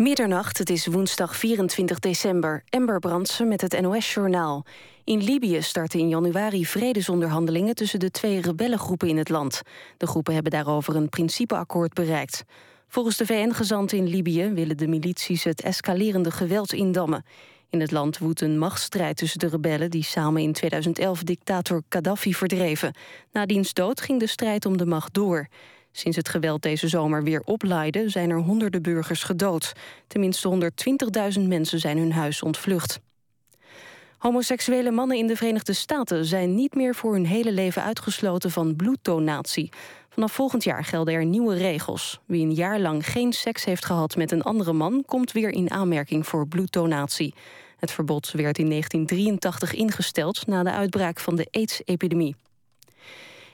Middernacht, het is woensdag 24 december. Ember Brandsen met het NOS-journaal. In Libië starten in januari vredesonderhandelingen... tussen de twee rebellengroepen in het land. De groepen hebben daarover een principeakkoord bereikt. Volgens de VN-gezant in Libië willen de milities... het escalerende geweld indammen. In het land woedt een machtsstrijd tussen de rebellen... die samen in 2011 dictator Gaddafi verdreven. Na diens dood ging de strijd om de macht door... Sinds het geweld deze zomer weer oplaaide... zijn er honderden burgers gedood. Tenminste 120.000 mensen zijn hun huis ontvlucht. Homoseksuele mannen in de Verenigde Staten zijn niet meer voor hun hele leven uitgesloten van bloeddonatie. Vanaf volgend jaar gelden er nieuwe regels. Wie een jaar lang geen seks heeft gehad met een andere man, komt weer in aanmerking voor bloeddonatie. Het verbod werd in 1983 ingesteld na de uitbraak van de AIDS-epidemie.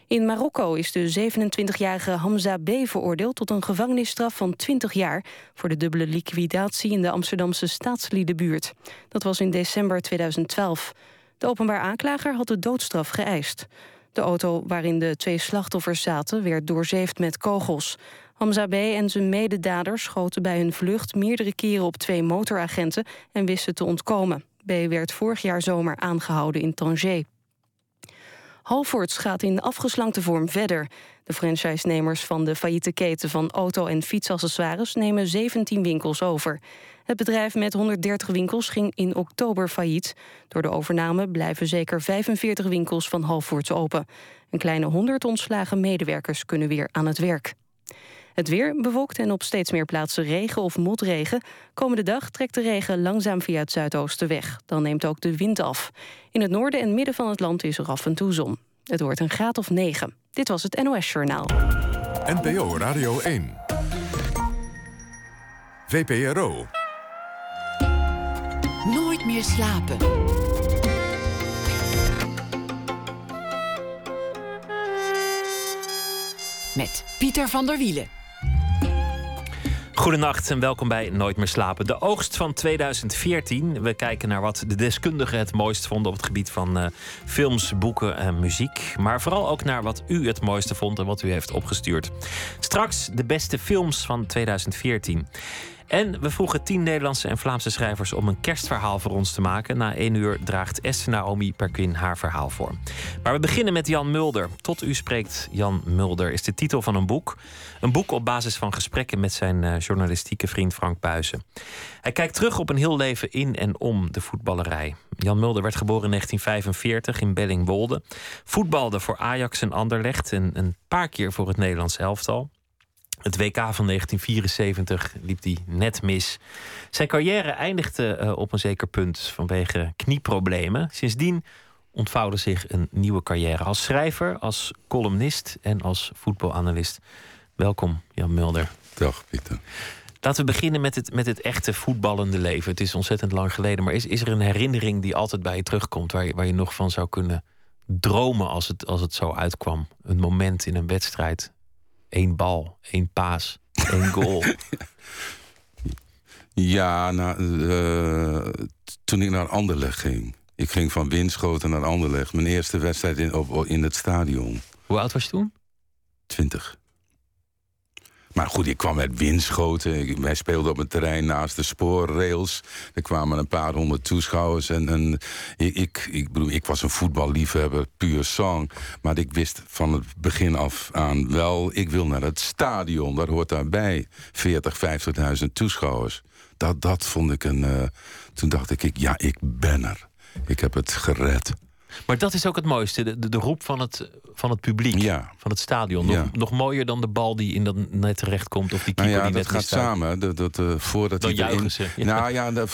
In Marokko is de 27-jarige Hamza B. veroordeeld tot een gevangenisstraf van 20 jaar voor de dubbele liquidatie in de Amsterdamse staatsliedenbuurt. Dat was in december 2012. De openbaar aanklager had de doodstraf geëist. De auto waarin de twee slachtoffers zaten werd doorzeefd met kogels. Hamza B. en zijn mededaders schoten bij hun vlucht meerdere keren op twee motoragenten en wisten te ontkomen. B. werd vorig jaar zomer aangehouden in Tanger. Halfords gaat in afgeslankte vorm verder. De franchisenemers van de failliete keten van auto- en fietsaccessoires nemen 17 winkels over. Het bedrijf met 130 winkels ging in oktober failliet. Door de overname blijven zeker 45 winkels van Halfords open. Een kleine 100 ontslagen medewerkers kunnen weer aan het werk. Het weer bewolkt en op steeds meer plaatsen regen of motregen. Komende dag trekt de regen langzaam via het zuidoosten weg. Dan neemt ook de wind af. In het noorden en midden van het land is er af en toe zon. Het wordt een graad of 9. Dit was het NOS Journaal. NPO Radio 1. VPRO. Nooit meer slapen. Met Pieter van der Wielen. Goedenacht en welkom bij Nooit meer slapen. De oogst van 2014. We kijken naar wat de deskundigen het mooist vonden op het gebied van uh, films, boeken en muziek. Maar vooral ook naar wat u het mooiste vond en wat u heeft opgestuurd. Straks de beste films van 2014. En we vroegen tien Nederlandse en Vlaamse schrijvers om een kerstverhaal voor ons te maken. Na één uur draagt Esther Naomi Perquin haar verhaal voor. Maar we beginnen met Jan Mulder. Tot u spreekt Jan Mulder is de titel van een boek. Een boek op basis van gesprekken met zijn uh, journalistieke vriend Frank Buizen. Hij kijkt terug op een heel leven in en om de voetballerij. Jan Mulder werd geboren in 1945 in Bellingwolde. Voetbalde voor Ajax en Anderlecht en een paar keer voor het Nederlands elftal. Het WK van 1974 liep hij net mis. Zijn carrière eindigde uh, op een zeker punt vanwege knieproblemen. Sindsdien ontvouwde zich een nieuwe carrière als schrijver, als columnist en als voetbalanalist. Welkom, Jan Mulder. Dag, Pieter. Laten we beginnen met het, met het echte voetballende leven. Het is ontzettend lang geleden, maar is, is er een herinnering die altijd bij je terugkomt, waar je, waar je nog van zou kunnen dromen als het, als het zo uitkwam? Een moment in een wedstrijd, één bal, één paas, één goal. ja, nou, uh, toen ik naar Anderlecht ging. Ik ging van Winschoten naar Anderlecht. Mijn eerste wedstrijd in, op, in het stadion. Hoe oud was je toen? Twintig. Maar goed, ik kwam uit Winschoten. wij speelden op een terrein naast de spoorrails. Er kwamen een paar honderd toeschouwers. En, en ik, ik, bedoel, ik was een voetballiefhebber, puur song. Maar ik wist van het begin af aan wel... ik wil naar het stadion, daar hoort daarbij 40, 50.000 toeschouwers. Dat, dat vond ik een... Uh, toen dacht ik, ja, ik ben er. Ik heb het gered. Maar dat is ook het mooiste, de, de, roep van het, van het publiek, ja. van het stadion. Nog, Ja. nog mooier dan de bal die in dat net terecht komt of die Nou keeper ja, die dat net gaat samen. Dat, dat, eh, voordat Dan hij erin- ze. Nou ja, de,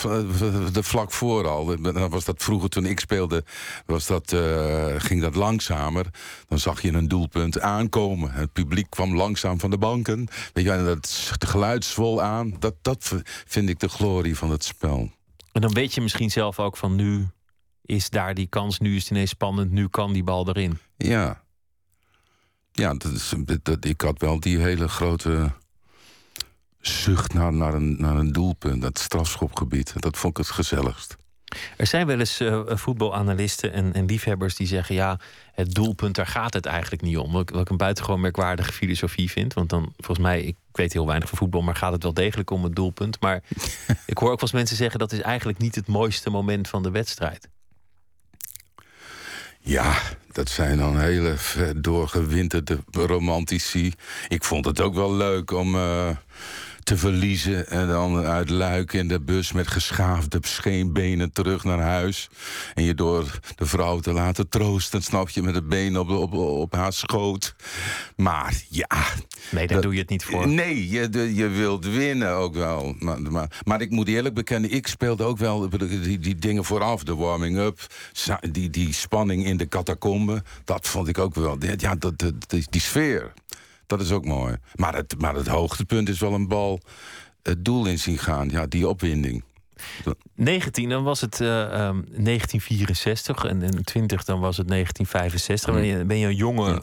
de, vlak voor al. Dan was dat vroeger toen ik speelde, was dat, eh, ging dat langzamer. Dan zag je een doelpunt aankomen. Het publiek kwam langzaam van de banken. Weet je, en dat het geluid zwol aan. Dat, dat vind ik de glorie van het spel. En dan weet je misschien zelf ook van nu is daar die kans, nu is het ineens spannend, nu kan die bal erin. Ja. Ja, dat is, dat, ik had wel die hele grote zucht naar, naar, een, naar een doelpunt. Dat strafschopgebied. Dat vond ik het gezelligst. Er zijn wel eens uh, voetbalanalisten en, en, liefhebbers die zeggen: ja, het doelpunt, daar gaat het eigenlijk niet om. Wat, wat ik een buitengewoon merkwaardige filosofie vind. Want dan, volgens mij, ik weet heel weinig van voetbal, maar gaat het wel degelijk om het doelpunt. Maar ik hoor ook wel eens mensen zeggen: dat is eigenlijk niet het mooiste moment van de wedstrijd. Ja, dat zijn dan hele doorgewinterde romantici. Ik vond het ook wel leuk om. Uh te verliezen. En dan uit Luik in de bus met geschaafde scheenbenen terug naar huis. En je door de vrouw te laten troosten, snap je, met het been op, op, op haar schoot. Maar ja. Nee, daar doe je het niet voor. Nee, je, je wilt winnen ook wel. Maar, maar, maar ik moet eerlijk bekennen, ik speelde ook wel die, die dingen vooraf. De warming-up, die, die spanning in de catacombe. Dat vond ik ook wel. Ja, dat, die, die sfeer. Dat is ook mooi. Maar het, maar het hoogtepunt is wel een bal het doel in zien gaan. Ja, die opwinding. 19, dan was het uh, um, 1964 en, en 20, dan was het 1965. Ben, je, ben je een jonge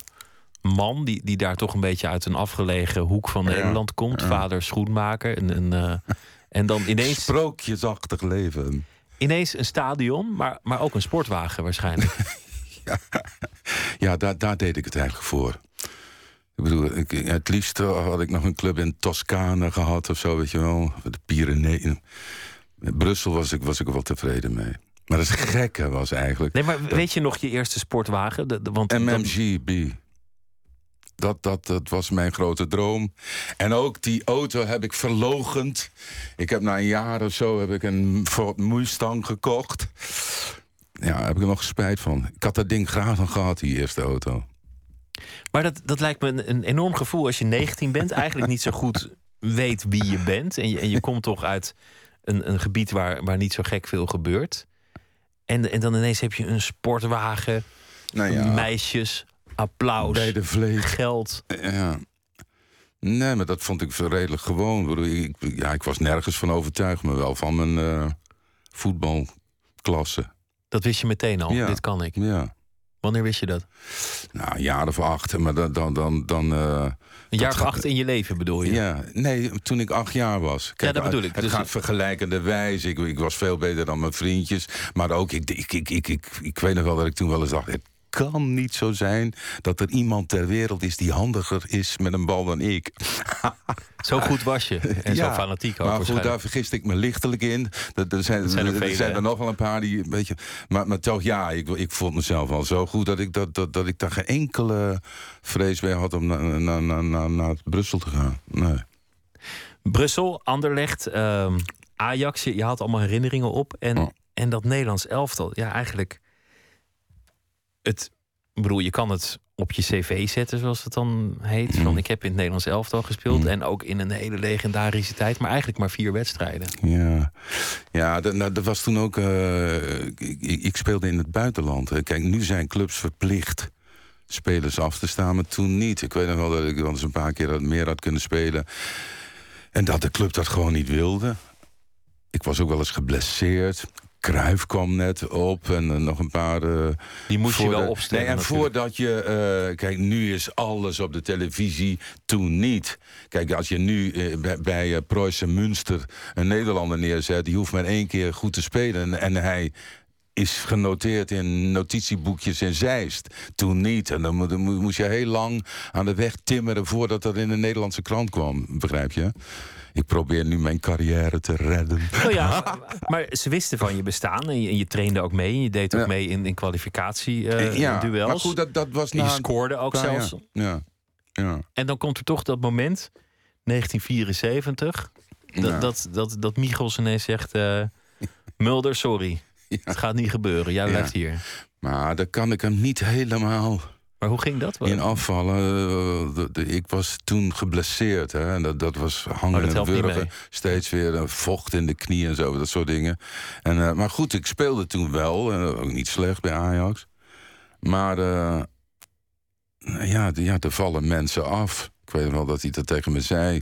man die, die daar toch een beetje uit een afgelegen hoek van Nederland komt. Vader schoenmaker. En, en, uh, en dan ineens. Sprookjesachtig leven. Ineens een stadion, maar, maar ook een sportwagen waarschijnlijk. ja, ja daar, daar deed ik het eigenlijk voor. Ik bedoel, ik, het liefst had ik nog een club in Toscane gehad of zo, weet je wel. De Pyreneeën. In Brussel was ik, was ik wel tevreden mee. Maar het gekke was eigenlijk. Nee, maar weet je nog je eerste sportwagen? De, de, want MMGB. Dat, dat, dat was mijn grote droom. En ook die auto heb ik verlogend. Ik heb na een jaar of zo heb ik een Ford Mustang gekocht. Ja, daar heb ik er nog spijt van. Ik had dat ding graag nog gehad, die eerste auto. Maar dat, dat lijkt me een, een enorm gevoel als je 19 bent, eigenlijk niet zo goed weet wie je bent. En je, en je komt toch uit een, een gebied waar, waar niet zo gek veel gebeurt. En, en dan ineens heb je een sportwagen, nou ja, meisjes, applaus, bij de vlees. geld. Ja. Nee, maar dat vond ik redelijk gewoon. Ik, ja, ik was nergens van overtuigd, maar wel van mijn uh, voetbalklasse. Dat wist je meteen al, dit kan ik. Ja. Wanneer wist je dat? Nou, een jaar of acht. Maar dan. dan, dan, dan uh, een jaar of acht in je leven bedoel je? Ja, nee, toen ik acht jaar was. Kijk, ja, dat bedoel ik. Het dus gaat vergelijkende wijze. Ik, ik was veel beter dan mijn vriendjes. Maar ook, ik, ik, ik, ik, ik, ik weet nog wel dat ik toen wel eens dacht kan niet zo zijn dat er iemand ter wereld is die handiger is met een bal dan ik. zo goed was je en zo fanatiek ook. Maar goed, daar vergist ik me lichtelijk in. Er, zijn, zijn, er, zijn er nog wel een paar die een beetje. Maar, maar toch, ja, ik, ik vond mezelf al zo goed dat ik, dat, dat, dat ik daar geen enkele vrees bij had om naar, naar, naar, naar, Brussel te gaan. Nee. Brussel, Anderlecht, um, Ajax, je, had allemaal herinneringen op. En, en dat Nederlands elftal, ja, eigenlijk het, bedoel, je kan het op je cv zetten, zoals het dan heet. Van, mhm. ik heb in het Nederlands elftal gespeeld. Mhm. En ook in een hele legendarische tijd. Maar eigenlijk maar vier wedstrijden. Ja, ja dat, nou, dat was toen ook... Uh, ik, ik, speelde in het buitenland. Kijk, nu zijn clubs verplicht spelers af te staan. Maar toen niet. Ik weet nog wel dat ik wel eens een paar keer meer had kunnen spelen. En dat de club dat gewoon niet wilde. Ik was ook wel eens geblesseerd. Kruif kwam net op en uh, nog een paar. Uh, die moest je wel opstellen. Nee, en voordat je. Uh, kijk, nu is alles op de televisie, toen niet. Kijk, als je nu bij, bij Preußen Münster een Nederlander neerzet, die hoeft maar één keer goed te spelen. En, en hij is genoteerd in notitieboekjes in Zeist. Toen niet. En dan moest je heel lang aan de weg timmeren voordat dat in de Nederlandse krant kwam. Begrijp je? Ik probeer nu mijn carrière te redden. Oh ja, maar ze wisten van je bestaan en je, en je trainde ook mee. Je deed ook mee in, in kwalificatie uh, ja, duels. Maar goed, dat, dat was na... je scoorde ook zelfs. Ja. ja. En dan komt er toch dat moment, 1974... Dat, dat, dat, dat Michels ineens zegt... Uh, Mulder, sorry. Het gaat niet gebeuren. Jij blijft hier. Maar dat kan ik hem niet helemaal maar hoe ging dat? In afvallen. Eh, ik was toen geblesseerd. Hè, en dat, dat was hangen oh, en wurgen. Steeds weer uh, vocht in de knie en zo. Dat soort dingen. En, uh, maar goed, ik speelde toen wel. ook niet slecht bij Ajax. Maar ja, ja, er vallen mensen af. Ik weet wel dat hij dat tegen me zei.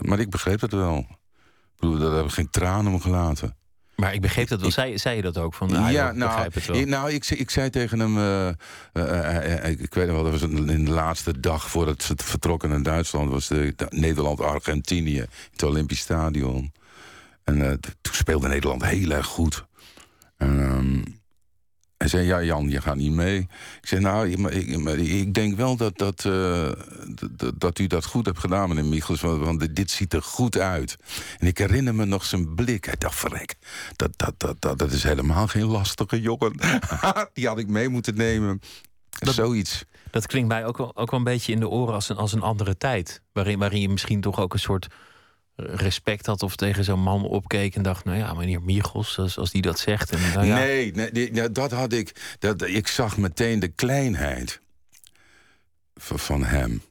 Maar ik begreep het wel. Ik bedoel, daar heb ik geen tranen om gelaten. Maar ik begreep dat wel. Zei, zei je dat ook? Van, ah, ja, nou, het wel. Ik, nou ik, ik zei tegen hem... Uh, uh, uh, ik weet nog wel, dat was in de laatste dag voordat ze vertrokken naar Duitsland... was de, Nederland-Argentinië, het Olympisch Stadion. En eh, toen speelde Nederland heel erg goed. En, ehm, hij zei, ja Jan, je gaat niet mee. Ik zei, nou, ik, ik, ik denk wel dat, dat, uh, dat, dat, u dat goed hebt gedaan, meneer Michels. Want, want, dit ziet er goed uit. En ik herinner me nog zijn blik. Hij dacht, verrek, dat, dat, dat, dat, dat is helemaal geen lastige jongen. Die had ik mee moeten nemen. Dat, Zoiets. Dat klinkt mij ook wel, ook wel een beetje in de oren als een, als een andere tijd. Waarin, waarin je misschien toch ook een soort respect had of tegen zo'n man opkeek en dacht: Nou ja, meneer Michels, als, als die dat zegt. En, nou ja. Nee, nee, dat had ik. Dat, ik zag meteen de kleinheid van hem.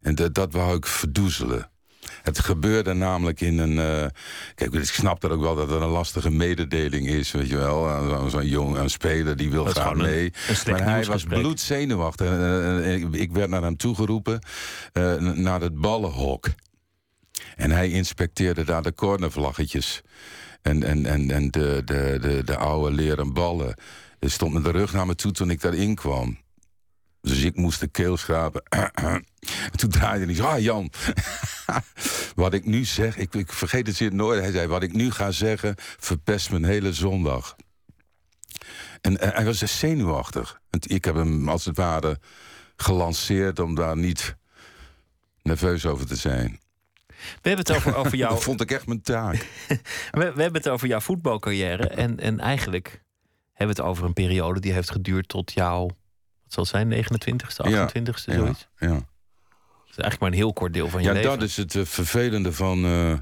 En dat, dat wou ik verdoezelen. Het gebeurde namelijk in een. Uh, kijk, ik snap dat ook wel dat er een lastige mededeling is, weet je wel. Zo'n jong een speler die wil graag mee. maar hij was bloedzenuwachtig. En, ik werd naar hem toegeroepen uh, naar het ballenhok. En hij inspecteerde daar de cornervlaggetjes. En, en, en, en de, de, de, de oude leren ballen. Hij stond met de rug naar me toe toen ik daarin kwam. Dus ik moest de keel schrapen. en toen draaide hij zo, ah Jan. wat ik nu zeg, ik, ik vergeet het nooit. Hij zei, wat ik nu ga zeggen, verpest mijn hele zondag. En, hij was dus zenuwachtig. En ik heb hem als het ware gelanceerd om daar niet nerveus over te zijn. We hebben het over, over jou. dat vond ik echt mijn taak. we, we, hebben het over jouw voetbalcarrière. En, en eigenlijk hebben we het over een periode die heeft geduurd tot jouw. Wat zal het zijn, 29ste, 28ste, ja, zoiets? Ja, ja. Dat is eigenlijk maar een heel kort deel van je ja, leven. Ja, dat is het uh, vervelende van uh,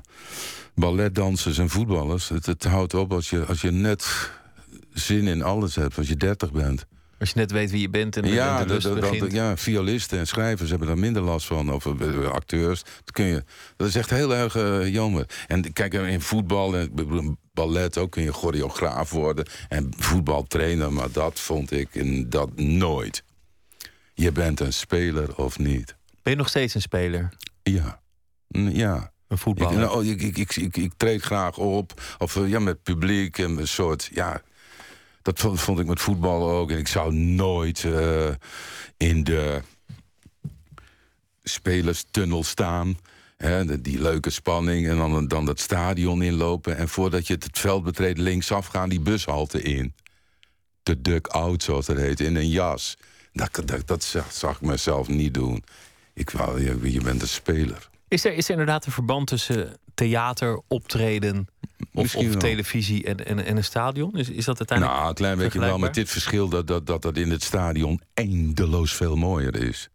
balletdansers en voetballers. Het, het houdt op als je, als je net zin in alles hebt, als je 30 bent. Als je net weet wie je bent en ja, de, de dat, ja, violisten en schrijvers hebben daar minder last van. Of uh, acteurs. Dat, kun je, dat is echt heel erg uh, jammer. En kijk, in voetbal en ballet ook kun je choreograaf worden. En voetbaltrainer, maar dat vond ik in, dat nooit. Je bent een speler of niet. Ben je nog steeds een speler? Ja. Ja. Een voetballer? Ik, nou, ik, ik, ik, ik, ik treed graag op. Of uh, ja, met publiek en een soort... Ja, dat vond, ik met voetbal ook. En ik zou nooit uh, in de spelerstunnel staan. Hè, die leuke spanning. En dan, dan dat stadion inlopen. En voordat je het veld betreedt, linksaf gaan die bushalte in. De duck-out, zoals dat heet, in een jas. Dat, dat, dat zag, zag, ik mezelf niet doen. Ik wou, je, je bent een speler. Is er, is er inderdaad een verband tussen theater, optreden of, of televisie en, en, en, een stadion? Is, is dat uiteindelijk Nou, een klein beetje wel, met dit verschil dat dat, dat dat in het stadion eindeloos veel mooier is.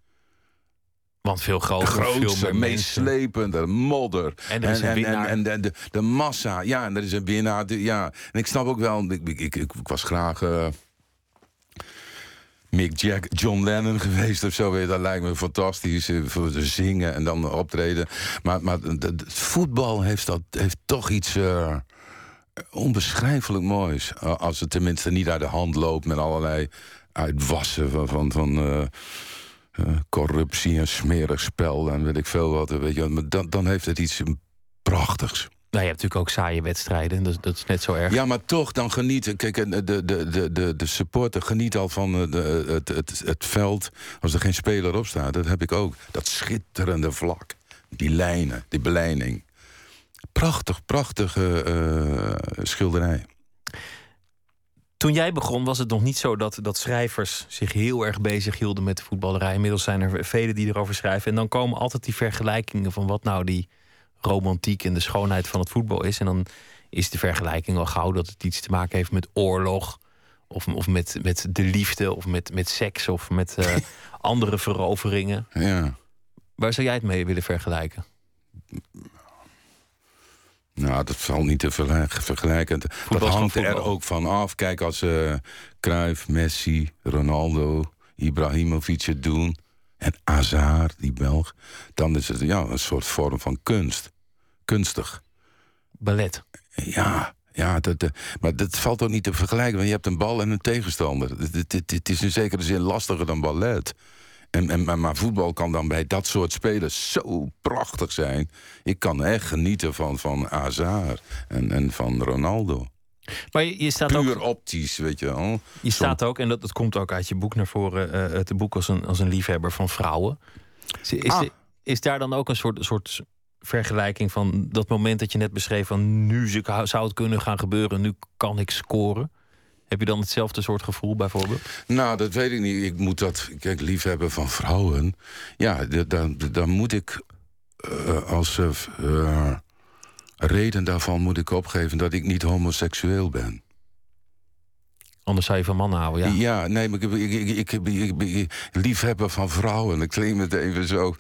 Want veel groter, veel meer meeslepender, modder. En er is een winnaar. En, en, de, de, massa, ja, en er is een winnaar. De, ja. En ik snap ook wel, ik, ik, ik, ik was graag... Uh, Mick Jack, John Lennon geweest of zo. Dat lijkt me fantastisch. Voor te zingen en dan optreden. Maar, maar het voetbal heeft, dat, heeft toch iets uh, onbeschrijfelijk moois. Als het tenminste niet uit de hand loopt met allerlei uitwassen van. van, van uh, corruptie en smerig spel en weet ik veel wat. Weet je, dan, dan heeft het iets prachtigs. Nou, je hebt natuurlijk ook saaie wedstrijden. Dat, dat is net zo erg. Ja, maar toch, dan genieten. Kijk, de, de, de, de, de supporter geniet al van de, het, het, het veld. Als er geen speler op staat, dat heb ik ook. Dat schitterende vlak. Die lijnen, die beleiding. Prachtig, prachtige uh, schilderij. Toen jij begon was het nog niet zo dat, dat schrijvers zich heel erg bezig hielden met de voetballerij. Inmiddels zijn er velen die erover schrijven. En dan komen altijd die vergelijkingen van wat nou die romantiek en de schoonheid van het voetbal is. En dan is de vergelijking al gauw dat het iets te maken heeft met oorlog. Of, of met, met de liefde, of met, met seks, of met uh, andere veroveringen. Ja. Waar zou jij het mee willen vergelijken? Nou, dat valt niet te vergelijken. Dat hangt er ook van af. Kijk, als uh, Cruyff, Messi, Ronaldo, Ibrahimovic het doen... en Hazard, die Belg... dan is het ja, een soort vorm van kunst. Kunstig. Ballet. Ja, ja dat, maar dat valt ook niet te vergelijken. Want je hebt een bal en een tegenstander. Het is in zekere zin lastiger dan ballet. En, en, maar voetbal kan dan bij dat soort spelers zo prachtig zijn. Ik kan echt genieten van, van Hazard en, en van Ronaldo. Maar je, je staat Puur ook, optisch, weet je wel. Je staat ook, en dat, dat komt ook uit je boek naar voren... Uh, het boek als een, als een liefhebber van vrouwen. Is, is, Ah. is daar dan ook een soort, soort vergelijking van dat moment dat je net beschreef van nu zou het kunnen gaan gebeuren, nu kan ik scoren. Heb je dan hetzelfde soort gevoel bijvoorbeeld? Nou, dat weet ik niet. Ik moet dat, kijk, liefhebben van vrouwen. Ja, dan, dan moet ik uh, als uh, reden daarvan moet ik opgeven dat ik niet homoseksueel ben. Anders zou je van mannen houden, ja? Ja, nee, maar ik, ik, ik, ik, liefhebber van vrouwen. Ik claim het even zo.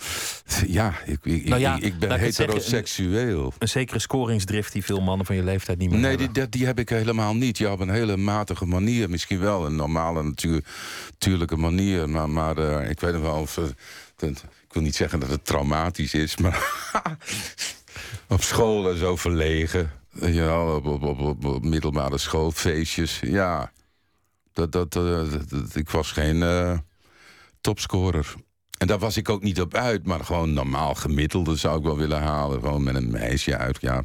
Ja, ik, nou ja, ik, ben heteroseksueel. een, een, zekere scoringsdrift die veel mannen van je leeftijd niet meer nee, hebben. Nee, die, die heb ik helemaal niet. Ja, op een hele matige manier. Misschien wel een normale, natuur, natuurlijke manier. Maar, maar uh, ik weet nog wel of... Uh, ik wil niet zeggen dat het traumatisch is, maar... op school en zo verlegen. Ja, op, op, op, middelbare schoolfeestjes. Ja, dat, dat, dat, ik was geen uh, topscorer. En daar was ik ook niet op uit, maar gewoon normaal gemiddelde zou ik wel willen halen. Gewoon met een meisje uit, ja.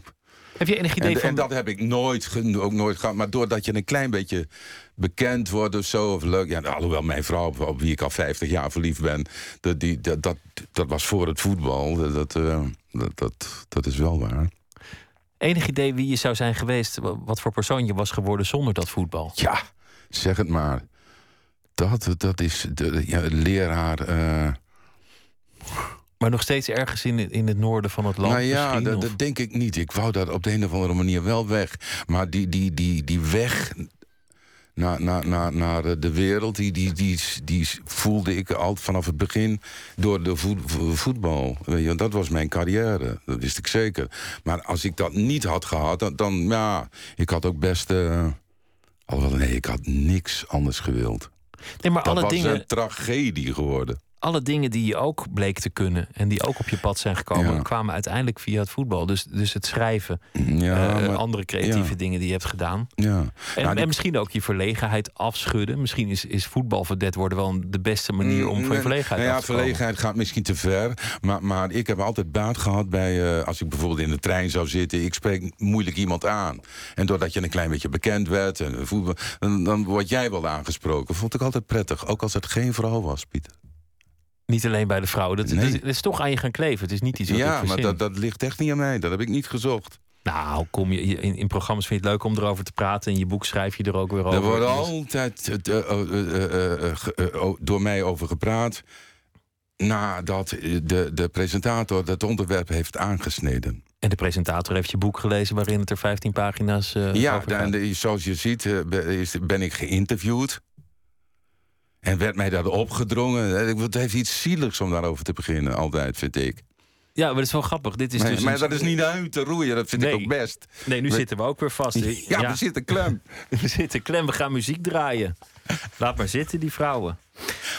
Heb je enig idee en, van... En dat heb ik nooit, ook nooit gehad. Maar doordat je een klein beetje bekend wordt of zo, of leuk... Ja, alhoewel mijn vrouw, op wie ik al 50 jaar verliefd ben... dat, die, dat, dat, dat was voor het voetbal. Dat, uh, dat, dat, dat is wel waar. Enig idee wie je zou zijn geweest... wat voor persoon je was geworden zonder dat voetbal? Ja, zeg het maar. Dat, dat is de ja, leraar. Uh... Maar nog steeds ergens in, in het noorden van het land? Nou ja, dat, dat, denk ik niet. Ik wou dat op de een of andere manier wel weg. Maar die, die, die, die weg naar, naar, naar, naar de wereld, die, die, die, die voelde ik al vanaf het begin door de voetbal. Weet je, dat was mijn carrière, dat wist ik zeker. Maar als ik dat niet had gehad, dan, dan ja, ik had ook best... Uh, Alhoewel, nee, ik had niks anders gewild. Nee, maar dat alle was dingen... een tragedie geworden. Alle dingen die je ook bleek te kunnen en die ook op je pad zijn gekomen, ja. kwamen uiteindelijk via het voetbal. Dus, dus het schrijven, ja, uh, andere creatieve dingen die je hebt gedaan. Ja. En, Nou, die- en misschien ook je verlegenheid afschudden. Misschien is, is voetbalverdet worden wel de beste manier om van je verlegenheid nou ja, af te komen. verlegenheid gaat misschien te ver. Maar, maar ik heb altijd baat gehad bij... eh, als ik bijvoorbeeld in de trein zou zitten... ik spreek moeilijk iemand aan. En doordat je een klein beetje bekend werd... En voetbal, dan, dan word jij wel aangesproken. Vond ik altijd prettig. Ook als het geen vrouw was, Pieter. Niet alleen bij de vrouwen. Dat, Nee. dat, is, dat is toch aan je gaan kleven. Het is niet iets wat ik Ja, maar dat, dat ligt echt niet aan mij. Dat heb ik niet gezocht. Nou, kom je, in, in programma's vind je het leuk om erover te praten. In je boek schrijf je er ook weer over. Er wordt Dus- altijd eh, eh, eh, oh, door mij over gepraat... nadat de, de presentator het onderwerp heeft aangesneden. En de presentator heeft je boek gelezen waarin het er 15 pagina's Ja, over gaat. de- zoals je ziet ben ik geïnterviewd. En werd mij dat opgedrongen. Eh, Het heeft iets zieligs om daarover te beginnen, altijd, vind ik. Ja, maar dat is wel grappig. Dit is Maar, dus maar een- dat is niet uit te roeien, dat vind Nee. ik ook best. Nee, nu We- zitten we ook weer vast. Ja, we zitten klem. we zitten klem. We gaan muziek draaien. Laat maar zitten, die vrouwen.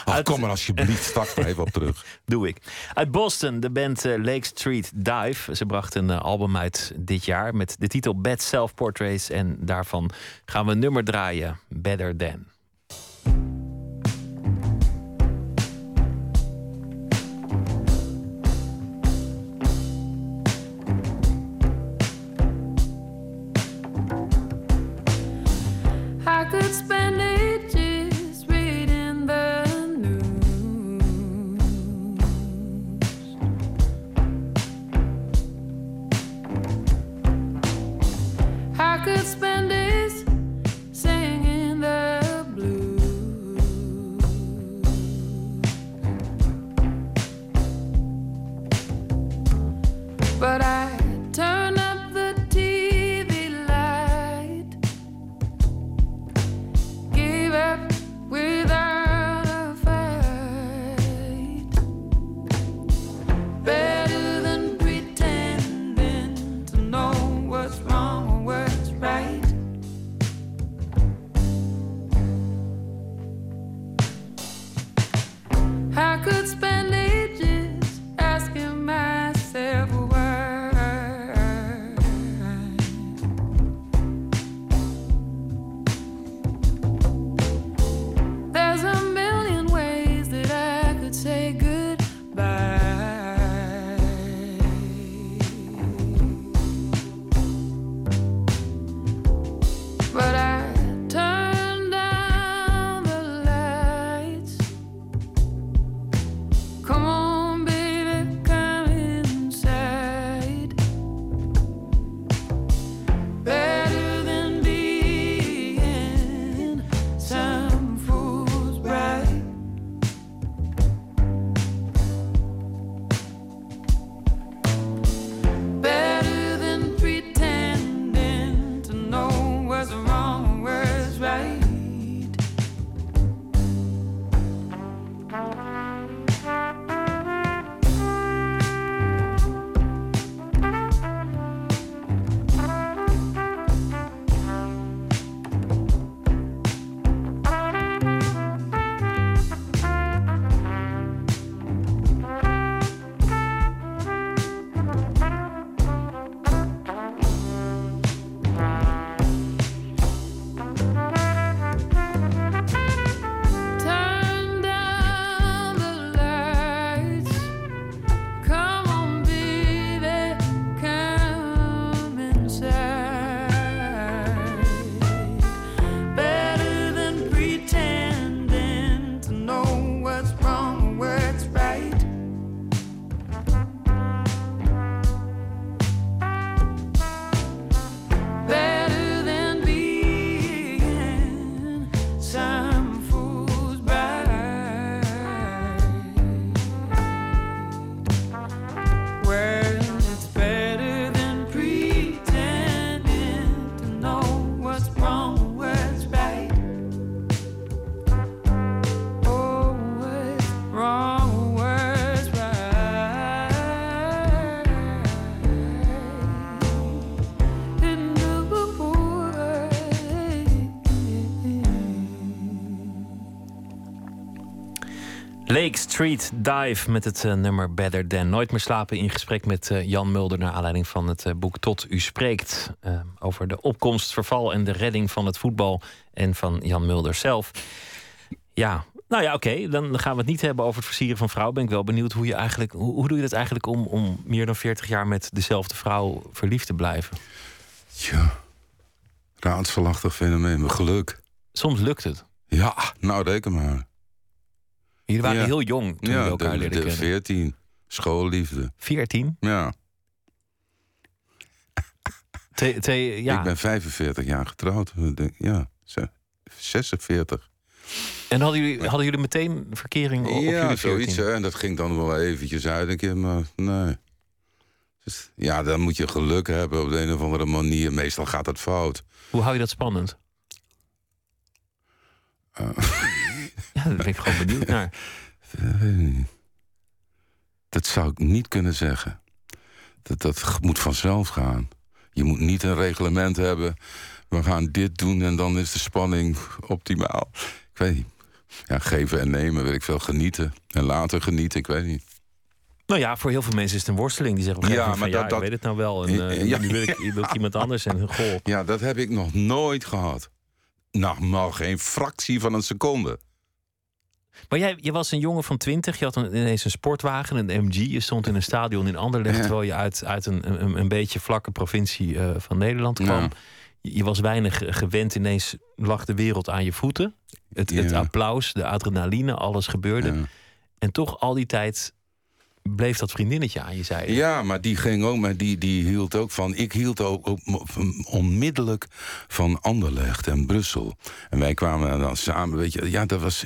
Uit- kom maar alsjeblieft straks maar even op terug. Doe ik. Uit Boston, de band eh, Lake Street Dive. Ze bracht een eh, album uit dit jaar met de titel Bad Self Portraits. En daarvan gaan we een nummer draaien. Better Than. Street Dive met het eh, nummer Better Than. Nooit meer slapen in gesprek met eh, Jan Mulder... naar aanleiding van het eh, boek Tot U Spreekt. over de opkomst, verval en de redding van het voetbal... en van Jan Mulder zelf. Ja, nou ja, oké. Dan gaan we het niet hebben over het versieren van vrouwen. Ben ik wel benieuwd hoe je eigenlijk... Hoe, hoe doe je dat eigenlijk om, om meer dan 40 jaar... met dezelfde vrouw verliefd te blijven? Ja, raadselachtig fenomeen, maar geluk. Soms lukt het. Ja, nou reken maar. Jullie waren Ja. heel jong toen ja, we elkaar de, leerden kennen. 14, schoolliefde. 14? Ja, twee, ja. ik ben 45 jaar getrouwd. Ja, ze- 46. En hadden jullie, hadden jullie meteen verkering op, ja, jullie 14? zoiets. hè. En dat ging dan wel eventjes uit een keer, maar nee. Dus, ja, dan moet je geluk hebben op de een of andere manier. Meestal gaat het fout. Hoe hou je dat spannend? Eh. Ja, daar ben ik gewoon benieuwd naar. Eh, Dat zou ik niet kunnen zeggen. Dat, dat moet vanzelf gaan. Je moet niet een reglement hebben. We gaan dit doen en dan is de spanning optimaal. Ik weet niet. Ja, geven en nemen, weet ik veel. Genieten en later genieten, ik weet niet. Nou ja, voor heel veel mensen is het een worsteling. Die zeggen op een Ja, maar dat- ja, ik weet het nou wel. En eh, Ja. nu wil ik, wil ik iemand anders. En goh. Ja, dat heb ik nog nooit gehad. Nou, maar geen fractie van een seconde. Maar jij, je was een jongen van 20. Je had een, ineens een sportwagen, een MG. Je stond in een stadion in Anderlecht... Ja. terwijl je uit, uit een, een, een beetje vlakke provincie eh, van Nederland kwam. Ja. Je, was weinig gewend. Ineens lag de wereld aan je voeten. Het, het applaus, de adrenaline, alles gebeurde. En toch al die tijd bleef dat vriendinnetje aan je zijde. Ja, maar die ging ook, maar die, die hield ook van. Ik hield ook, ook onmiddellijk van Anderlecht en Brussel. En wij kwamen dan samen, weet je, ja, dat was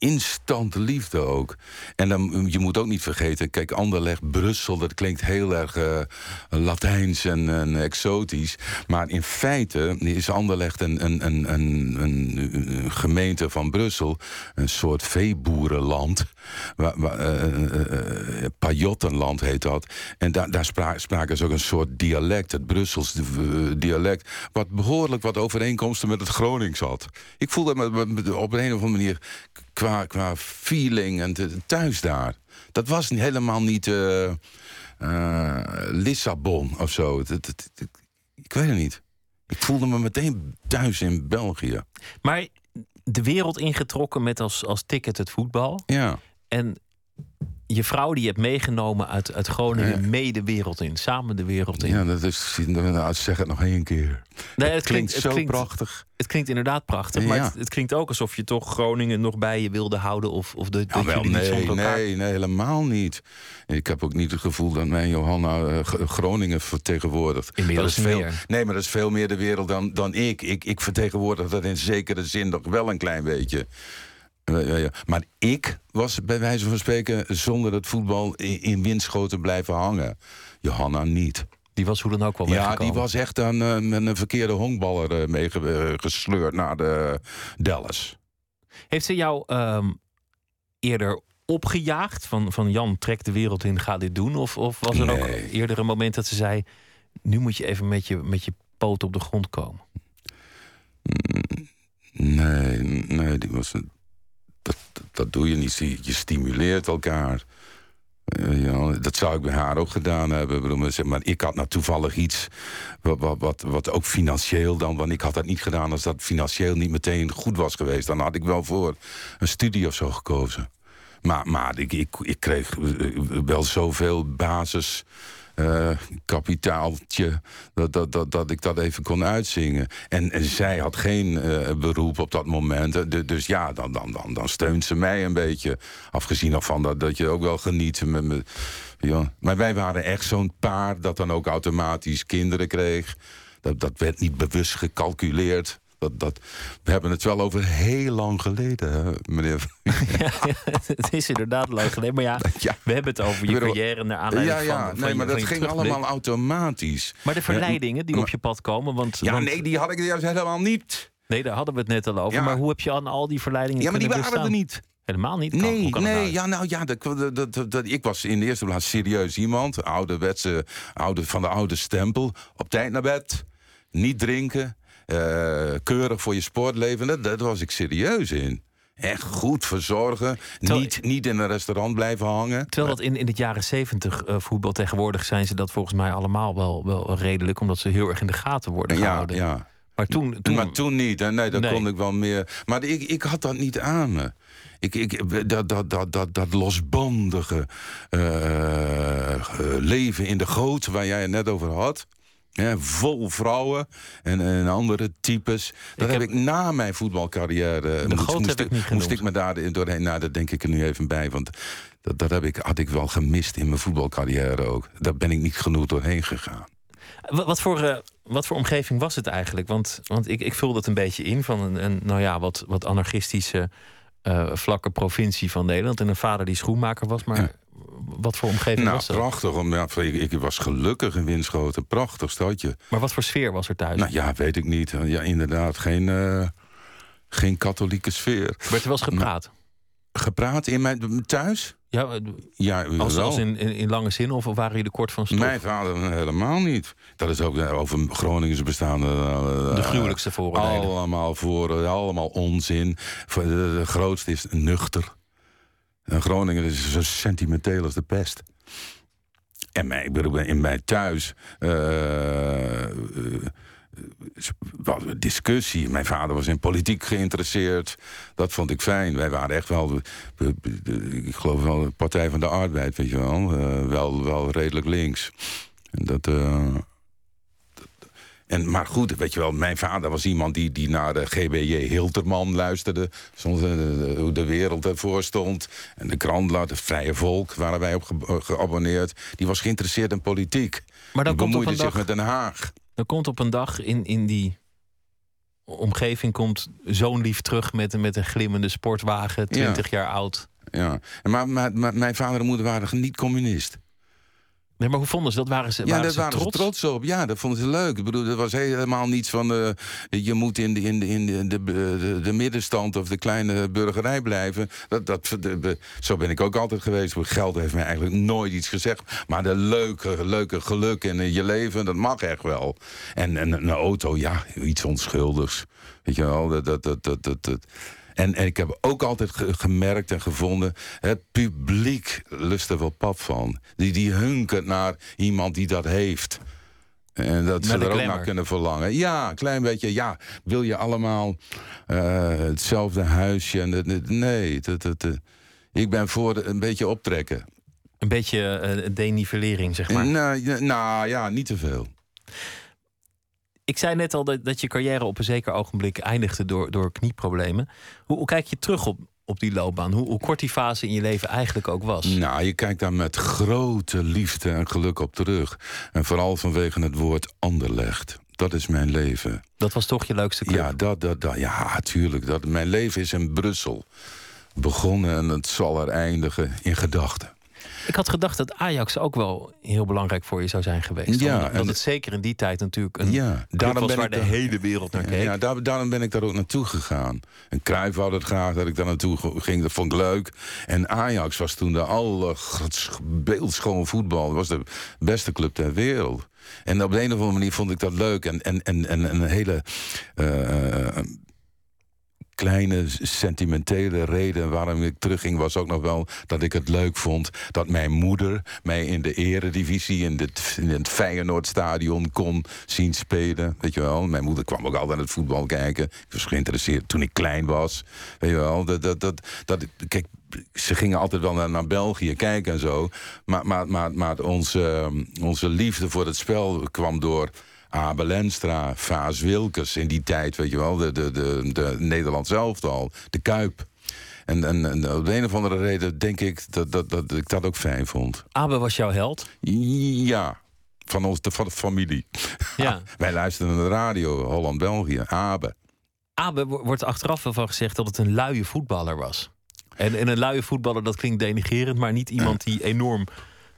instant liefde ook. En dan, je moet ook niet vergeten, kijk, Anderlecht, Brussel, dat klinkt heel erg eh, Latijns en, en exotisch. Maar in feite is Anderlecht een, een, een, een, een, een gemeente van Brussel, een soort veeboerenland. Waar, eh, eh, Pajottenland heet dat. En daar, daar spra- spraken ze ook een soort dialect, het Brussels dialect, wat behoorlijk wat overeenkomsten met het Gronings had. Ik voelde me op een of andere manier qua feeling en te- thuis daar. Dat was niet- helemaal niet eh, eh, Lissabon of zo. Ik weet het niet. Ik voelde me meteen thuis in België. Maar de wereld ingetrokken met als, als ticket het voetbal. Ja. En je vrouw die je hebt meegenomen uit, uit Groningen Ja. mee de wereld in. Samen de wereld in. Ja, dat is, nou, zeg het nog één keer. Nee, het klinkt, zo klinkt, prachtig. Het klinkt inderdaad prachtig. Maar Ja. het, het klinkt ook alsof je toch Groningen nog bij je wilde houden. Of, of de, jullie niet nee, elkaar... nee, helemaal niet. Ik heb ook niet het gevoel dat mijn Johanna eh, G- Groningen vertegenwoordigt. Inmiddels dat is veel, meer. Nee, maar dat is veel meer de wereld dan, dan ik. ik. Ik vertegenwoordig dat in zekere zin nog wel een klein beetje. Maar ik was bij wijze van spreken zonder het voetbal in, in windschoten blijven hangen. Johanna niet. Die was hoe dan ook wel Ja, weggekomen. die was echt een, eh, een verkeerde honkballer eh, meegesleurd naar de Dallas. Heeft ze jou ehm, eerder opgejaagd? Van, van Jan, trek de wereld in, ga dit doen? Of, of was er ook eerder een moment dat ze zei... nu moet je even met je, met je poot op de grond komen? Nee, nee, die was een, dat, dat, doe je niet. Je stimuleert elkaar. Eh, dat zou ik bij haar ook gedaan hebben. Ik maar ik had nou toevallig iets wat, wat, wat, ook financieel dan... want ik had dat niet gedaan als dat financieel niet meteen goed was geweest. Dan had ik wel voor een studie of zo gekozen. Maar, maar ik, ik, ik kreeg eh, wel zoveel basis... eh, kapitaaltje, dat, dat, dat, dat ik dat even kon uitzingen. En, en zij had geen eh, beroep op dat moment. Eh, du- Dus ja, dan, dan, dan, dan steunt ze mij een beetje. Afgezien ervan dat, dat je ook wel geniet. Met, me ja. Maar wij waren echt zo'n paar dat dan ook automatisch kinderen kreeg. Dat, dat werd niet bewust gecalculeerd. Dat, dat, we hebben het wel over heel lang geleden, hè, meneer. ja, het is inderdaad lang geleden. Maar ja, Ja. we hebben het over je bedoel- carrière naar aanleiding Ja, van, ja, van nee, je- maar van dat ging allemaal automatisch. Maar de verleidingen die op je pad komen... Want, Ja, want- nee, die had ik juist helemaal niet. nee, daar hadden we het net al over. Maar hoe heb je aan al die verleidingen Ja, maar die waren er niet. Helemaal niet? Kan- Nee, nee, nou? ja, nou ja, dat, dat, dat, dat- dat- ik was in de eerste plaats serieus iemand. Ouderwetse, oude, van de oude stempel. Op tijd naar bed, niet drinken, eh, keurig voor je sportleven. Dat, was ik serieus in. Echt goed verzorgen. Terwijl- Niet, niet in een restaurant blijven hangen. Terwijl dat in, in het jaren zeventig eh, voetbal tegenwoordig zijn ze dat volgens mij allemaal wel, wel redelijk, omdat ze heel erg in de gaten worden Ja, gehouden. ja. Maar toen, toen, Maar toen niet. Hè? Nee, Nee. kon ik wel meer. Maar ik, ik had dat niet aan me. Ik, ik, dat, dat, dat, dat, dat losbandige eh, leven in de goot waar jij het net over had. Hè, vol vrouwen en, en andere types. Dat heb, heb- ik na mijn voetbalcarrière. moest, moest, ik moest ik me daar doorheen. Nou, dat denk ik er nu even bij. Want dat, dat heb ik, had ik wel gemist in mijn voetbalcarrière ook. Daar ben ik niet genoeg doorheen gegaan. Wa- Wat voor, eh, wat voor omgeving was het eigenlijk? Want, want ik, ik vul dat een beetje in van een, een nou ja, wat, wat anarchistische eh, vlakke provincie van Nederland. En een vader die schoenmaker was. Maar Ja. Wat voor omgeving Nou, was dat? prachtig. Om, ja, ik, ik was gelukkig in Winschoten. Prachtig stadje. Maar wat voor sfeer was er thuis? Nou ja, weet ik niet. Ja, inderdaad, geen, eh, geen katholieke sfeer. Werd er wel eens gepraat? Gepraat in mijn thuis? Ja, eh, Ja, als, in, in, in lange zin of waren jullie kort van stof? Mijn vader helemaal niet. Dat is ook eh, over Groningense bestaande... eh, De gruwelijkste vooroordelen. Allemaal voor, eh, allemaal onzin. De grootste is nuchter. En Groningen is zo sentimenteel als de pest. En mij, ik bedoel, in mijn thuis eh, was een discussie. Mijn vader was in politiek geïnteresseerd. Dat vond ik fijn. Wij waren echt wel, ik geloof wel, de Partij van de Arbeid, weet je wel. Wel, wel redelijk links. En dat, en, maar goed, weet je wel, mijn vader was iemand die, die naar de GBJ Hilterman luisterde. Eh, de- hoe de wereld ervoor stond. En de krant, het Vrije Volk, waren wij op ge- eh, geabonneerd. Die was geïnteresseerd in politiek. Maar dan die komt, op bemoeide een zich dag, met Den Haag. dan komt op een dag in, in die omgeving komt zo'n lief terug met, een- met een glimmende sportwagen, 20 jaar oud. Ja. Maar, maar, maar mijn vader en moeder waren niet communist. Nee, maar hoe vonden ze dat? Waren ze, Ja, waren daar ze waren trots? ze trots op. Ja, dat vonden ze leuk. Ik bedoel, er was helemaal niets van... eh, je moet in, de, in, de, in de, de, de, de middenstand of de kleine burgerij blijven. Dat, dat, de- zo ben ik ook altijd geweest. Geld heeft mij eigenlijk nooit iets gezegd. Maar de leuke, leuke geluk in eh, je leven, dat mag echt wel. En, en een auto, ja, iets onschuldigs. Weet je wel, dat... dat, dat, dat, dat, dat- en, en ik heb ook altijd ge- gemerkt en gevonden... het publiek lust er wel pap van. Die, die hunkert naar iemand die dat heeft. En dat ze er ook naar kunnen verlangen. Ja, een klein beetje. Ja, wil je allemaal eh, hetzelfde huisje? En, het- nee, dat, dat, eh, ik ben voor een beetje optrekken. Een beetje eh, denivellering, zeg maar. Nou, nou ja, niet te veel. Ik zei net al dat, dat je carrière op een zeker ogenblik eindigde door, door knieproblemen. Hoe, hoe kijk je terug op, op die loopbaan? Hoe, hoe kort die fase in je leven eigenlijk ook was? Nou, je kijkt daar met grote liefde en geluk op terug. En vooral vanwege het woord anderlecht. Dat is mijn leven. Dat was toch je leukste club? Ja, dat, dat, dat, ja, tuurlijk. Dat, mijn leven is in Brussel begonnen en het zal er eindigen in gedachten. Ik had gedacht dat Ajax ook wel heel belangrijk voor je zou zijn geweest. Ja, Omdat en- het zeker in die tijd natuurlijk een Ja, daarom was ben waar ik de daar- hele wereld naar keek. Ja, daar, daarom ben ik daar ook naartoe gegaan. En Cruijff wou het graag dat ik daar naartoe ging. Dat vond ik leuk. En Ajax was toen de alle beeldschoon voetbal. Dat was de beste club ter wereld. En op de een of andere manier vond ik dat leuk. En, en, en, en een hele eh, kleine sentimentele reden waarom ik terugging... was ook nog wel dat ik het leuk vond dat mijn moeder... mij in de eredivisie in, het in het Feyenoordstadion kon zien spelen. Weet je wel, mijn moeder kwam ook altijd naar het voetbal kijken. Ik was geïnteresseerd toen ik klein was. Weet je wel, dat, dat, dat, dat, kijk, ze gingen altijd wel naar, naar België kijken en zo. Maar, maar, maar, maar onze, onze liefde voor het spel kwam door... Abel Enstra, Vaas Wilkes in die tijd, weet je wel, de, de, de, de Nederlands elftal, de Kuip. En, en, en op de een of andere reden denk ik dat, dat, dat ik dat ook fijn vond. Abe was jouw held. Ja, van, ons, van de familie. Ja. Wij luisterden naar de radio, Holland-België, Abe. Abe wo- wordt achteraf wel van gezegd dat het een luie voetballer was. En, en een luie voetballer, dat klinkt denigerend, maar niet iemand die enorm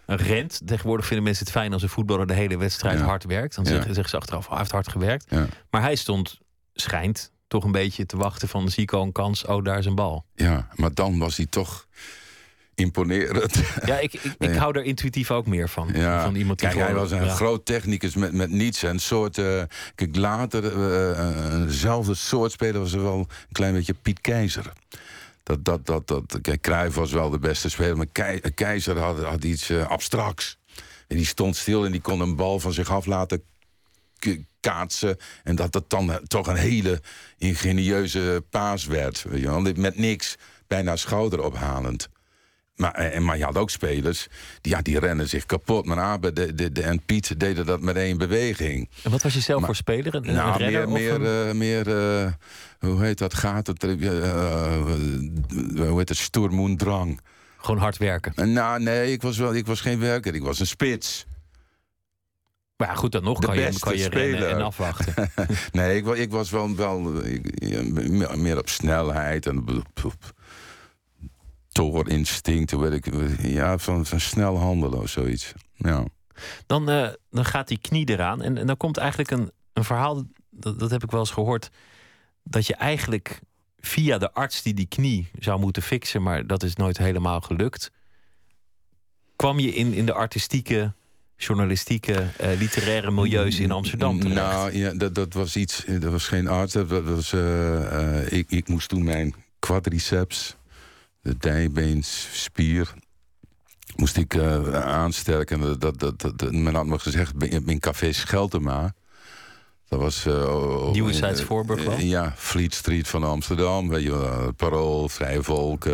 rent. Tegenwoordig vinden mensen het fijn als een voetballer de hele wedstrijd Ja. hard werkt. Dan zeggen, zeggen ze achteraf, oh, hij heeft hard gewerkt. Maar hij stond, schijnt, toch een beetje te wachten van Zico een kans. Oh, daar is een bal. Ja, maar dan was hij toch imponerend. Ja, ik, ik, ik hou er intuïtief ook meer van. Ja, van iemand die kijk, hij was een ja. groot technicus met, met niets. Een soort, eh, kijk, later, eenzelfde soort speler was er wel een klein beetje Piet Keizer. Dat, dat, dat, dat, kijk, Cruijff was wel de beste speler, maar Kei- Keizer had, had iets eh, abstracts. En die stond stil en die kon een bal van zich af laten kaatsen. En dat het dan eh, toch een hele ingenieuze paas werd. Weet je wel? Met niks, bijna schouderophalend. Maar, eh, maar je had ook spelers, die, ja, die rennen zich kapot. Maar Abe de, de, de, en Piet deden dat met één beweging. En wat was je zelf Maar- voor speler? Een, een Nou, renner meer, of meer, een- eh, meer eh, hoe heet dat, gaat het, eh, eh, eh, hoe heet het, stoermoendrang. Gewoon hard werken. En Nou, nee, ik was, wel, ik was geen werker, ik was een spits. Maar ja, goed, dan nog kan je, kan je rennen en afwachten. Nee, ik, ik was wel, wel eh, ik- meer, op snelheid en toorinstinct, weet ik, ja, van, van snel handelen of zoiets. Ja. Dan, eh, dan gaat die knie eraan. En, en dan komt eigenlijk een, een verhaal, dat, dat heb ik wel eens gehoord, dat je eigenlijk via de arts die die knie zou moeten fixen, maar dat is nooit helemaal gelukt, kwam je in, in de artistieke, journalistieke, eh, literaire milieus in Amsterdam terecht. Nou, ja, dat, dat was iets, dat was geen arts, dat, was, eh, eh, ik, ik moest toen mijn quadriceps, de dijbeenspier, moest ik aansterken. Dat, dat, dat, men had me gezegd, in, in café Scheltema, dat was... eh, Nieuwezijds eh, Voorburg wel? eh, Ja, Fleet Street van Amsterdam. Weet je wel, Parool, Vrij Volk,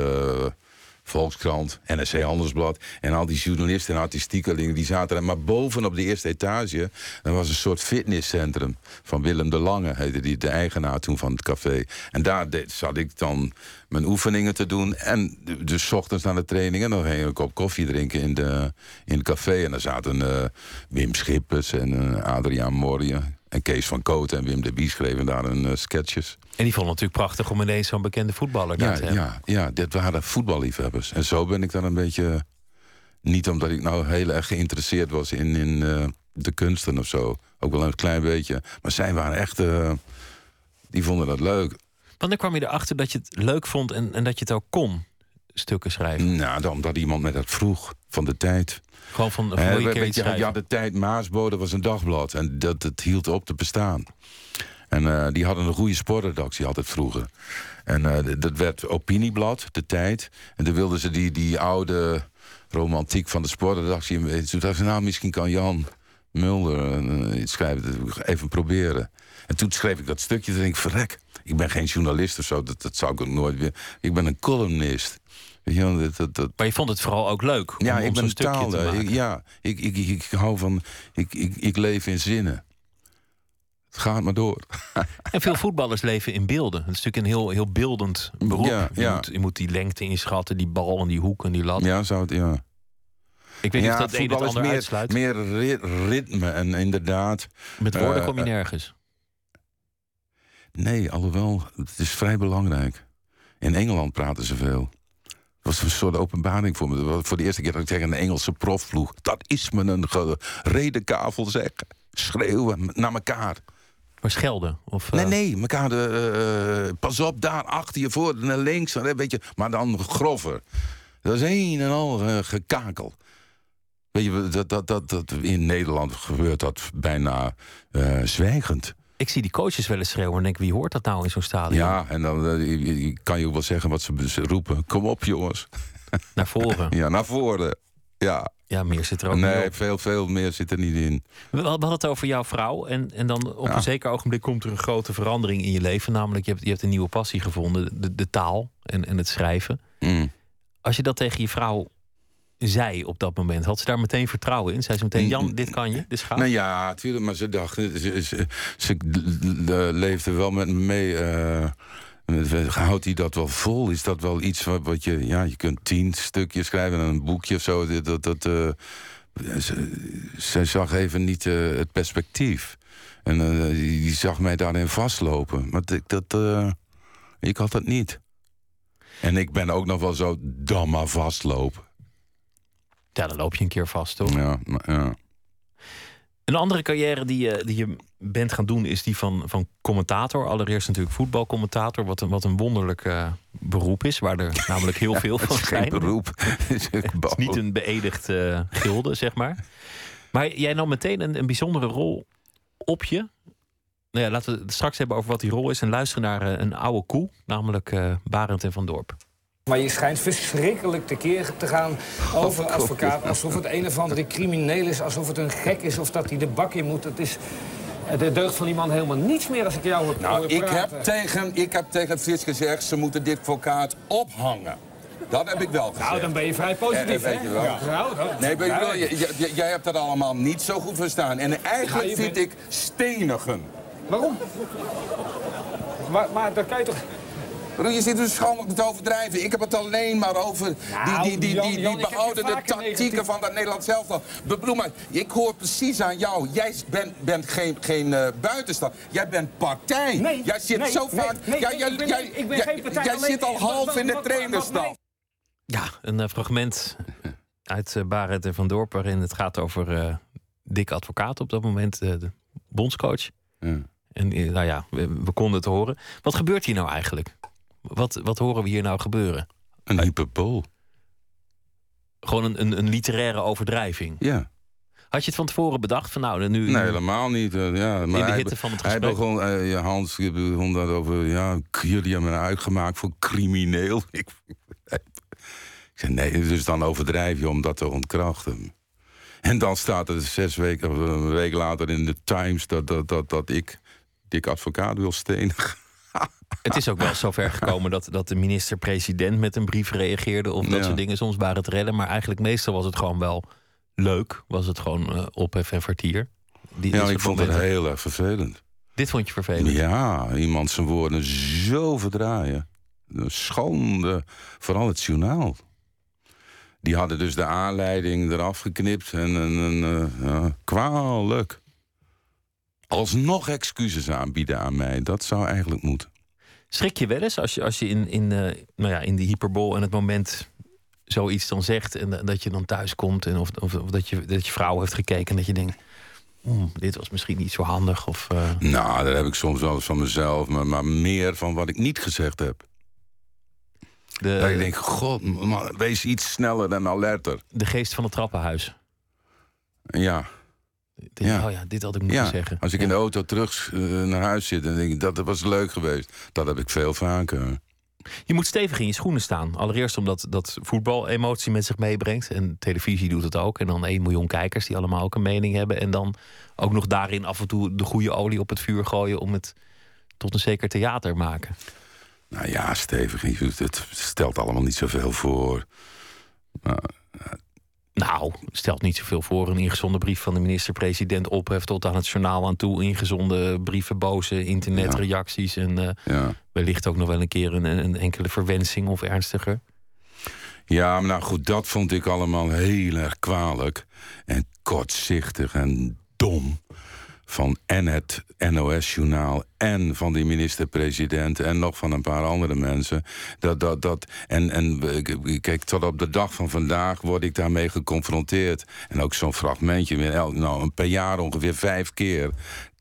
Volkskrant, NRC Handelsblad. En al die journalisten en artistiekelingen die zaten er. Maar boven op de eerste etage, er was een soort fitnesscentrum. Van Willem de Lange, heette die, de eigenaar toen van het café. En daar deed, zat ik dan mijn oefeningen te doen. En dus 's ochtends naar de training. En dan ging ik een kop koffie drinken in, de, in het café. En daar zaten Wim Schippers en Adriaan Morje. En Kees van Kooten en Wim de Bie schreven daar een eh, sketches. En die vond het natuurlijk prachtig om ineens zo'n bekende voetballer daar Ja, te hebben. ja, ja, dit waren voetballiefhebbers. En zo ben ik dan een beetje... Niet omdat ik nou heel erg geïnteresseerd was in, in eh, de kunsten of zo. Ook wel een klein beetje. Maar zij waren echt... eh, die vonden dat leuk. Wanneer kwam je erachter dat je het leuk vond en, en dat je het ook kon, stukken schrijven? Nou, dan, omdat iemand me dat vroeg van de tijd. Gewoon van, weet keer je, iets ja, schrijven? de tijd Maasbode was een dagblad. En dat, het hield op te bestaan. En eh, die hadden een goede sportredactie altijd vroeger. En eh, dat werd opinieblad, de tijd. En toen wilden ze die, die oude romantiek van de sportredactie... Toen dacht ze, nou, misschien kan Jan Mulder eh, iets schrijven. Dat- Even proberen. En toen schreef ik dat stukje. Toen denk ik, verrek, ik ben geen journalist of zo. Dat, dat zou ik ook nooit weer... Ik ben een columnist. Dat, dat, dat, Maar je vond het vooral ook leuk om, ja, om ben stukje te taal. maken. Ik, ja, ik, ik, ik, ik hou van. Ik, ik, ik leef in zinnen. Het gaat maar door. En veel voetballers leven in beelden. Het is natuurlijk een heel, heel beeldend beroep. Ja, je. Moet, je moet die lengte inschatten, die bal en die hoek en die lat. Ja, zou het. Ja. Ik weet niet of dat het een het ander meer, uitsluit. meer ri- ritme en inderdaad. Met woorden eh, kom je eh, nergens. Nee, alhoewel, het is vrij belangrijk. In Engeland praten ze veel. Was een soort openbaring voor me. Voor de eerste keer dat ik tegen een Engelse prof vroeg. Dat is me een redenkavel zeg. Schreeuwen naar elkaar. Maar schelden? Of, Nee, eh, nee, elkaar de, eh, pas op, daar achter je voor, naar links, weet je, maar dan grover. Dat is een en al eh, gekakel. Weet je, dat, dat, dat, dat, in Nederland gebeurt dat bijna eh, zwijgend. Ik zie die coaches wel eens schreeuwen en denk, wie hoort dat nou in zo'n stadion? Ja, en dan eh, kan je ook wel zeggen wat ze, ze roepen. Kom op, jongens. Naar voren. Ja, naar voren. Ja, Ja, meer zit er ook nee, op. veel, veel meer zit er niet in. We hadden het over jouw vrouw. En, en dan op Ja. een zeker ogenblik komt er een grote verandering in je leven. Namelijk, je hebt, je hebt een nieuwe passie gevonden. De, de taal en, en het schrijven. Mm. Als je dat tegen je vrouw zei op dat moment, had ze daar meteen vertrouwen in? Zei ze meteen, Jan, dit kan je, dit gaat? Nou ja, natuurlijk, maar ze dacht, ze, ze, ze, l- leefde wel met me mee. eh, houdt hij dat wel vol? Is dat wel iets wat, wat je, ja, je kunt tien stukjes schrijven en een boekje of zo. Dat, dat, eh, ze, zij zag even niet eh, het perspectief. En eh, die, zag mij daarin vastlopen. Maar ik, dat, eh, ik had dat niet. En ik ben ook nog wel zo, dan maar vastlopen. Ja, dan loop je een keer vast, toch? Ja, ja. Een andere carrière die je, die je bent gaan doen is die van, van commentator. Allereerst natuurlijk voetbalcommentator, wat een, wat een wonderlijk eh, beroep is, waar er namelijk heel veel van is geen zijn. beroep. Het is een Het is niet een beëdigd eh, gilde, zeg maar. Maar jij nam meteen een, een bijzondere rol op je. Nou ja, laten we het straks hebben over wat die rol is en luisteren naar eh, een oude koe, namelijk eh Barend en Van Dorp. Maar je schijnt verschrikkelijk tekeer te gaan over een advocaat... alsof het een of andere crimineel is, alsof het een gek is... of dat hij de bak in moet. Het is... De deugd van die man helemaal niets meer als ik jou hoor Nou, ik praten. heb, tegen, ik heb tegen Frits gezegd, ze moeten dit advocaat ophangen. Dat heb ik wel gezegd. Nou, dan ben je vrij positief, Eh, weet hè? je wel. Ja. Nou, dat- Nee, weet je wel, jij hebt dat allemaal niet zo goed verstaan. En eigenlijk Ja, je vind bent- ik stenigen. Waarom? Maar, maar dan kan je toch... Je zit dus gewoon te overdrijven. Ik heb het alleen maar over Nou, die, die, die, Jan, die, die behoudende tactieken negatief- van dat Nederlands elftal. Bedoel maar, ik hoor precies aan jou. Jij bent, bent geen, geen eh, buitenstand. Jij bent partij. Nee, jij zit nee, zo nee, vaak... nee, jij, ik jij, ben- jij, ik ben jij- geen partij, jij alleen- zit al half wat- in de trainerstaf. Ja, een eh, fragment uit uh, Barend en Van Dorp... waarin het gaat over eh Dick Advocaat op dat moment, eh, de bondscoach. Ja. En nou ja, we, we konden het horen. Wat gebeurt hier nou eigenlijk? Wat, wat horen we hier nou gebeuren? Een hyperbool. Gewoon een, een, een literaire overdrijving. Ja. Had je het van tevoren bedacht? Van nou, nu, Nee, helemaal niet. eh, ja, maar in de hij hitte van het Hij gesprek. begon, eh, ja, Hans begon dat over, ja, jullie hebben me uitgemaakt voor crimineel. Ik, ik zei, nee, dus dan overdrijf je om dat te ontkrachten. En dan staat er zes weken, of een week later in de Times dat, dat, dat, dat ik Dick Advocaat wil stenigen. Het is ook wel zover gekomen dat, dat de minister-president met een brief reageerde. Of dat Ja. soort dingen. Soms waren het rellen, maar eigenlijk meestal was het gewoon wel leuk. Was het gewoon eh, ophef en vertier. Die, Ja, ik vond het heel erg vervelend. Dit vond je vervelend. Ja, iemand zijn woorden zo verdraaien. Een schande. Vooral het journaal. Die hadden dus de aanleiding eraf geknipt. En, en, en, eh, ja, kwalijk. Alsnog excuses aanbieden aan mij. Dat zou eigenlijk moeten. Schrik je wel eens als je, als je in, in, eh, nou ja, in die hyperbol en het moment zoiets dan zegt. En da- dat je dan thuis komt. En of, of, of dat, je, dat je vrouw heeft gekeken. En dat je denkt. "Hmm, dit was misschien niet zo handig. Of, eh, Nou, dat heb ik soms wel eens van mezelf. Maar, maar meer van wat ik niet gezegd heb. de, dat ik denk, god, man, wees iets sneller en alerter. de geest van het trappenhuis. Ja, Ja. Oh ja, dit had ik moeten ja. zeggen. als ik Ja. in de auto terug eh, naar huis zit... dan denk ik, dat was leuk geweest. Dat heb ik veel vaker. Je moet stevig in je schoenen staan. Allereerst omdat dat voetbal emotie met zich meebrengt. En televisie doet het ook. En dan 1 miljoen kijkers die allemaal ook een mening hebben. En dan ook nog daarin af en toe de goede olie op het vuur gooien... om het tot een zeker theater maken. Nou ja, stevig. Het stelt allemaal niet zoveel voor. Nou, stelt niet zoveel voor. Een ingezonden brief van de minister-president opheft tot aan het journaal aan toe. Ingezonden brieven, boze internetreacties. En eh, Ja. wellicht ook nog wel een keer een, een enkele verwensing of ernstiger. ja, maar nou goed, dat vond ik allemaal heel erg kwalijk. En kortzichtig en dom. Van en het NOS-journaal en van die minister-president... en nog van een paar andere mensen. Dat, dat, dat, en, en kijk, tot op de dag van vandaag word ik daarmee geconfronteerd. En ook zo'n fragmentje, weer nou, een per jaar ongeveer vijf keer...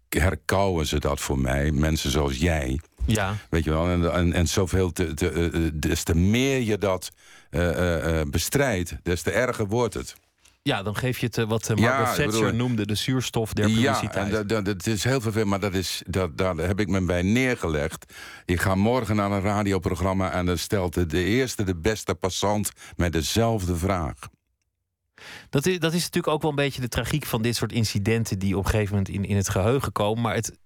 herkauwen ze dat voor mij, mensen zoals jij... Ja, Weet je wel, en, en, en zoveel te, te, eh, eh, des te meer je dat eh, bestrijdt, des te erger wordt het. Ja dan geef je het eh, wat eh, Ja, Margaret ik Thatcher bedoel- noemde de zuurstof der Ja, publiciteit. en dat, dat, dat is heel vervelend, maar dat is, dat, daar heb ik me bij neergelegd. Ik ga morgen naar een radioprogramma en dan stelt de, de eerste, de beste passant mij dezelfde vraag. Dat is, dat is natuurlijk ook wel een beetje de tragiek van dit soort incidenten die op een gegeven moment in, in het geheugen komen. Maar het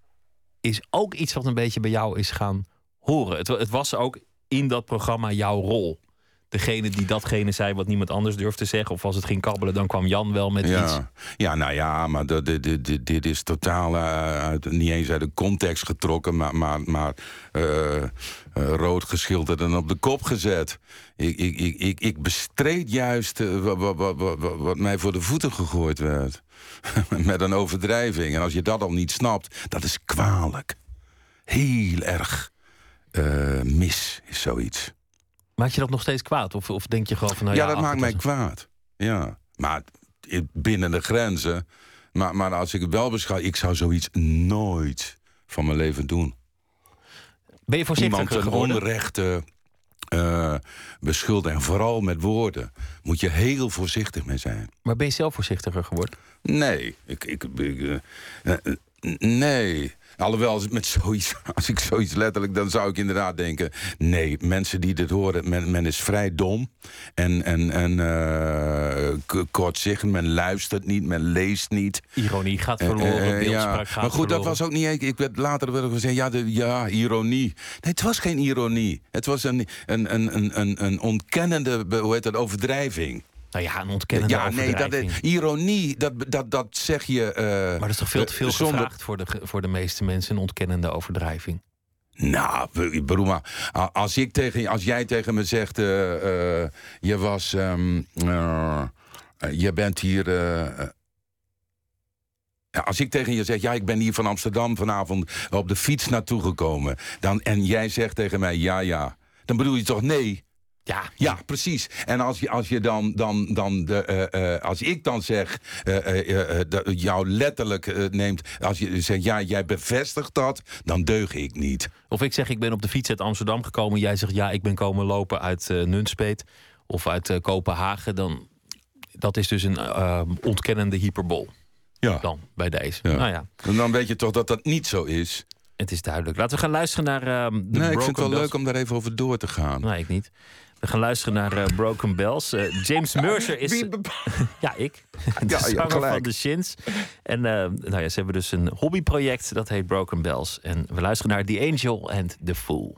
is ook iets wat een beetje bij jou is gaan horen. Het, het was ook in dat programma jouw rol. Degene die datgene zei wat niemand anders durfde te zeggen. Of als het ging kabbelen, dan kwam Jan wel met iets. Ja. nou ja, maar dit, dit, dit, is totaal eh, uit, niet eens uit de context getrokken, maar, maar, maar eh, eh, rood geschilderd en op de kop gezet. Ik, ik, ik, ik, ik bestreed juist wat, wat, wat, wat, wat mij voor de voeten gegooid werd. Met een overdrijving. En als je dat al niet snapt, dat is kwalijk. Heel erg mis is zoiets. Maak je dat nog steeds kwaad? Of, of denk je gewoon van nou ja, ja, dat maakt mij kwaad. Ja, maar binnen de grenzen. Maar, maar als ik het wel beschouw, ik zou zoiets nooit van mijn leven doen. Ben je voorzichtiger Iemand geworden? onrechte eh beschuldigen, en vooral met woorden, moet je heel voorzichtig mee zijn. Maar ben je zelf voorzichtiger geworden? Nee, ik, ik, ik, eh, eh, Nee. Alhoewel, als, ik met zoiets, als ik zoiets letterlijk, dan zou ik inderdaad denken: nee, mensen die dit horen, men, men is vrij dom en, en, en eh, k- kortzichtend. Men luistert niet, men leest niet. Ironie gaat Eh, verloren, eh, gaat Maar goed, dat was ook niet. Ik, ik werd later werd ik gezegd, ja, de, ja, ironie. Nee, het was geen ironie. Het was een, een, een, een, een, ontkennende, hoe heet dat, overdrijving. Nou ja, een ontkennende ja, nee, dat, overdrijving. ironie, dat, dat, dat zeg je. eh, Maar dat is toch veel te veel eh, zonder- gevraagd voor de, voor de meeste mensen, een ontkennende overdrijving. Nou, ik bedoel maar, a- als, ik tegen, als jij tegen me zegt, eh, je was, ehm, eh, eh, je bent hier. als ik tegen je zeg, ja, ik ben hier van Amsterdam vanavond op de fiets naartoe gekomen, dan, en jij zegt tegen mij, ja, ja, dan bedoel je toch nee? Ja, Ja, precies. En als je, als je dan, dan, dan de, eh, eh, als ik dan zeg, eh, eh, dat jou letterlijk neemt, als je zegt, ja, jij bevestigt dat, dan deug ik niet. Of ik zeg, ik ben op de fiets uit Amsterdam gekomen. Jij zegt, ja, ik ben komen lopen uit Nunspeet of uit Kopenhagen. Dan, dat is dus een ontkennende hyperbol Ja. dan bij deze. Ja. Nou ja, En dan weet je toch dat dat niet zo is. het is duidelijk. Laten we gaan luisteren naar ehm, de nee, ik vind het wel leuk om daar even over door te gaan. Nee, ik niet. We gaan luisteren naar eh, Broken Bells. Eh, James Mercer is... Ja, ik. De Ja, zanger van de Shins. En eh, nou ja, ze hebben dus een hobbyproject dat heet Broken Bells. En we luisteren naar The Angel and the Fool.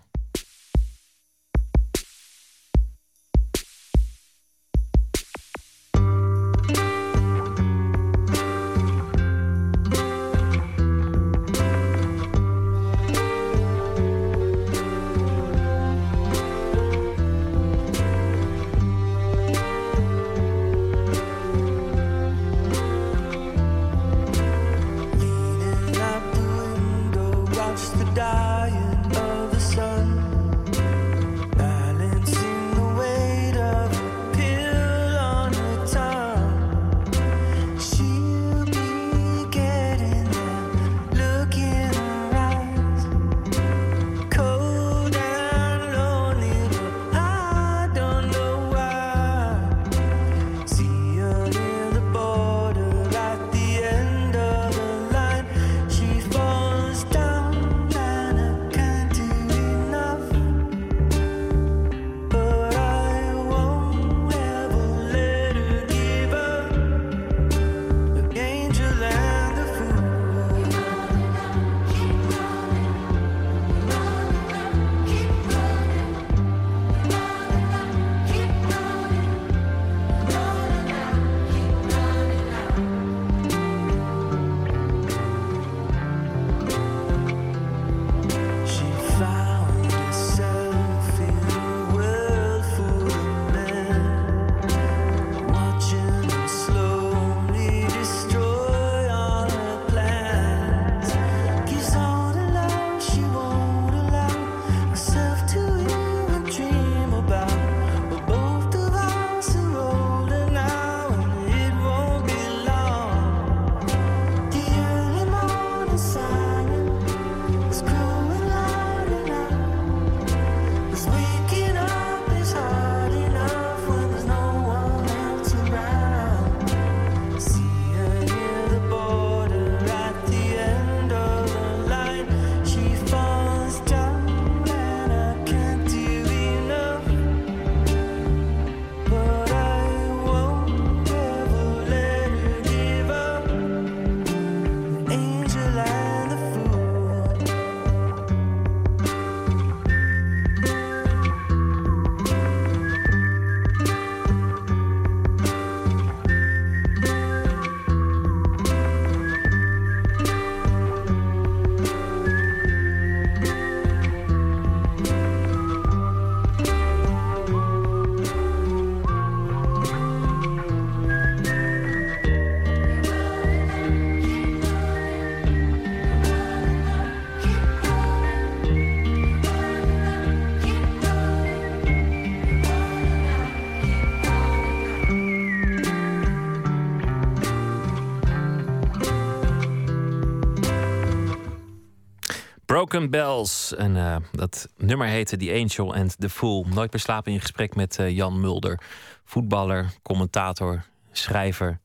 Broken Bells. En eh, dat nummer heette The Angel and the Fool. Nooit meer slapen in gesprek met eh, Jan Mulder. Voetballer, commentator, schrijver.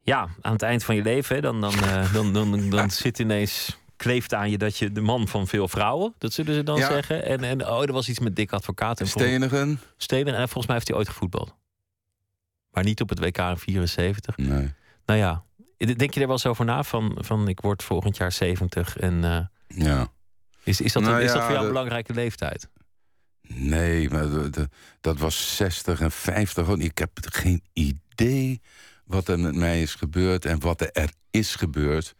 Ja, aan het eind van je leven, dan, dan, eh, dan, dan, dan, zit ineens kleeft aan je dat je de man van veel vrouwen, dat zullen ze dan Ja. zeggen. En, en oh, er was iets met dik advocaat en Stenigen? Stenen. En volgens mij heeft hij ooit gevoetbald. Maar niet op het WK in 74. Nee. Nou ja, denk je er wel eens over na? Van, van ik word volgend jaar 70 en Ja. is, is, dat, Nou is dat voor jou een de- belangrijke leeftijd? Nee, maar de- de- dat was 60 en 50. Gewoon. Ik heb geen idee wat er met mij is gebeurd en wat er is gebeurd.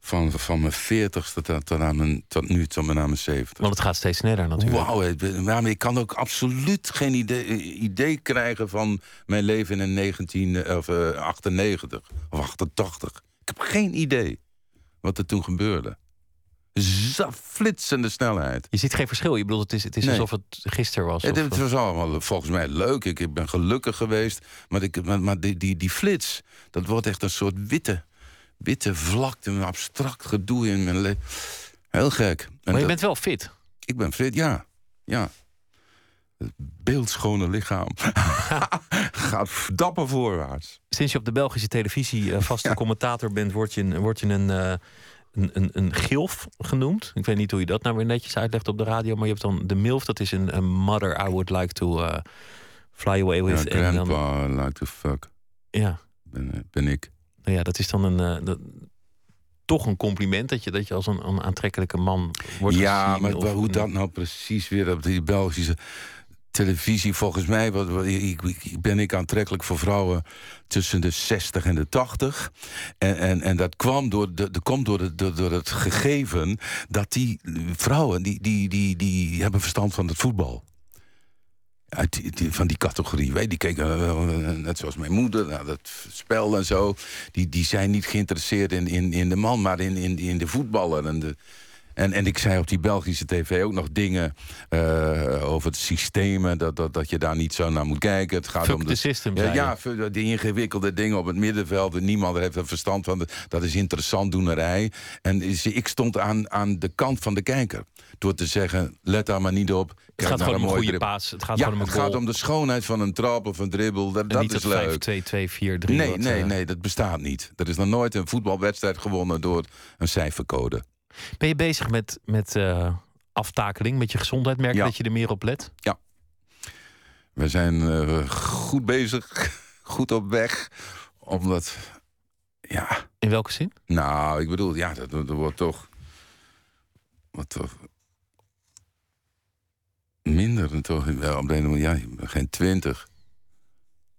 Van, van mijn 40ste tot, tot, aan mijn, tot nu, tot mijn aan mijn 70. Want het gaat steeds sneller natuurlijk. Wauw, ik ben- maar ik kan ook absoluut geen idee, idee krijgen van mijn leven in 1998 of 88. Ik heb geen idee wat er toen gebeurde. Flitsende snelheid. Je ziet geen verschil. Je bedoelt, het is, het is Nee. alsof het gisteren was. Het, of- het was allemaal volgens mij leuk. Ik, ik ben gelukkig geweest. Maar, ik, maar, maar die, die, die flits, dat wordt echt een soort witte, witte vlakte, een abstract gedoe in mijn leven. Heel gek. En maar je dat- bent wel fit. Ik ben fit, ja. ja. Het beeldschone lichaam gaat dapper voorwaarts. Sinds je op de Belgische televisie eh, vaste commentator bent, word je, een- word je een, eh, een, een, een gilf genoemd. Ik weet niet hoe je dat nou weer netjes uitlegt op de radio, maar je hebt dan de MILF, dat is een, een mother I would like to eh, fly away Ja, with. en dan, grandpa, like the fuck, ja, ben, ben ik. nou ja, dat is dan een, eh, dat- toch een compliment dat je, dat je als een, een aantrekkelijke man wordt ja, gezien. maar of wa- hoe een- dat nou precies weer op die Belgische televisie... volgens mij wat, ik, ik- ben ik aantrekkelijk voor vrouwen tussen de 60 en de 80. En, en, en dat kwam door, de, dat komt door, het- door, het gegeven... dat die vrouwen, die, die, die, die hebben verstand van het voetbal. Uit die, van die categorie. Weet, die keken, eh, net zoals mijn moeder, naar dat spel en zo. Die, die zijn niet geïnteresseerd in, in, in de man, maar in, in, in de voetballer. En, de, en, en ik zei op die Belgische tv ook nog dingen eh, over het systemen. Dat, dat, dat je daar niet zo naar moet kijken. Het gaat Fuck om the system, Ja, die ingewikkelde dingen op het middenveld. En niemand heeft er verstand van. Dat is interessant doenerij. En ik stond aan, aan de kant van de kijker. Door te zeggen, let daar maar niet op. Het gaat gewoon om een goede paas. Het gaat ja, om het gaat om de schoonheid van een trap of een dribbel. Dat, dat is leuk. 5, 2, 2, 4, 3. Nee, wat, nee, eh, nee, dat bestaat niet. Er is nog nooit een voetbalwedstrijd gewonnen door een cijfercode. Ben je bezig met, met eh, aftakeling, met je gezondheid? Merk je Ja. dat je er meer op let? We zijn eh, goed bezig, goed op weg. Omdat, ja, In welke zin? nou, ik bedoel, ja, dat, dat wordt toch. Wat toch. Minder dan toch. Wel, op de ene manier, ja, geen twintig.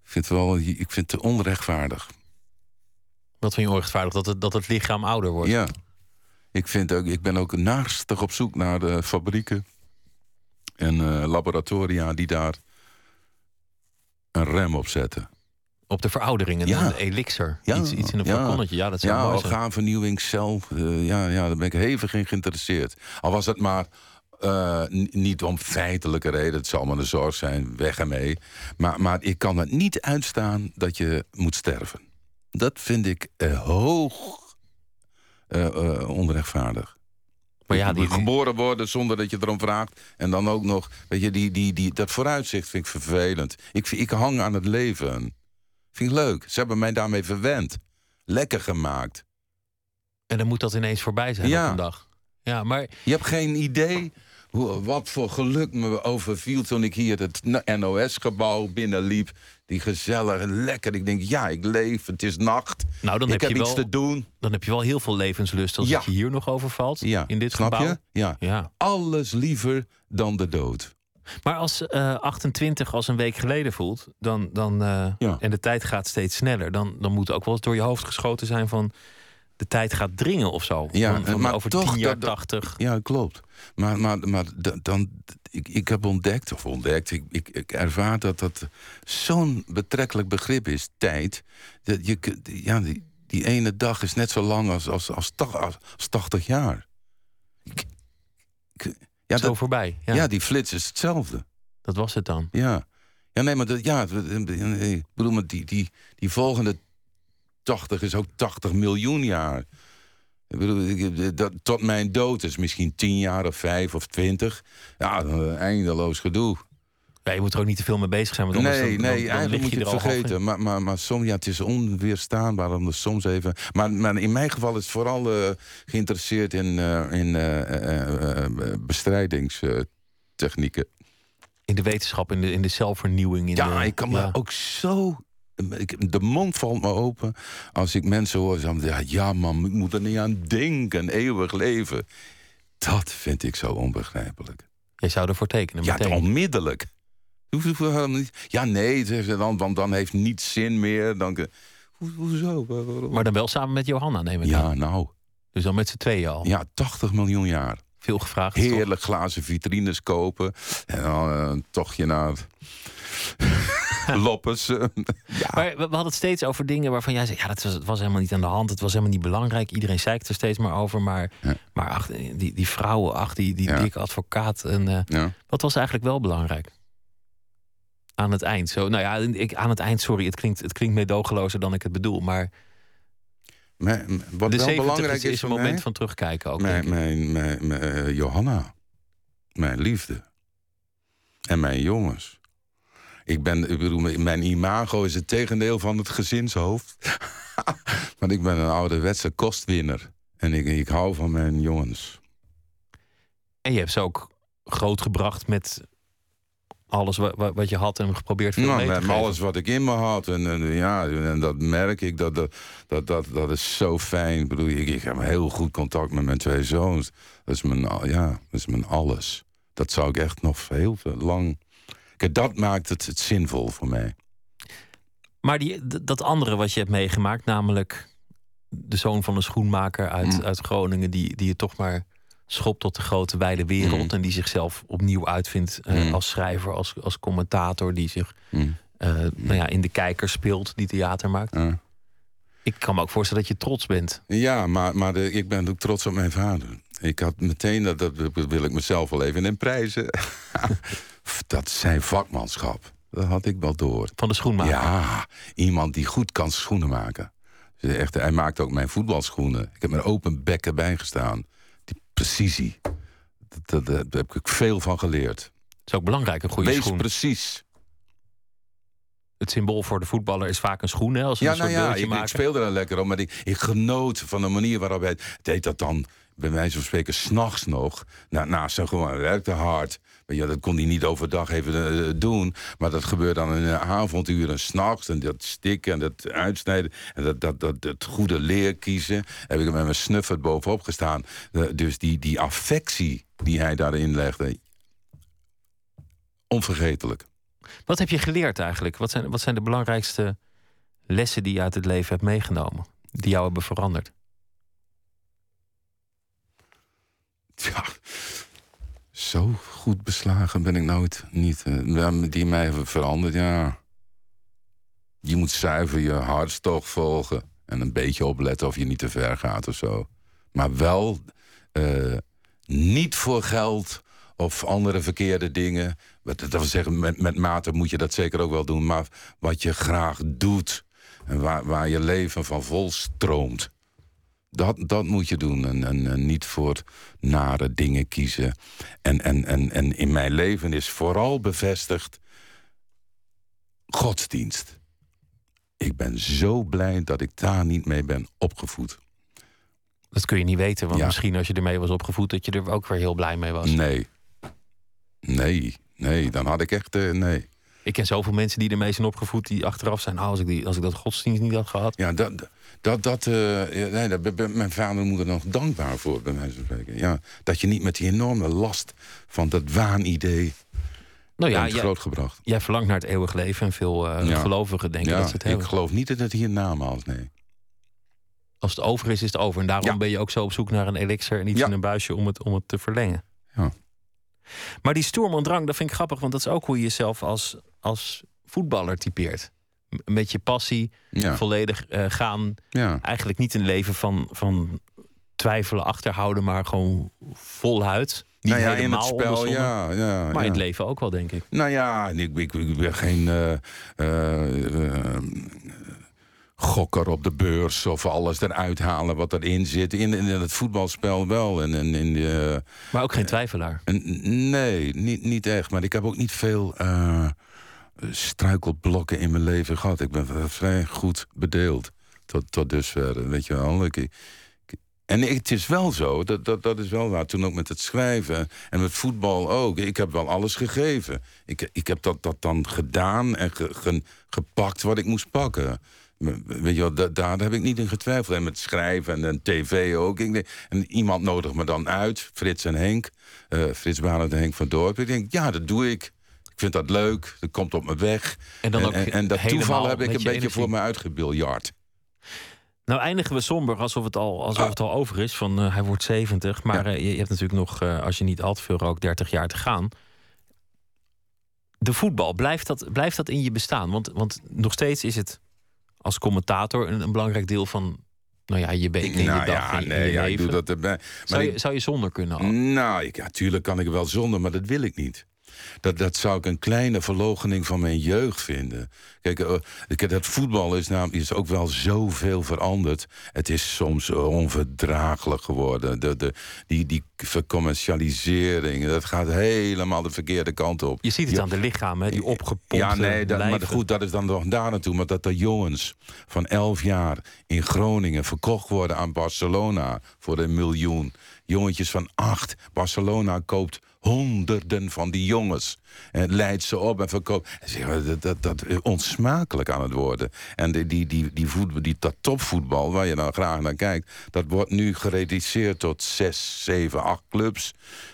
Ik vind het wel, ik vind het onrechtvaardig. Wat vind je onrechtvaardig? Dat het, dat het lichaam ouder wordt? Ja. Ik, vind ook, ik ben ook naastig op zoek naar de fabrieken en eh, laboratoria die daar een rem op zetten. Op de veroudering, een, Ja. een elixir. Ja, Iets, iets in een ja. flaconnetje. Ja, dat zou Ja, mooi zijn. orgaanvernieuwing, cel. eh, ja, ja, daar ben ik hevig in geïnteresseerd. Al was het maar eh, niet om feitelijke reden. Het zal maar een zorg zijn, weg ermee. Maar, maar ik kan het niet uitstaan dat je moet sterven. Dat vind ik eh, hoog onrechtvaardig. Maar ja, die, geboren worden zonder dat je erom vraagt. En dan ook nog, weet je, die, die, die, dat vooruitzicht vind ik vervelend. Ik, ik hang aan het leven. Vind ik leuk. Ze hebben mij daarmee verwend. Lekker gemaakt. en dan moet dat ineens voorbij zijn Ja. op een dag. Ja, maar Je hebt geen idee hoe, wat voor geluk me overviel toen ik hier het NOS-gebouw binnenliep. Die gezellig en lekker. Ik denk, ja, ik leef, het is nacht. nou, dan, ik heb heb je iets wel, te doen. dan heb je wel heel veel levenslust als Ja. je hier nog overvalt. Ja, in dit snap gebouw. je? Ja. Ja. Alles liever dan de dood. Maar als eh 28 als een week geleden voelt, dan, dan, eh, Ja. en de tijd gaat steeds sneller, dan, dan moet ook wel eens door je hoofd geschoten zijn van de tijd gaat dringen of zo. Ja, van, van maar over toch 10 jaar dat- dat- 80. Ja, klopt. Maar, maar, maar da- dan, ik, ik heb ontdekt, of ontdekt, ik, ik, ik ervaar dat dat zo'n betrekkelijk begrip is, tijd. Dat je, ja, die, die ene dag is net zo lang als, als, als, tach- als, als 80 jaar. Ik- ik- ja, zo dat, voorbij. Ja, ja, die flits is hetzelfde. Dat was het dan. Ja, ja nee, maar dat, ja, ik bedoel, maar die, die, die volgende 80 is ook 80 miljoen jaar. Ik bedoel, ik- dat, tot mijn dood is misschien 10 jaar of 5 of 20. Ja, eh, eindeloos gedoe. Ja, je moet er ook niet te veel mee bezig zijn. Want Nee, dan, nee, dan eigenlijk moet je het vergeten. Maar, maar, maar soms, ja, het is onweerstaanbaar om er soms even... Maar, maar in mijn geval is het vooral eh, geïnteresseerd in, eh, in eh, eh, eh, bestrijdingstechnieken. In de wetenschap, in de, in de zelfvernieuwing. In Ja, de, ik kan me ook zo... ik- De mond valt me open als ik mensen hoor zeggen... Ja, ja man, ik moet er niet aan denken, eeuwig leven. Dat vind ik zo onbegrijpelijk. Jij zou ervoor tekenen Ja, meteen. onmiddellijk. Helemaal niet. Ja, nee, dan, want dan heeft niets zin meer. Dan, hoezo? Maar dan wel samen met Johanna, neem ik aan. Ja, nou. Dus dan met z'n tweeën al. Ja, 80 miljoen jaar. Veel gevraagd. toch? Heerlijk glazen vitrines kopen. En dan eh, een tochtje naar Loppes. ja. Maar we, we hadden het steeds over dingen waarvan jij zei... ja, dat was, het was helemaal niet aan de hand. Het was helemaal niet belangrijk. Iedereen zeikt er steeds maar over. Maar, Ja. maar ach, die, die vrouwen, ach, die, die Ja. dikke advocaat. En, eh, Ja. wat was eigenlijk wel belangrijk? Aan het eind. Zo, nou ja, ik, aan het eind, sorry, het klinkt, het klinkt meedogenlozer dan ik het bedoel. Maar wat de wel 70 belangrijk is, is, een moment mij, van terugkijken ook. mijn, mijn, mijn, eh, Johanna. Mijn liefde. En mijn jongens. Ik ben, ik bedoel, mijn imago is het tegendeel van het gezinshoofd. Want ik ben een ouderwetse kostwinner. En ik, ik hou van mijn jongens. En je hebt ze ook grootgebracht met alles wat, wat, je had en geprobeerd veel Nou, met alles wat ik in me had. En, en, ja, en dat merk ik. Dat, dat, dat, dat, dat is zo fijn. Ik bedoel, ik, ik heb heel goed contact met mijn twee zoons. Dat is mijn, ja, dat is mijn alles. Dat zou ik echt nog heel veel lang... Dat maakt het, het zinvol voor mij. Maar die, dat andere wat je hebt meegemaakt, namelijk de zoon van een schoenmaker uit, Mm. uit Groningen, die, die je toch maar schopt tot de grote wijde wereld Mm. en die zichzelf opnieuw uitvindt eh, Mm. als schrijver, als, als commentator, die zich eh, nou ja, in de kijker speelt, die theater maakt. Ik kan me ook voorstellen dat je trots bent. Ja, maar, maar de, ik ben ook trots op mijn vader. Ik had meteen, dat, dat wil ik mezelf wel even in prijzen. dat zijn vakmanschap. Dat had ik wel door. Van de schoenmaker. Ja, iemand die goed kan schoenen maken. Dus Echt, hij maakt ook mijn voetbalschoenen. Ik heb met open bekken bijgestaan. Die precisie. Daar heb ik veel van geleerd. Dat is ook belangrijk, een goede Wees schoen. precies. Het symbool voor de voetballer is vaak een schoen, hè, als Ja, een nou soort ja, ik, speelde er lekker op. Maar ik, ik genoot van de manier waarop hij... Het deed dat dan, bij wijze van spreken, s'nachts nog. Na, naast zijn gewoon, werkte hard. Je, dat kon hij niet overdag even eh, doen. Maar dat gebeurde dan in de avonduren, s'nachts. En dat stikken en dat uitsnijden. En dat, dat, dat, dat goede leer kiezen. Heb ik er met mijn snuffert bovenop gestaan. Eh, dus die, die affectie die hij daarin legde... Onvergetelijk. Wat heb je geleerd eigenlijk? Wat zijn, wat zijn de belangrijkste lessen die je uit het leven hebt meegenomen? Die jou hebben veranderd? Ja, zo goed beslagen ben ik nooit niet. eh, Die mij hebben veranderd, ja. Je moet zuiver je hartstocht volgen. En een beetje opletten of je niet te ver gaat of zo. Maar wel eh, niet voor geld of andere verkeerde dingen. Dat wil zeggen, met, met mate moet je dat zeker ook wel doen. Maar wat je graag doet en waar, waar je leven van vol stroomt. Dat, dat moet je doen. En, en, en niet voor nare dingen kiezen. En, en, en, en in mijn leven is vooral bevestigd godsdienst. Ik ben zo blij dat ik daar niet mee ben opgevoed. Dat kun je niet weten, want Ja. misschien als je ermee was opgevoed... dat je er ook weer heel blij mee was. Nee. Nee, nee, dan had ik echt... eh, nee. Ik ken zoveel mensen die ermee zijn opgevoed... die achteraf zijn, oh, als, ik die, als ik dat godsdienst niet had gehad... Ja, dat, dat, dat, eh, nee, daar ben mijn vader en moeder nog dankbaar voor, bij van spreken. Ja, dat je niet met die enorme last van dat waanidee nou ja, jij, grootgebracht. jij verlangt naar het eeuwig leven... en veel eh, Ja. gelovigen denken Ja, dat ze het ik hebben. geloof niet dat het hier namaals, nee. Als het over is, is het over. En daarom Ja. ben je ook zo op zoek naar een elixir... en iets in een buisje om het, om het te verlengen. Ja. Maar die Sturm und Drang, dat vind ik grappig... want dat is ook hoe je jezelf als, als voetballer typeert. Met je passie, Ja, volledig eh, gaan... ja. eigenlijk niet een leven van, van twijfelen, achterhouden, maar gewoon voluit. Niet nou ja, in het spel, ja. ja Maar in het leven ook wel, denk ik. Nou ja, ik, ik, ik ben geen. eh, eh, gokker op de beurs of alles eruit halen wat erin zit. In, in het voetbalspel wel. En, en in de, Maar ook geen twijfelaar. en- nee, niet, niet echt. Maar ik heb ook niet veel struikelblokken in mijn leven gehad. Ik ben vrij goed bedeeld tot, tot dusver. Weet je wel. En het is wel zo, dat, dat, dat is wel waar. Toen ook met het schrijven en met voetbal ook. Ik heb wel alles gegeven. Ik, ik heb dat, dat dan gedaan en ge- ge- gepakt wat ik moest pakken. Weet je wel, da- daar heb ik niet in getwijfeld. En met schrijven en, tv ook. Ik en iemand nodigt me dan uit, Frits en Henk. eh, Frits Barend en Henk van Dorp. Ik denk, ja, dat doe ik. Ik vind dat leuk. Dat komt op me weg. En dan ook en, en dat toeval heb ik een je beetje voor me uitgebiljard. Nou eindigen we somber alsof het al, alsof het al over is. Van eh, hij wordt 70. Maar Ja. eh, je, je hebt natuurlijk nog, eh, als je niet al te veel rookt, 30 jaar te gaan. De voetbal, blijft dat, blijft dat in je bestaan? Want, want nog steeds is het als commentator een, een belangrijk deel van nou ja, je en je nou dag ja, je- nee, je ja, ik doe dat erbij. zou, je, zou je zonder kunnen al? Nou, ik, ja, tuurlijk kan ik wel zonder, maar dat wil ik niet. Dat, dat zou ik een kleine verlogening van mijn jeugd vinden. Kijk, eh, dat voetbal is, namelijk is ook wel zoveel veranderd. Het is soms eh, onverdraaglijk geworden. De, de, die, die vercommercialisering, dat gaat helemaal de verkeerde kant op. Je ziet het aan de lichamen, die opgepompte Ja, nee, dat, maar goed, dat is dan nog daar naartoe. Maar dat er jongens van 11 jaar in Groningen verkocht worden aan Barcelona voor een miljoen. Jongetjes van 8. Barcelona koopt honderden van die jongens. En leidt ze op en verkoopt. En zeg maar, Dat, dat, dat is onsmakelijk aan het worden. En die, die, die, die, voetbal, die dat topvoetbal, waar je dan graag naar kijkt... dat wordt nu gereduceerd tot 6, 7, 8 clubs.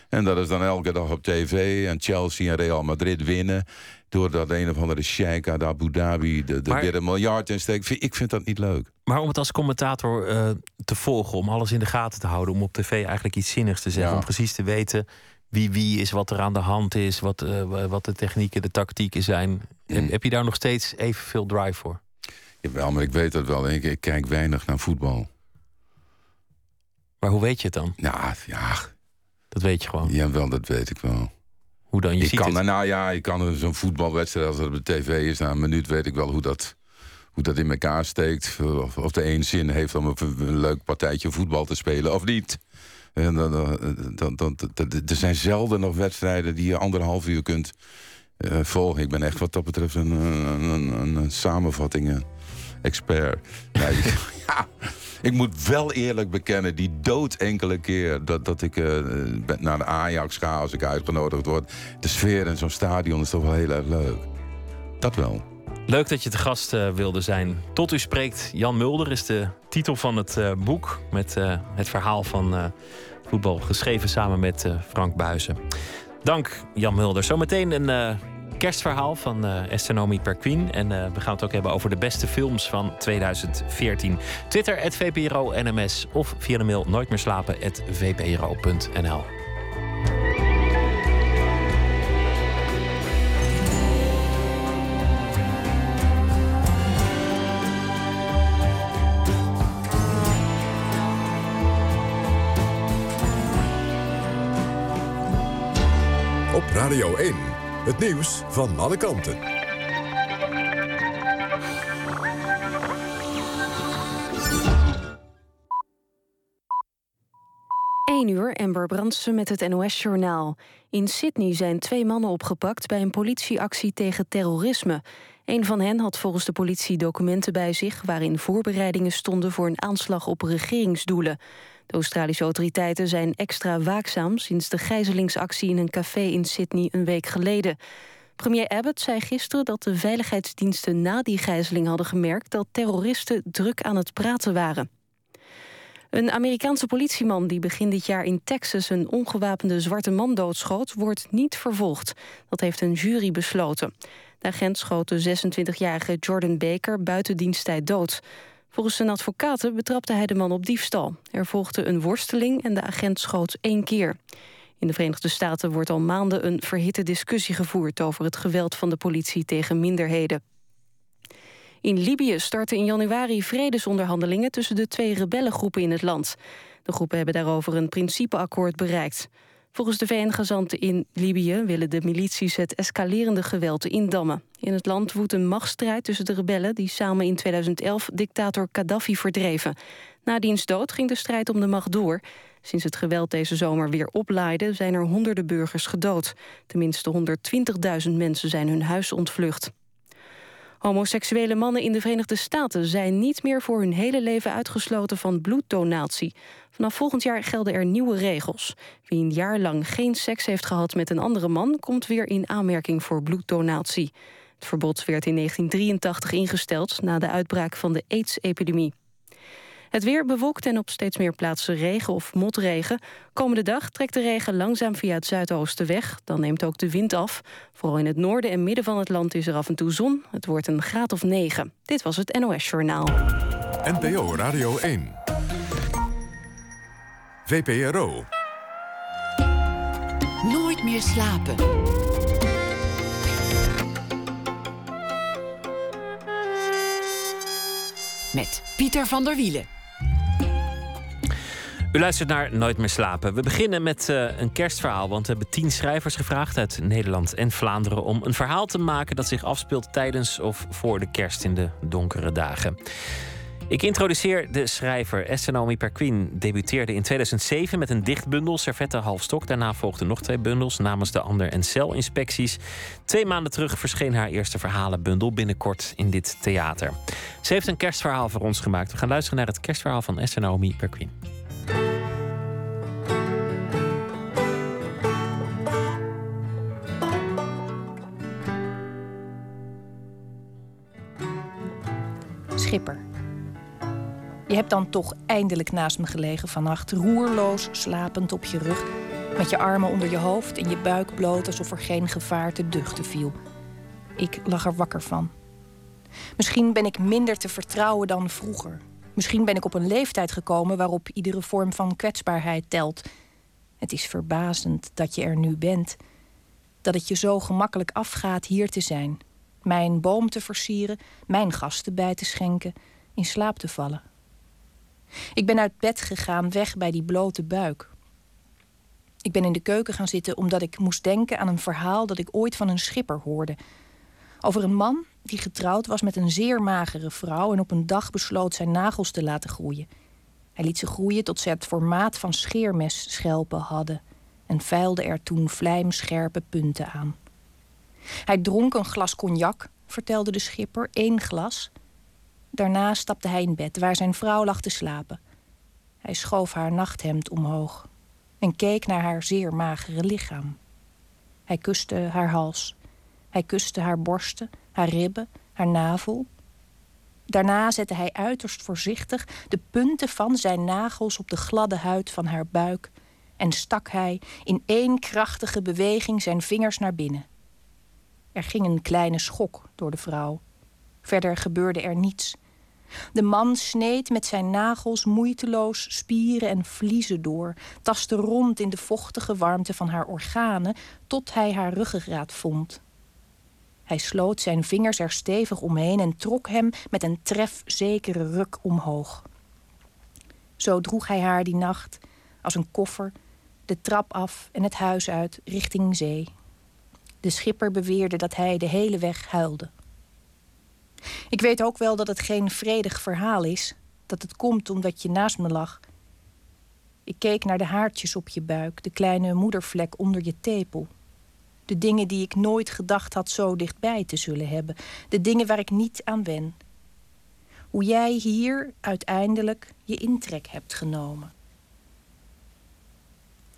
En dat is dan elke dag op tv. En Chelsea en Real Madrid winnen. Doordat een of andere sheik uit Abu Dhabi de, de Maar- weer een miljard insteekt. Ik vind dat niet leuk. Maar om het als commentator eh, te volgen, om alles in de gaten te houden, om op tv eigenlijk iets zinnigs te zeggen, Ja. om precies te weten wie wie is, wat er aan de hand is, wat, eh, wat de technieken, de tactieken zijn. Mm. Heb, heb je daar nog steeds evenveel drive voor? Jawel, maar ik weet dat wel. Ik, ik kijk weinig naar voetbal. Maar hoe weet je het dan? Ja, ja, Dat weet je gewoon. jawel, dat weet ik wel. Hoe dan? Je ik ziet kan, het. nou ja, ik kan zo'n voetbalwedstrijd als het op de tv is, na een minuut weet ik wel hoe dat, hoe dat in elkaar steekt. Of, of de een zin heeft om een, een leuk partijtje voetbal te spelen of niet. En er zijn zelden nog wedstrijden die je anderhalf uur kunt eh, volgen. Ik ben echt wat dat betreft een, een, een, samenvattingen-expert. Nee, ik- ja, ik moet wel eerlijk bekennen, die dood enkele keer dat, dat ik eh, naar de Ajax ga als ik uitgenodigd word. De sfeer in zo'n stadion is toch wel heel erg leuk. Dat wel. Leuk dat je te gast eh, wilde zijn. Tot u spreekt, Jan Mulder is de titel van het eh, boek met eh, het verhaal van voetbal, geschreven samen met Frank Buizen. Dank, Jan Mulder. Zometeen een kerstverhaal van Esther Nomi Perquin. En we gaan het ook hebben over de beste films van 2014. Twitter, het VPRO NMS of via de mail nooit Radio 1. Het nieuws van alle kanten. 1 uur, Amber Brandsen met het NOS-journaal. In Sydney zijn twee mannen opgepakt bij een politieactie tegen terrorisme. Een van hen had volgens de politie documenten bij zich... waarin voorbereidingen stonden voor een aanslag op regeringsdoelen. De Australische autoriteiten zijn extra waakzaam... sinds de gijzelingsactie in een café in Sydney een week geleden. Premier Abbott zei gisteren dat de veiligheidsdiensten na die gijzeling hadden gemerkt... dat terroristen druk aan het praten waren. Een Amerikaanse politieman die begin dit jaar in Texas een ongewapende zwarte man doodschoot, wordt niet vervolgd. Dat heeft een jury besloten. De agent schoot de 26-jarige Jordan Baker buiten diensttijd dood. Volgens zijn advocaten betrapte hij de man op diefstal. Er volgde een worsteling en de agent schoot één keer. In de Verenigde Staten wordt al maanden een verhitte discussie gevoerd over het geweld van de politie tegen minderheden. In Libië starten in januari vredesonderhandelingen tussen de twee rebellengroepen in het land. De groepen hebben daarover een principeakkoord bereikt. Volgens de VN-gezanten in Libië willen de milities het escalerende geweld indammen. In het land woedt een machtsstrijd tussen de rebellen... die samen in 2011 dictator Gaddafi verdreven. Na diens dood ging de strijd om de macht door. Sinds het geweld deze zomer weer oplaaide... zijn er honderden burgers gedood. Tenminste 120.000 mensen zijn hun huis ontvlucht. Homoseksuele mannen in de Verenigde Staten zijn niet meer voor hun hele leven uitgesloten van bloeddonatie. Vanaf volgend jaar gelden er nieuwe regels. Wie een jaar lang geen seks heeft gehad met een andere man, komt weer in aanmerking voor bloeddonatie. Het verbod werd in 1983 ingesteld na de uitbraak van de AIDS-epidemie. Het weer bewolkt en op steeds meer plaatsen regen of motregen. Komende dag trekt de regen langzaam via het zuidoosten weg. Dan neemt ook de wind af. Vooral in het noorden en midden van het land is er af en toe zon. Het wordt een graad of 9. Dit was het NOS Journaal. NPO Radio 1. VPRO. Nooit meer slapen. Met Pieter van der Wielen. U luistert naar Nooit meer slapen. We beginnen met eh, een kerstverhaal, want we hebben tien schrijvers gevraagd uit Nederland en Vlaanderen om een verhaal te maken dat zich afspeelt tijdens of voor de kerst in de donkere dagen. Ik introduceer de schrijver. Esther Naomi Perquin debuteerde in 2007 met een dichtbundel, Servette Halfstok. Daarna volgden nog twee bundels, namens de Ander en Celinspecties. Twee maanden terug verscheen haar eerste verhalenbundel, binnenkort in dit theater. Ze heeft een kerstverhaal voor ons gemaakt. We gaan luisteren naar het kerstverhaal van Esther Naomi Perquin. Schipper. Je hebt dan toch eindelijk naast me gelegen vannacht, roerloos slapend op je rug, met je armen onder je hoofd en je buik bloot alsof er geen gevaar te duchten viel. Ik lag er wakker van. Misschien ben ik minder te vertrouwen dan vroeger. Misschien ben ik op een leeftijd gekomen waarop iedere vorm van kwetsbaarheid telt. Het is verbazend dat je er nu bent. Dat het je zo gemakkelijk afgaat hier te zijn. Mijn boom te versieren, mijn gasten bij te schenken, in slaap te vallen. Ik ben uit bed gegaan, weg bij die blote buik. Ik ben in de keuken gaan zitten omdat ik moest denken aan een verhaal dat ik ooit van een schipper hoorde. Over een man die getrouwd was met een zeer magere vrouw en op een dag besloot zijn nagels te laten groeien. Hij liet ze groeien tot ze het formaat van scheermesschelpen hadden en veilde er toen vlijmscherpe punten aan. Hij dronk een glas cognac, vertelde de schipper, één glas. Daarna stapte hij in bed, waar zijn vrouw lag te slapen. Hij schoof haar nachthemd omhoog en keek naar haar zeer magere lichaam. Hij kuste haar hals. Hij kuste haar borsten, haar ribben, haar navel. Daarna zette hij uiterst voorzichtig de punten van zijn nagels op de gladde huid van haar buik en stak hij in één krachtige beweging zijn vingers naar binnen. Er ging een kleine schok door de vrouw. Verder gebeurde er niets. De man sneed met zijn nagels moeiteloos spieren en vliezen door, tastte rond in de vochtige warmte van haar organen tot hij haar ruggengraat vond. Hij sloot zijn vingers er stevig omheen en trok hem met een trefzekere ruk omhoog. Zo droeg hij haar die nacht, als een koffer, de trap af en het huis uit richting zee. De schipper beweerde dat hij de hele weg huilde. Ik weet ook wel dat het geen vredig verhaal is, dat het komt omdat je naast me lag. Ik keek naar de haartjes op je buik, de kleine moedervlek onder je tepel. De dingen die ik nooit gedacht had zo dichtbij te zullen hebben, de dingen waar ik niet aan wen. Hoe jij hier uiteindelijk je intrek hebt genomen.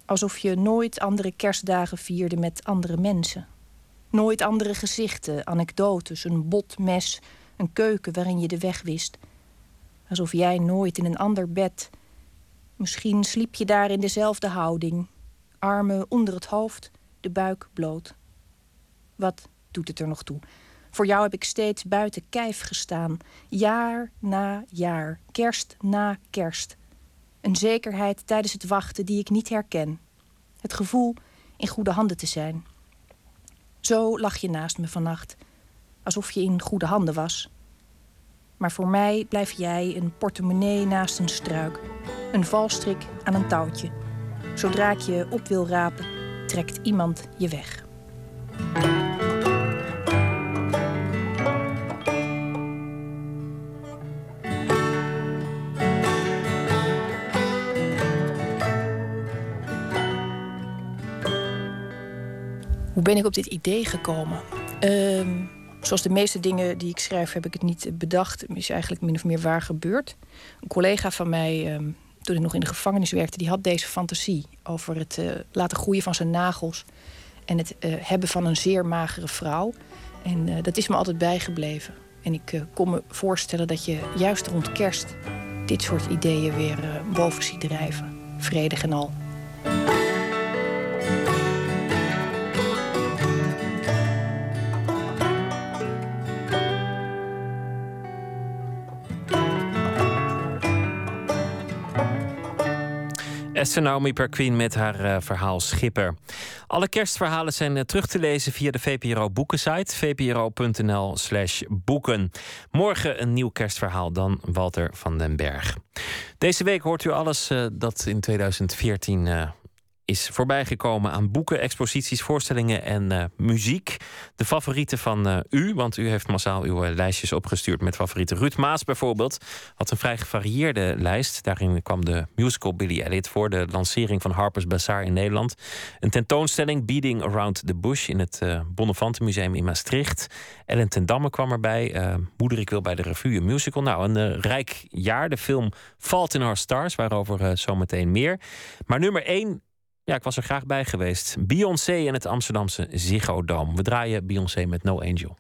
Alsof je nooit andere kerstdagen vierde met andere mensen. Nooit andere gezichten, anekdotes, een bot mes, een keuken waarin je de weg wist. Alsof jij nooit in een ander bed. Misschien sliep je daar in dezelfde houding, armen onder het hoofd, de buik bloot. Wat doet het er nog toe? Voor jou heb ik steeds buiten kijf gestaan, jaar na jaar, kerst na kerst. Een zekerheid tijdens het wachten die ik niet herken. Het gevoel in goede handen te zijn. Zo lag je naast me vannacht, alsof je in goede handen was. Maar voor mij blijf jij een portemonnee naast een struik, een valstrik aan een touwtje. Zodra ik je op wil rapen, trekt iemand je weg. Hoe ben ik op dit idee gekomen? Ehm, zoals de meeste dingen die ik schrijf, heb ik het niet bedacht. Het is eigenlijk min of meer waar gebeurd. Een collega van mij, ehm, toen ik nog in de gevangenis werkte, die had deze fantasie over het eh, laten groeien van zijn nagels en het eh, hebben van een zeer magere vrouw. En eh, dat is me altijd bijgebleven. En ik kon me voorstellen dat je juist rond kerst dit soort ideeën weer boven ziet drijven. Vredig en al. Esther Naomi Perquin met haar eh, verhaal Schipper. Alle kerstverhalen zijn eh, terug te lezen via de VPRO boekensite vpro.nl slash boeken. Morgen een nieuw kerstverhaal dan Walter van den Berg. Deze week hoort u alles eh, dat in 2014 eh, is voorbijgekomen aan boeken, exposities, voorstellingen en eh, muziek. De favorieten van eh, u, want u heeft massaal uw eh, lijstjes opgestuurd met favorieten. Ruud Maas bijvoorbeeld had een vrij gevarieerde lijst. Daarin kwam de musical Billy Elliot voor, de lancering van Harper's Bazaar in Nederland. Een tentoonstelling Beating Around the Bush in het Bonnefantenmuseum in Maastricht. Ellen ten Damme kwam erbij. Moeder, ik wil bij de revue een musical. Nou, een rijk jaar. De film Fault in Our Stars, waarover zometeen meer. Maar nummer één ja, ik was er graag bij geweest. Beyoncé en het Amsterdamse Ziggo Dome. We draaien Beyoncé met No Angel.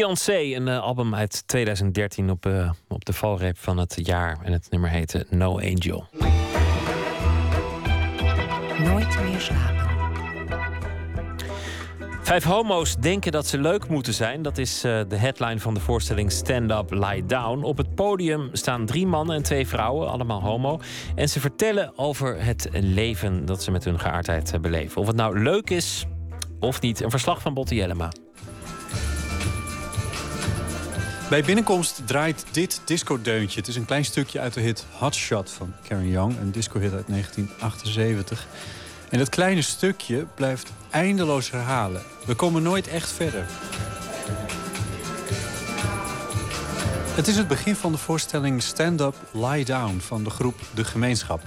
Beyoncé, een eh, album uit 2013 op, eh, op de valreep van het jaar. En het nummer heette No Angel. Nooit meer slapen. Vijf homo's denken dat ze leuk moeten zijn. Dat is eh, de headline van de voorstelling Stand Up, Lie Down. Op het podium staan drie mannen en twee vrouwen, allemaal homo. En ze vertellen over het leven dat ze met hun geaardheid beleven. Of het nou leuk is of niet. Een verslag van Botte Jellema. Bij binnenkomst draait dit discodeuntje. Het is een klein stukje uit de hit Hot Shot van Karen Young. Een discohit uit 1978. En dat kleine stukje blijft eindeloos herhalen. We komen nooit echt verder. Het is het begin van de voorstelling Stand Up, Lie Down van de groep De Gemeenschap.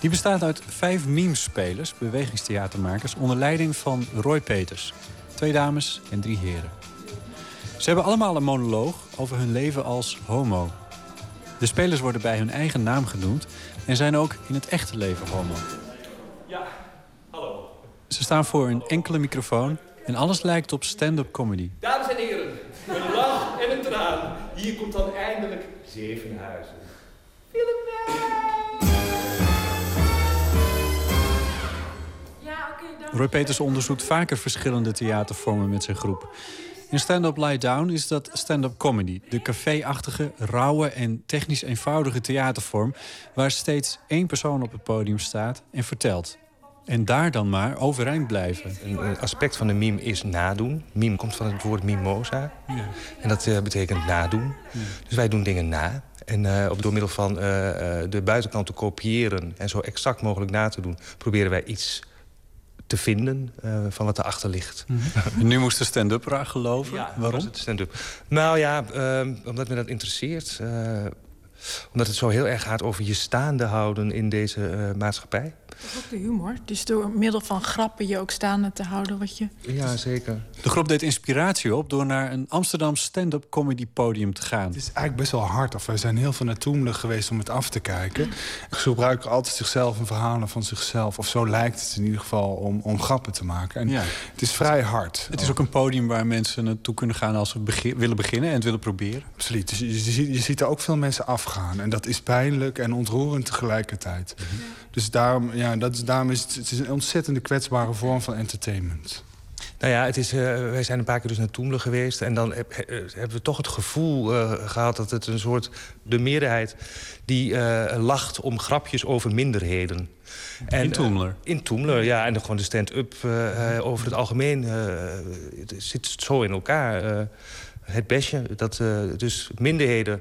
Die bestaat uit vijf memespelers, bewegingstheatermakers... onder leiding van Roy Peters. Twee dames en drie heren. Ze hebben allemaal een monoloog over hun leven als homo. De spelers worden bij hun eigen naam genoemd... en zijn ook in het echte leven homo. Ja, hallo. Ze staan voor een enkele microfoon... en alles lijkt op stand-up comedy. Dames en heren, een lach en een traan. Hier komt dan eindelijk Zevenhuizen. Roy Peters onderzoekt vaker verschillende theatervormen met zijn groep. In Stand Up Lie Down is dat stand-up comedy. De café-achtige, rauwe en technisch eenvoudige theatervorm... waar steeds één persoon op het podium staat en vertelt. En daar dan maar overeind blijven. Een een aspect van de meme is nadoen. Meme komt van het woord mimosa. Ja. En dat eh, betekent nadoen. Dus wij doen dingen na. En eh, op, door middel van eh, eh, de buitenkant te kopiëren en zo exact mogelijk na te doen, proberen wij iets te vinden eh, van wat erachter ligt. En nu moest de stand-up eraan geloven. Ja, Waarom? was het stand-up. Nou ja, ehm, omdat me dat interesseert. eh, omdat het zo heel erg gaat over je staande houden in deze eh, maatschappij. Dat is ook de humor. Dus door middel van grappen je ook staande te houden wat je... Ja, zeker. De groep deed inspiratie op door naar een Amsterdam stand-up comedy podium te gaan. Het is eigenlijk best wel hard. Of wij zijn heel veel naar Toemler geweest om het af te kijken. Ze gebruiken altijd zichzelf en verhalen van zichzelf. Of zo lijkt het in ieder geval om, om grappen te maken. En Ja. het is vrij hard. Het is ook een podium waar mensen naartoe kunnen gaan als ze begi- willen beginnen en het willen proberen. Absoluut. Dus je, je ziet, je ziet er ook veel mensen afgaan. En dat is pijnlijk en ontroerend tegelijkertijd. Dus daarom, ja, dat is, daarom is het, het is een ontzettende kwetsbare vorm van entertainment. Nou ja, het is, eh, wij zijn een paar keer dus naar Toemler geweest. En dan heb- eh, hebben we toch het gevoel eh, gehad dat het een soort... de meerderheid die eh, lacht om grapjes over minderheden. En, In Toemler? in Toemler, ja. En dan gewoon de stand-up over het algemeen. eh, het zit zo in elkaar. eh, het besje, dat eh, dus minderheden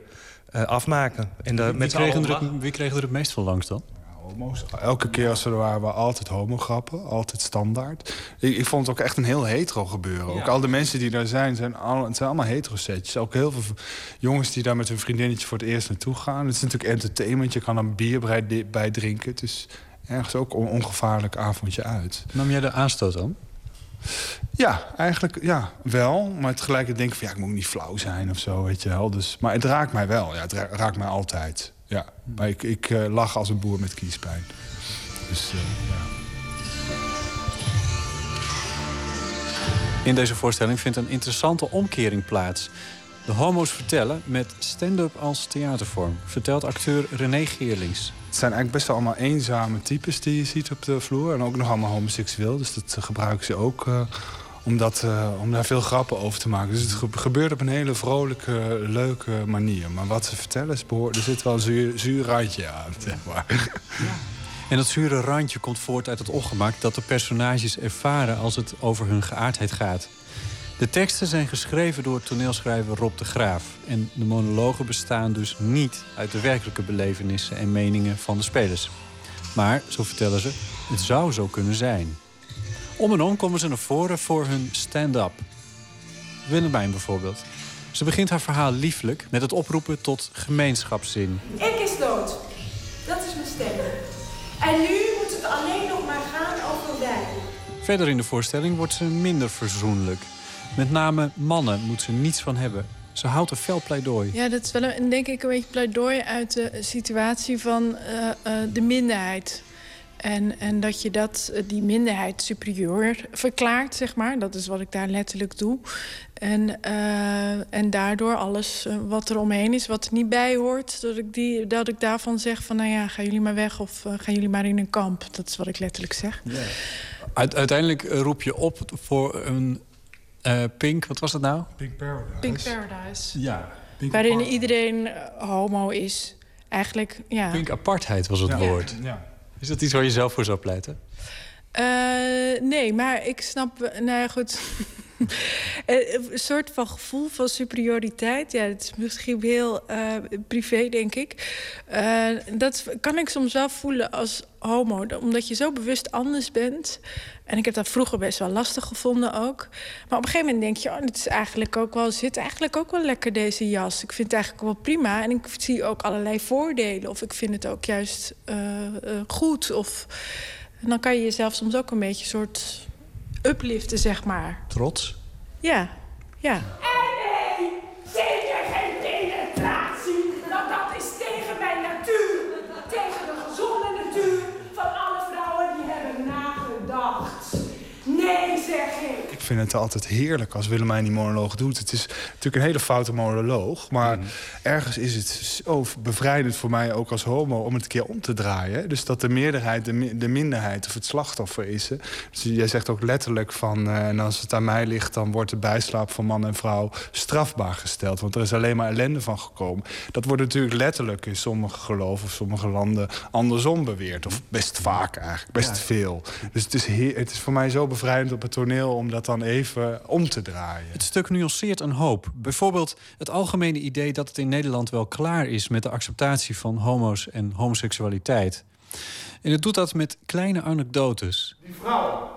eh, afmaken. En daar Wie met kregen, er het, wie kregen er het meest van langs dan? Homo's. Elke keer als we er waren, waren altijd homograppen. Altijd standaard. Ik, ik vond het ook echt een heel hetero gebeuren. Ook al de mensen die daar zijn, zijn, al, het zijn allemaal hetero-setjes. Ook heel veel jongens die daar met hun vriendinnetje voor het eerst naartoe gaan. Het is natuurlijk entertainment. Je kan er bier bij, bij drinken. Het is ergens ook een ongevaarlijk avondje uit. Nam jij de aanstoot aan? Ja, eigenlijk ja, wel. Maar tegelijkertijd denk ik van ja, ik moet niet flauw zijn of zo, weet je wel. Dus, maar het raakt mij wel. Ja, het ra- raakt mij altijd. Ja. Maar ik, ik eh, lach als een boer met kiespijn. Dus eh, ja. In deze voorstelling vindt een interessante omkering plaats. De homo's vertellen met stand-up als theatervorm, vertelt acteur René Geerlings. Het zijn eigenlijk best wel allemaal eenzame types die je ziet op de vloer. En ook nog allemaal homoseksueel. Dus dat eh, gebruiken ze ook eh, om, eh, om daar veel grappen over te maken. Dus het ge- gebeurt op een hele vrolijke, leuke manier. Maar wat ze vertellen, is er zit wel een zuur, randje aan. Maar. En dat zure randje komt voort uit het ongemak dat de personages ervaren als het over hun geaardheid gaat. De teksten zijn geschreven door toneelschrijver Rob de Graaf. En de monologen bestaan dus niet uit de werkelijke belevenissen en meningen van de spelers. Maar, zo vertellen ze, het zou zo kunnen zijn. Om en om komen ze naar voren voor hun stand-up. Willemijn bijvoorbeeld. Ze begint haar verhaal lieflijk met het oproepen tot gemeenschapszin. Ik is dood. Dat is mijn stem. En nu moet het alleen nog maar gaan over wij. Verder in de voorstelling wordt ze minder verzoenlijk. Met name mannen moet ze niets van hebben. Ze houdt een fel pleidooi. Ja, dat is wel een, denk ik een beetje pleidooi uit de situatie van eh, eh, de minderheid. En, en dat je dat, eh, die minderheid superieur verklaart, zeg maar. Dat is wat ik daar letterlijk doe. En, eh, en daardoor alles eh, wat er omheen is, wat er niet bij hoort... dat ik, die, dat ik daarvan zeg van, nou ja, gaan jullie maar weg... of gaan jullie maar in een kamp. Dat is wat ik letterlijk zeg. Uit- uiteindelijk roep je op voor een eh, Pink, wat was dat nou? Pink Paradise. Pink Paradise. Ja. Pink Waarin iedereen homo is. Eigenlijk, ja. Pink apartheid was het Ja. woord. Ja. Is dat iets waar je zelf voor zou pleiten? Eh, nee, maar ik snap... Nou ja, goed. Eh, een soort van gevoel van superioriteit. Ja, het is misschien heel eh, privé, denk ik. Eh, dat kan ik soms wel voelen als homo. Omdat je zo bewust anders bent. En ik heb dat vroeger best wel lastig gevonden ook. Maar op een gegeven moment denk je... oh, het is eigenlijk ook wel, zit eigenlijk ook wel lekker deze jas. Ik vind het eigenlijk wel prima. En ik zie ook allerlei voordelen. Of ik vind het ook juist goed. Of... Dan kan je jezelf soms ook een beetje soort upliften, zeg maar. Trots? Ja, ja. Nee, vind het altijd heerlijk als Willemijn die monoloog doet. Het is natuurlijk een hele foute monoloog. Maar ergens is het zo bevrijdend voor mij ook als homo... om het een keer om te draaien. Dus dat de meerderheid de, de minderheid of het slachtoffer is. hè. Dus jij zegt ook letterlijk van... eh, en als het aan mij ligt, dan wordt de bijslaap van man en vrouw strafbaar gesteld. Want er is alleen maar ellende van gekomen. Dat wordt natuurlijk letterlijk in sommige geloven of sommige landen andersom beweerd. Of best vaak eigenlijk, best Ja. veel. Dus het is, het is voor mij zo bevrijdend op het toneel om dat dan even om te draaien. Het stuk nuanceert een hoop. Bijvoorbeeld het algemene idee dat het in Nederland wel klaar is met de acceptatie van homo's en homoseksualiteit. En het doet dat met kleine anekdotes. Die vrouw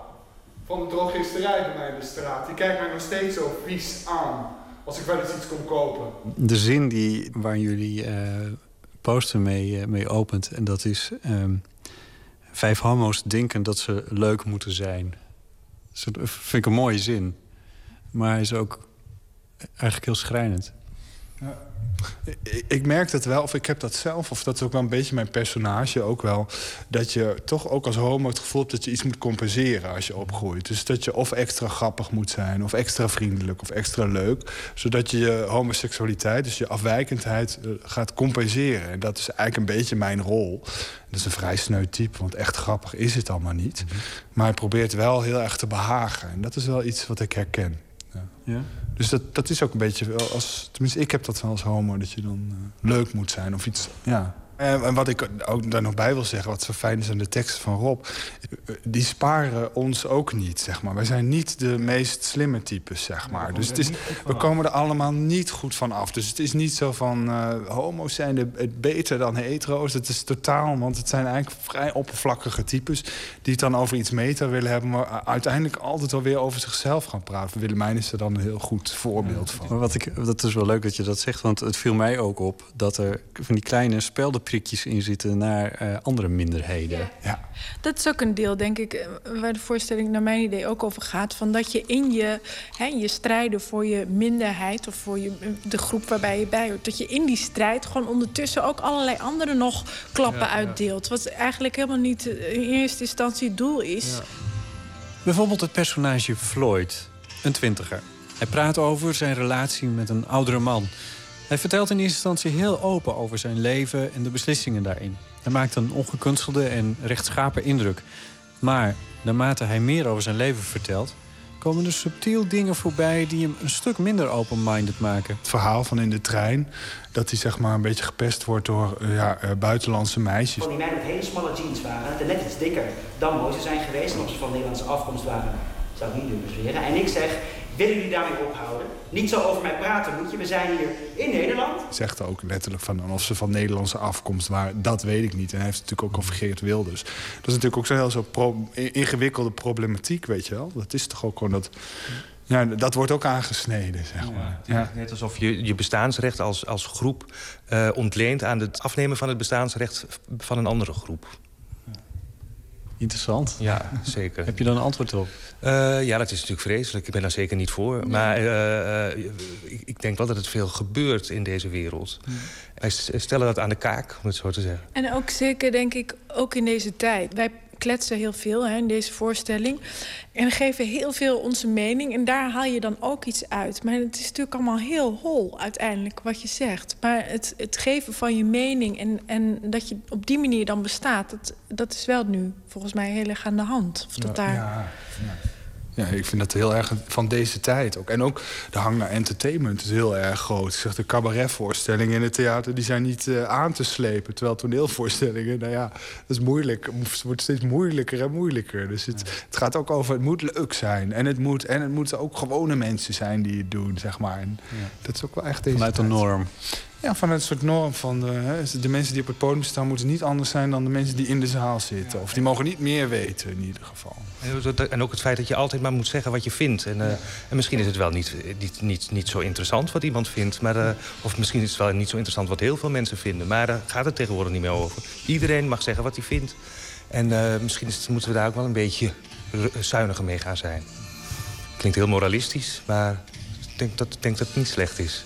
van de drogisterij bij mij in de straat, die kijkt mij nog steeds zo vies aan als ik wel eens iets kom kopen. De zin die, waar jullie eh poster mee, eh, mee opent, en dat is... ehm, vijf homo's denken dat ze leuk moeten zijn. Vind ik een mooie zin. Maar hij is ook eigenlijk heel schrijnend. Ik, ik merk dat wel, of ik heb dat zelf, of dat is ook wel een beetje mijn personage ook wel. Dat je toch ook als homo het gevoel hebt dat je iets moet compenseren als je opgroeit. Dus dat je of extra grappig moet zijn, of extra vriendelijk, of extra leuk. Zodat je je homoseksualiteit, dus je afwijkendheid, eh, gaat compenseren. En dat is eigenlijk een beetje mijn rol. Dat is een vrij sneu type, want echt grappig is het allemaal niet. Maar hij probeert wel heel erg te behagen. En dat is wel iets wat ik herken. Ja. Ja? Dus dat, dat is ook een beetje, als, tenminste ik heb dat wel als homo, dat je dan eh, leuk moet zijn of iets. Ja. En, en wat ik ook daar nog bij wil zeggen, wat zo fijn is aan de teksten van Rob, eh, die sparen ons ook niet, zeg maar. Wij zijn niet de meest slimme types, zeg maar. Dus het is, we komen er allemaal niet goed van af. Dus het is niet zo van eh, homo's zijn de, het beter dan hetero's. Het is totaal, want het zijn eigenlijk vrij oppervlakkige types die het dan over iets meta willen hebben, maar uiteindelijk altijd wel weer over zichzelf gaan praten. Willemijn is er dan een heel goed voorbeeld van. Maar wat ik, dat is wel leuk dat je dat zegt, want het viel mij ook op dat er van die kleine speldenprikjes in zitten naar eh, andere minderheden. Ja. Dat is ook een deel, denk ik, eh, waar de voorstelling naar mijn idee ook over gaat. Van dat je in je, hè, je strijden voor je minderheid of voor je, de groep waarbij je bij hoort... dat je in die strijd gewoon ondertussen ook allerlei andere nog klappen Ja, ja. uitdeelt. Wat eigenlijk helemaal niet eh, in eerste instantie het doel is. Bijvoorbeeld het personage Floyd, een twintiger. Hij praat over zijn relatie met een oudere man. Hij vertelt in eerste instantie heel open over zijn leven en de beslissingen daarin. Hij maakt een ongekunstelde en rechtschapen indruk. Maar naarmate hij meer over zijn leven vertelt, komen er subtiel dingen voorbij die hem een stuk minder open-minded maken. Het verhaal van in de trein, dat hij zeg maar een beetje gepest wordt door eh, ja, eh, buitenlandse meisjes. Van die meiden met hele smalle jeans waren, die net iets dikker dan mooi ze zijn geweest. En of ze van Nederlandse afkomst waren, zou ik niet durven zweren. En ik zeg, willen jullie daarmee ophouden? Niet zo over mij praten moet je, we zijn hier in Nederland. Zegt ook letterlijk van of ze van Nederlandse afkomst waren, dat weet ik niet. En hij heeft het natuurlijk ook over Geert Wilders. Dat is natuurlijk ook zo'n heel zo pro- ingewikkelde problematiek, weet je wel. Dat is toch ook gewoon dat. Ja, dat wordt ook aangesneden, zeg maar. Ja. Net alsof je je bestaansrecht als, als groep eh, ontleent aan het afnemen van het bestaansrecht van een andere groep. Interessant. Ja, zeker. Heb je dan een antwoord op? Eh, ja, dat is natuurlijk vreselijk. Ik ben daar zeker niet voor. Maar eh, eh, ik, ik denk wel dat het veel gebeurt in deze wereld. Wij s- stellen dat aan de kaak, om het zo te zeggen. En ook zeker, denk ik, ook in deze tijd. Wij kletsen heel veel hè, in deze voorstelling. En geven heel veel onze mening. En daar haal je dan ook iets uit. Maar het is natuurlijk allemaal heel hol uiteindelijk wat je zegt. Maar het, het geven van je mening en, en dat je op die manier dan bestaat... Dat, dat is wel nu volgens mij heel erg aan de hand. Of dat Ja, daar... ja, ja. Ja, ik vind dat heel erg van deze tijd ook. En ook de hang naar entertainment is heel erg groot. Ik zeg, de cabaretvoorstellingen in het theater die zijn niet eh, aan te slepen. Terwijl toneelvoorstellingen, nou ja, dat is moeilijk. Het wordt steeds moeilijker en moeilijker. Dus het, het gaat ook over, het moet leuk zijn. En het, moet, en het moeten ook gewone mensen zijn die het doen, zeg maar. En dat is ook wel echt deze Vanuit de tijd. norm. Ja, vanuit een soort norm van de, hè, de mensen die op het podium staan... moeten niet anders zijn dan de mensen die in de zaal zitten. Of die mogen niet meer weten, in ieder geval. En ook het feit dat je altijd maar moet zeggen wat je vindt. En, eh, en misschien is het wel niet, niet, niet, niet zo interessant wat iemand vindt. Maar, eh, of misschien is het wel niet zo interessant wat heel veel mensen vinden. Maar daar gaat het tegenwoordig niet meer over. Iedereen mag zeggen wat hij vindt. En eh, misschien is het- moeten we daar ook wel een beetje zuiniger mee gaan zijn. Klinkt heel moralistisch, maar ik denk dat, ik denk dat het niet slecht is.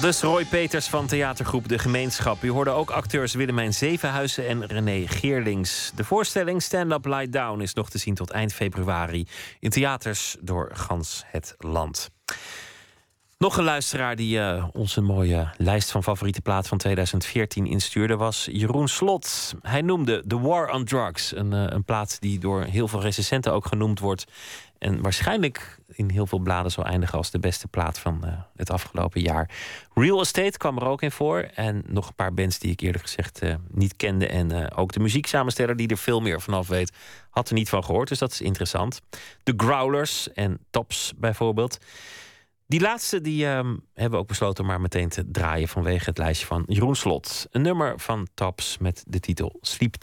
Dus Roy Peters van theatergroep De Gemeenschap. U hoorde ook acteurs Willemijn Zevenhuizen en René Geerlings. De voorstelling Stand Up Lie Down is nog te zien tot eind februari... in theaters door gans het land. Nog een luisteraar die eh, ons een mooie lijst van favoriete plaat van 2014 instuurde was Jeroen Slot. Hij noemde The War on Drugs, een, eh, een plaat die door heel veel recensenten ook genoemd wordt. En waarschijnlijk in heel veel bladen zal eindigen als de beste plaat van eh, het afgelopen jaar. Real Estate kwam er ook in voor. En nog een paar bands die ik eerder gezegd eh, niet kende. En eh, ook de muzieksamensteller die er veel meer vanaf weet, had er niet van gehoord. Dus dat is interessant. De Growlers en Tops bijvoorbeeld. Die laatste die, ehm, hebben we ook besloten maar meteen te draaien vanwege het lijstje van Jeroen Slot. Een nummer van Tops met de titel Sleep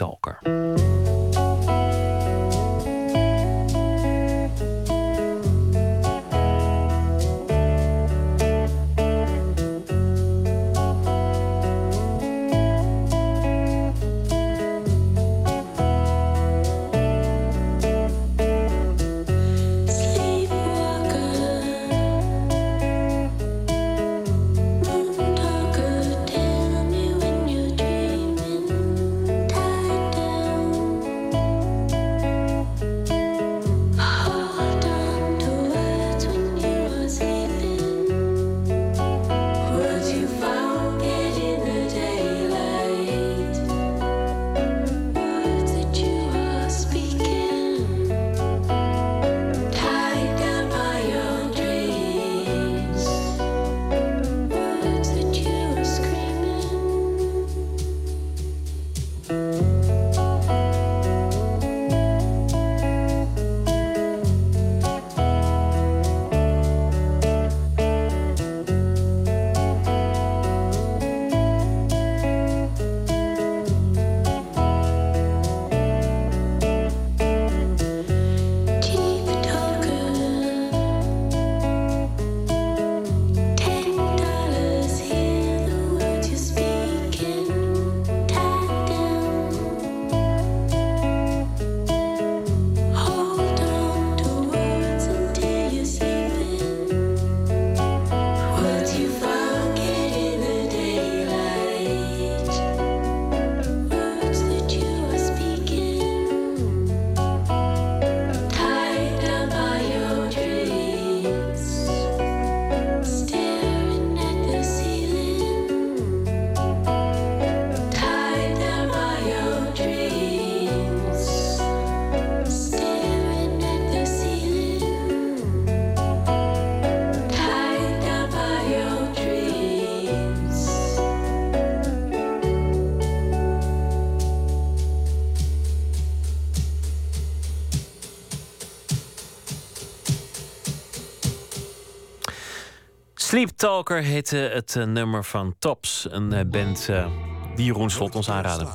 Sleep Talker heette het eh, nummer van Tops. Een eh, band eh, die Jeroen Slot ons aanraden.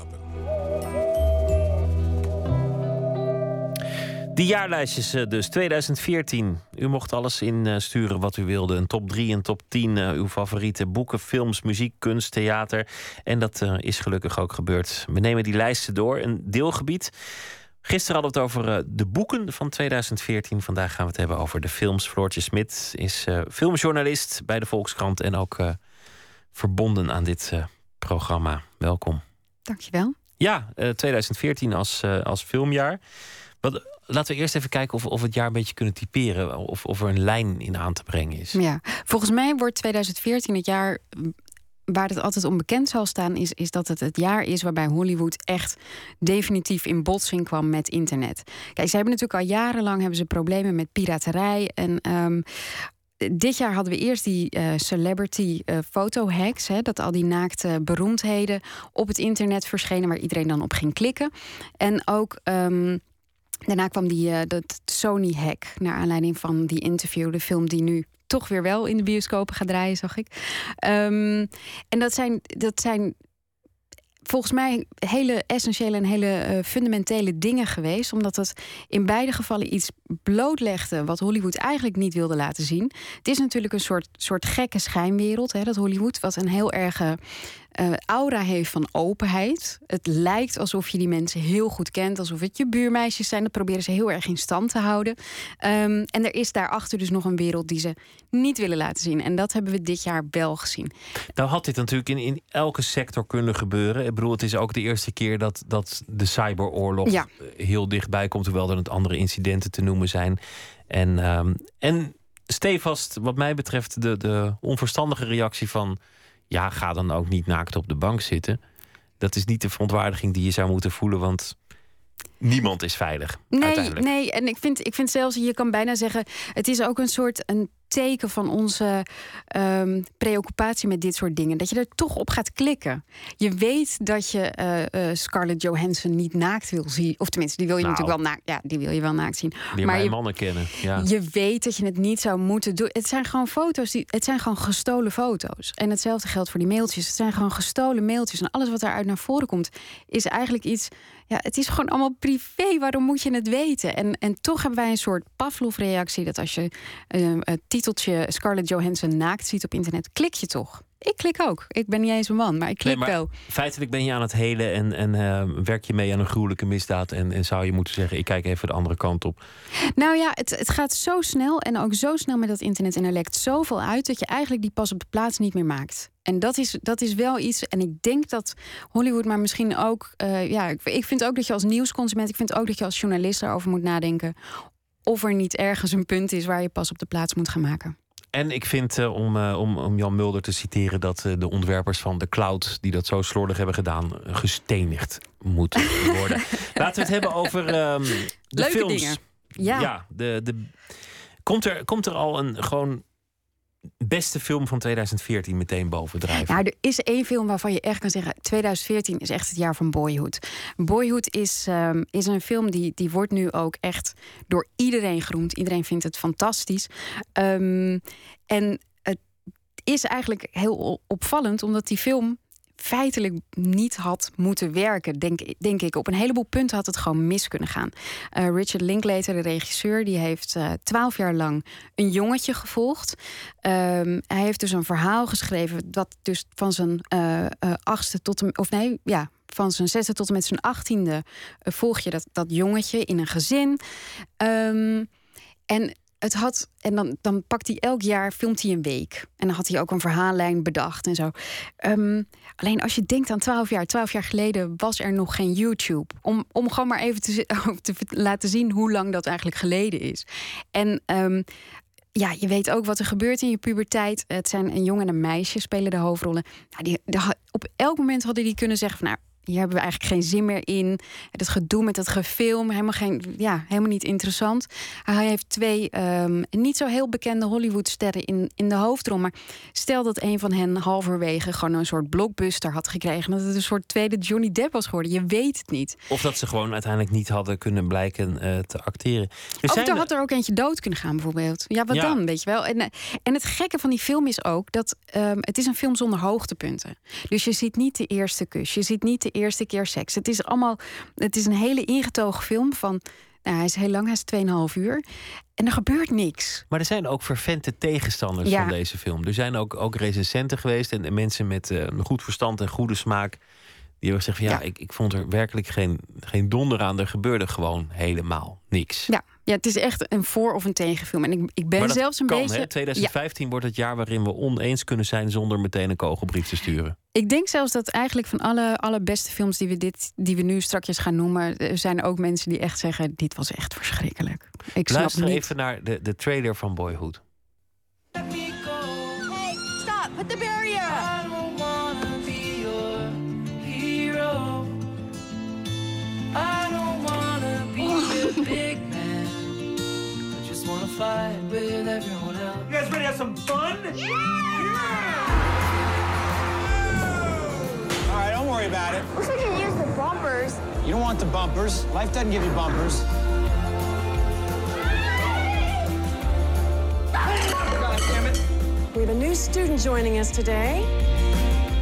Die jaarlijstjes dus, 2014. U mocht alles insturen wat u wilde. Een top 3, een top 10. eh, uw favoriete boeken, films, muziek, kunst, theater. En dat is gelukkig ook gebeurd. We nemen die lijsten door. Een deelgebied Gisteren hadden we het over eh, de boeken van 2014. Vandaag gaan we het hebben over de films. Floortje Smit is eh, filmjournalist bij de Volkskrant en ook eh, verbonden aan dit programma. Welkom. Dankjewel. Ja, eh, 2014 als, als filmjaar. Wat, laten we eerst even kijken of, of we het jaar een beetje kunnen typeren. Of, of er een lijn in aan te brengen is. Ja, volgens mij wordt 2014 het jaar waar het altijd onbekend zal staan, is, is dat het het jaar is waarbij Hollywood echt definitief in botsing kwam met internet. Kijk, ze hebben natuurlijk al jarenlang hebben ze problemen met piraterij en. ehm, dit jaar hadden we eerst die eh, celebrity eh, foto hacks. Hè, dat al die naakte beroemdheden op het internet verschenen, waar iedereen dan op ging klikken. En ook ehm, daarna kwam die eh, dat Sony hack, naar aanleiding van die interview, de film die nu toch weer wel in de bioscopen gaat draaien, zag ik. Ehm, en dat zijn, dat zijn volgens mij hele essentiële en hele eh, fundamentele dingen geweest. Omdat het in beide gevallen iets blootlegde wat Hollywood eigenlijk niet wilde laten zien. Het is natuurlijk een soort, soort gekke schijnwereld, hè, dat Hollywood, wat een heel erg eh, aura heeft van openheid. Het lijkt alsof je die mensen heel goed kent, alsof het je buurmeisjes zijn. Dat proberen ze heel erg in stand te houden. Ehm, en er is daarachter dus nog een wereld die ze niet willen laten zien. En dat hebben we dit jaar wel gezien. Nou had dit natuurlijk in, in elke sector kunnen gebeuren. Ik bedoel, het is ook de eerste keer dat, dat de cyberoorlog Ja. heel dichtbij komt. Hoewel er het andere incidenten te noemen zijn. En, ehm, en stevast, wat mij betreft, de, de onverstandige reactie van... ja, ga dan ook niet naakt op de bank zitten. Dat is niet de verontwaardiging die je zou moeten voelen, want niemand is veilig. Nee, nee, en ik vind, ik vind zelfs, je kan bijna zeggen, het is ook een soort een teken van onze ehm, preoccupatie met dit soort dingen. Dat je er toch op gaat klikken. Je weet dat je eh, eh, Scarlett Johansson niet naakt wil zien. Of tenminste, die wil je Nou. natuurlijk wel naakt. Ja, die wil je wel naakt zien. Leer maar je, mannen kennen. Ja. je weet dat je het niet zou moeten doen. Het zijn gewoon foto's. Die, het zijn gewoon gestolen foto's. En hetzelfde geldt voor die mailtjes. Het zijn gewoon gestolen mailtjes. En alles wat daaruit naar voren komt, is eigenlijk iets. Ja, het is gewoon allemaal privé. Waarom moet je het weten? En, en toch hebben wij een soort Pavlov-reactie. Dat als je eh, het titeltje Scarlett Johansson naakt ziet op internet, klik je toch. Ik klik ook. Ik ben niet eens een man, maar ik klik Nee, maar wel. Feitelijk ben je aan het helen en, en eh, werk je mee aan een gruwelijke misdaad. En, en zou je moeten zeggen: ik kijk even de andere kant op. Nou ja, het, het gaat zo snel en ook zo snel met dat internet. En er lekt zoveel uit dat je eigenlijk die pas op de plaats niet meer maakt. En dat is, dat is wel iets. En ik denk dat Hollywood, maar misschien ook. eh, ja, ik, ik vind ook dat je als nieuwsconsument. Ik vind ook dat je als journalist erover moet nadenken. Of er niet ergens een punt is waar je pas op de plaats moet gaan maken. En ik vind, eh, om, eh, om, om Jan Mulder te citeren, dat de ontwerpers van de cloud, die dat zo slordig hebben gedaan, gestenigd moeten worden. Laten we het hebben over ehm, de Leuke films. dingen. Ja. de, de, komt, er, komt er al een gewoon beste film van 2014 meteen bovendrijven? Nou, er is één film waarvan je echt kan zeggen... 2014 is echt het jaar van Boyhood. Boyhood is, ehm, is een film die, die wordt nu ook echt door iedereen geroemd. Iedereen vindt het fantastisch. Ehm, en het is eigenlijk heel opvallend... omdat die film feitelijk niet had moeten werken, denk, denk ik. Op een heleboel punten had het gewoon mis kunnen gaan. Eh, Richard Linklater, de regisseur, die heeft eh, twaalf jaar lang een jongetje gevolgd. Ehm, hij heeft dus een verhaal geschreven dat dus van zijn eh, achtste tot en of nee, ja. Van zijn zesde tot en met zijn achttiende volg je dat, dat jongetje in een gezin. Ehm, en het had, en dan, dan pakt hij elk jaar, filmt hij een week. En dan had hij ook een verhaallijn bedacht en zo. Ehm, alleen als je denkt aan 12 jaar, 12 jaar geleden was er nog geen YouTube. Om, om gewoon maar even te, te laten zien hoe lang dat eigenlijk geleden is. En ehm, ja, je weet ook wat er gebeurt in je puberteit. Het zijn een jongen en een meisje spelen de hoofdrollen. Nou, die, op elk moment hadden die kunnen zeggen van... nou, hier hebben we eigenlijk geen zin meer in. Het gedoe met het gefilm, helemaal, geen, ja, helemaal niet interessant. Hij heeft twee ehm, niet zo heel bekende Hollywoodsterren in, in de hoofdrol. Maar stel dat een van hen halverwege gewoon een soort blockbuster had gekregen. Dat het een soort tweede Johnny Depp was geworden. Je weet het niet. Of dat ze gewoon uiteindelijk niet hadden kunnen blijken eh, te acteren. Er Of zijn er had er ook eentje dood kunnen gaan, bijvoorbeeld. Ja, wat Ja. dan, weet je wel? En, eh, en het gekke van die film is ook dat ehm, het is een film zonder hoogtepunten. Dus je ziet niet de eerste kus, je ziet niet de eerste keer seks. Het is allemaal, het is een hele ingetogen film van, nou, hij is heel lang, hij is 2,5 uur. En er gebeurt niks. Maar er zijn ook vervente tegenstanders Ja. van deze film. Er zijn ook, ook recensenten geweest en, en mensen met eh, een goed verstand en goede smaak. Die hebben gezegd van ja, Ik, ik vond er werkelijk geen, geen donder aan. Er gebeurde gewoon helemaal niks. Ja, ja, het is echt een voor- of een tegenfilm. En ik, ik ben maar dat zelfs een kan, beetje. Hè? 2015 wordt het jaar waarin we oneens kunnen zijn zonder meteen een kogelbrief te sturen. Ik denk zelfs dat eigenlijk van alle, alle beste films die we, dit, die we nu strakjes gaan noemen, er zijn ook mensen die echt zeggen: dit was echt verschrikkelijk. Ik snap Luister niet. even naar de, de trailer van Boyhood. Hey, stop! Put the fight with everyone else. You guys ready to have some fun? Yeah! All right, don't worry about it. Wish I could use the bumpers. You don't want the bumpers. Life doesn't give you bumpers. We have a new student joining us today.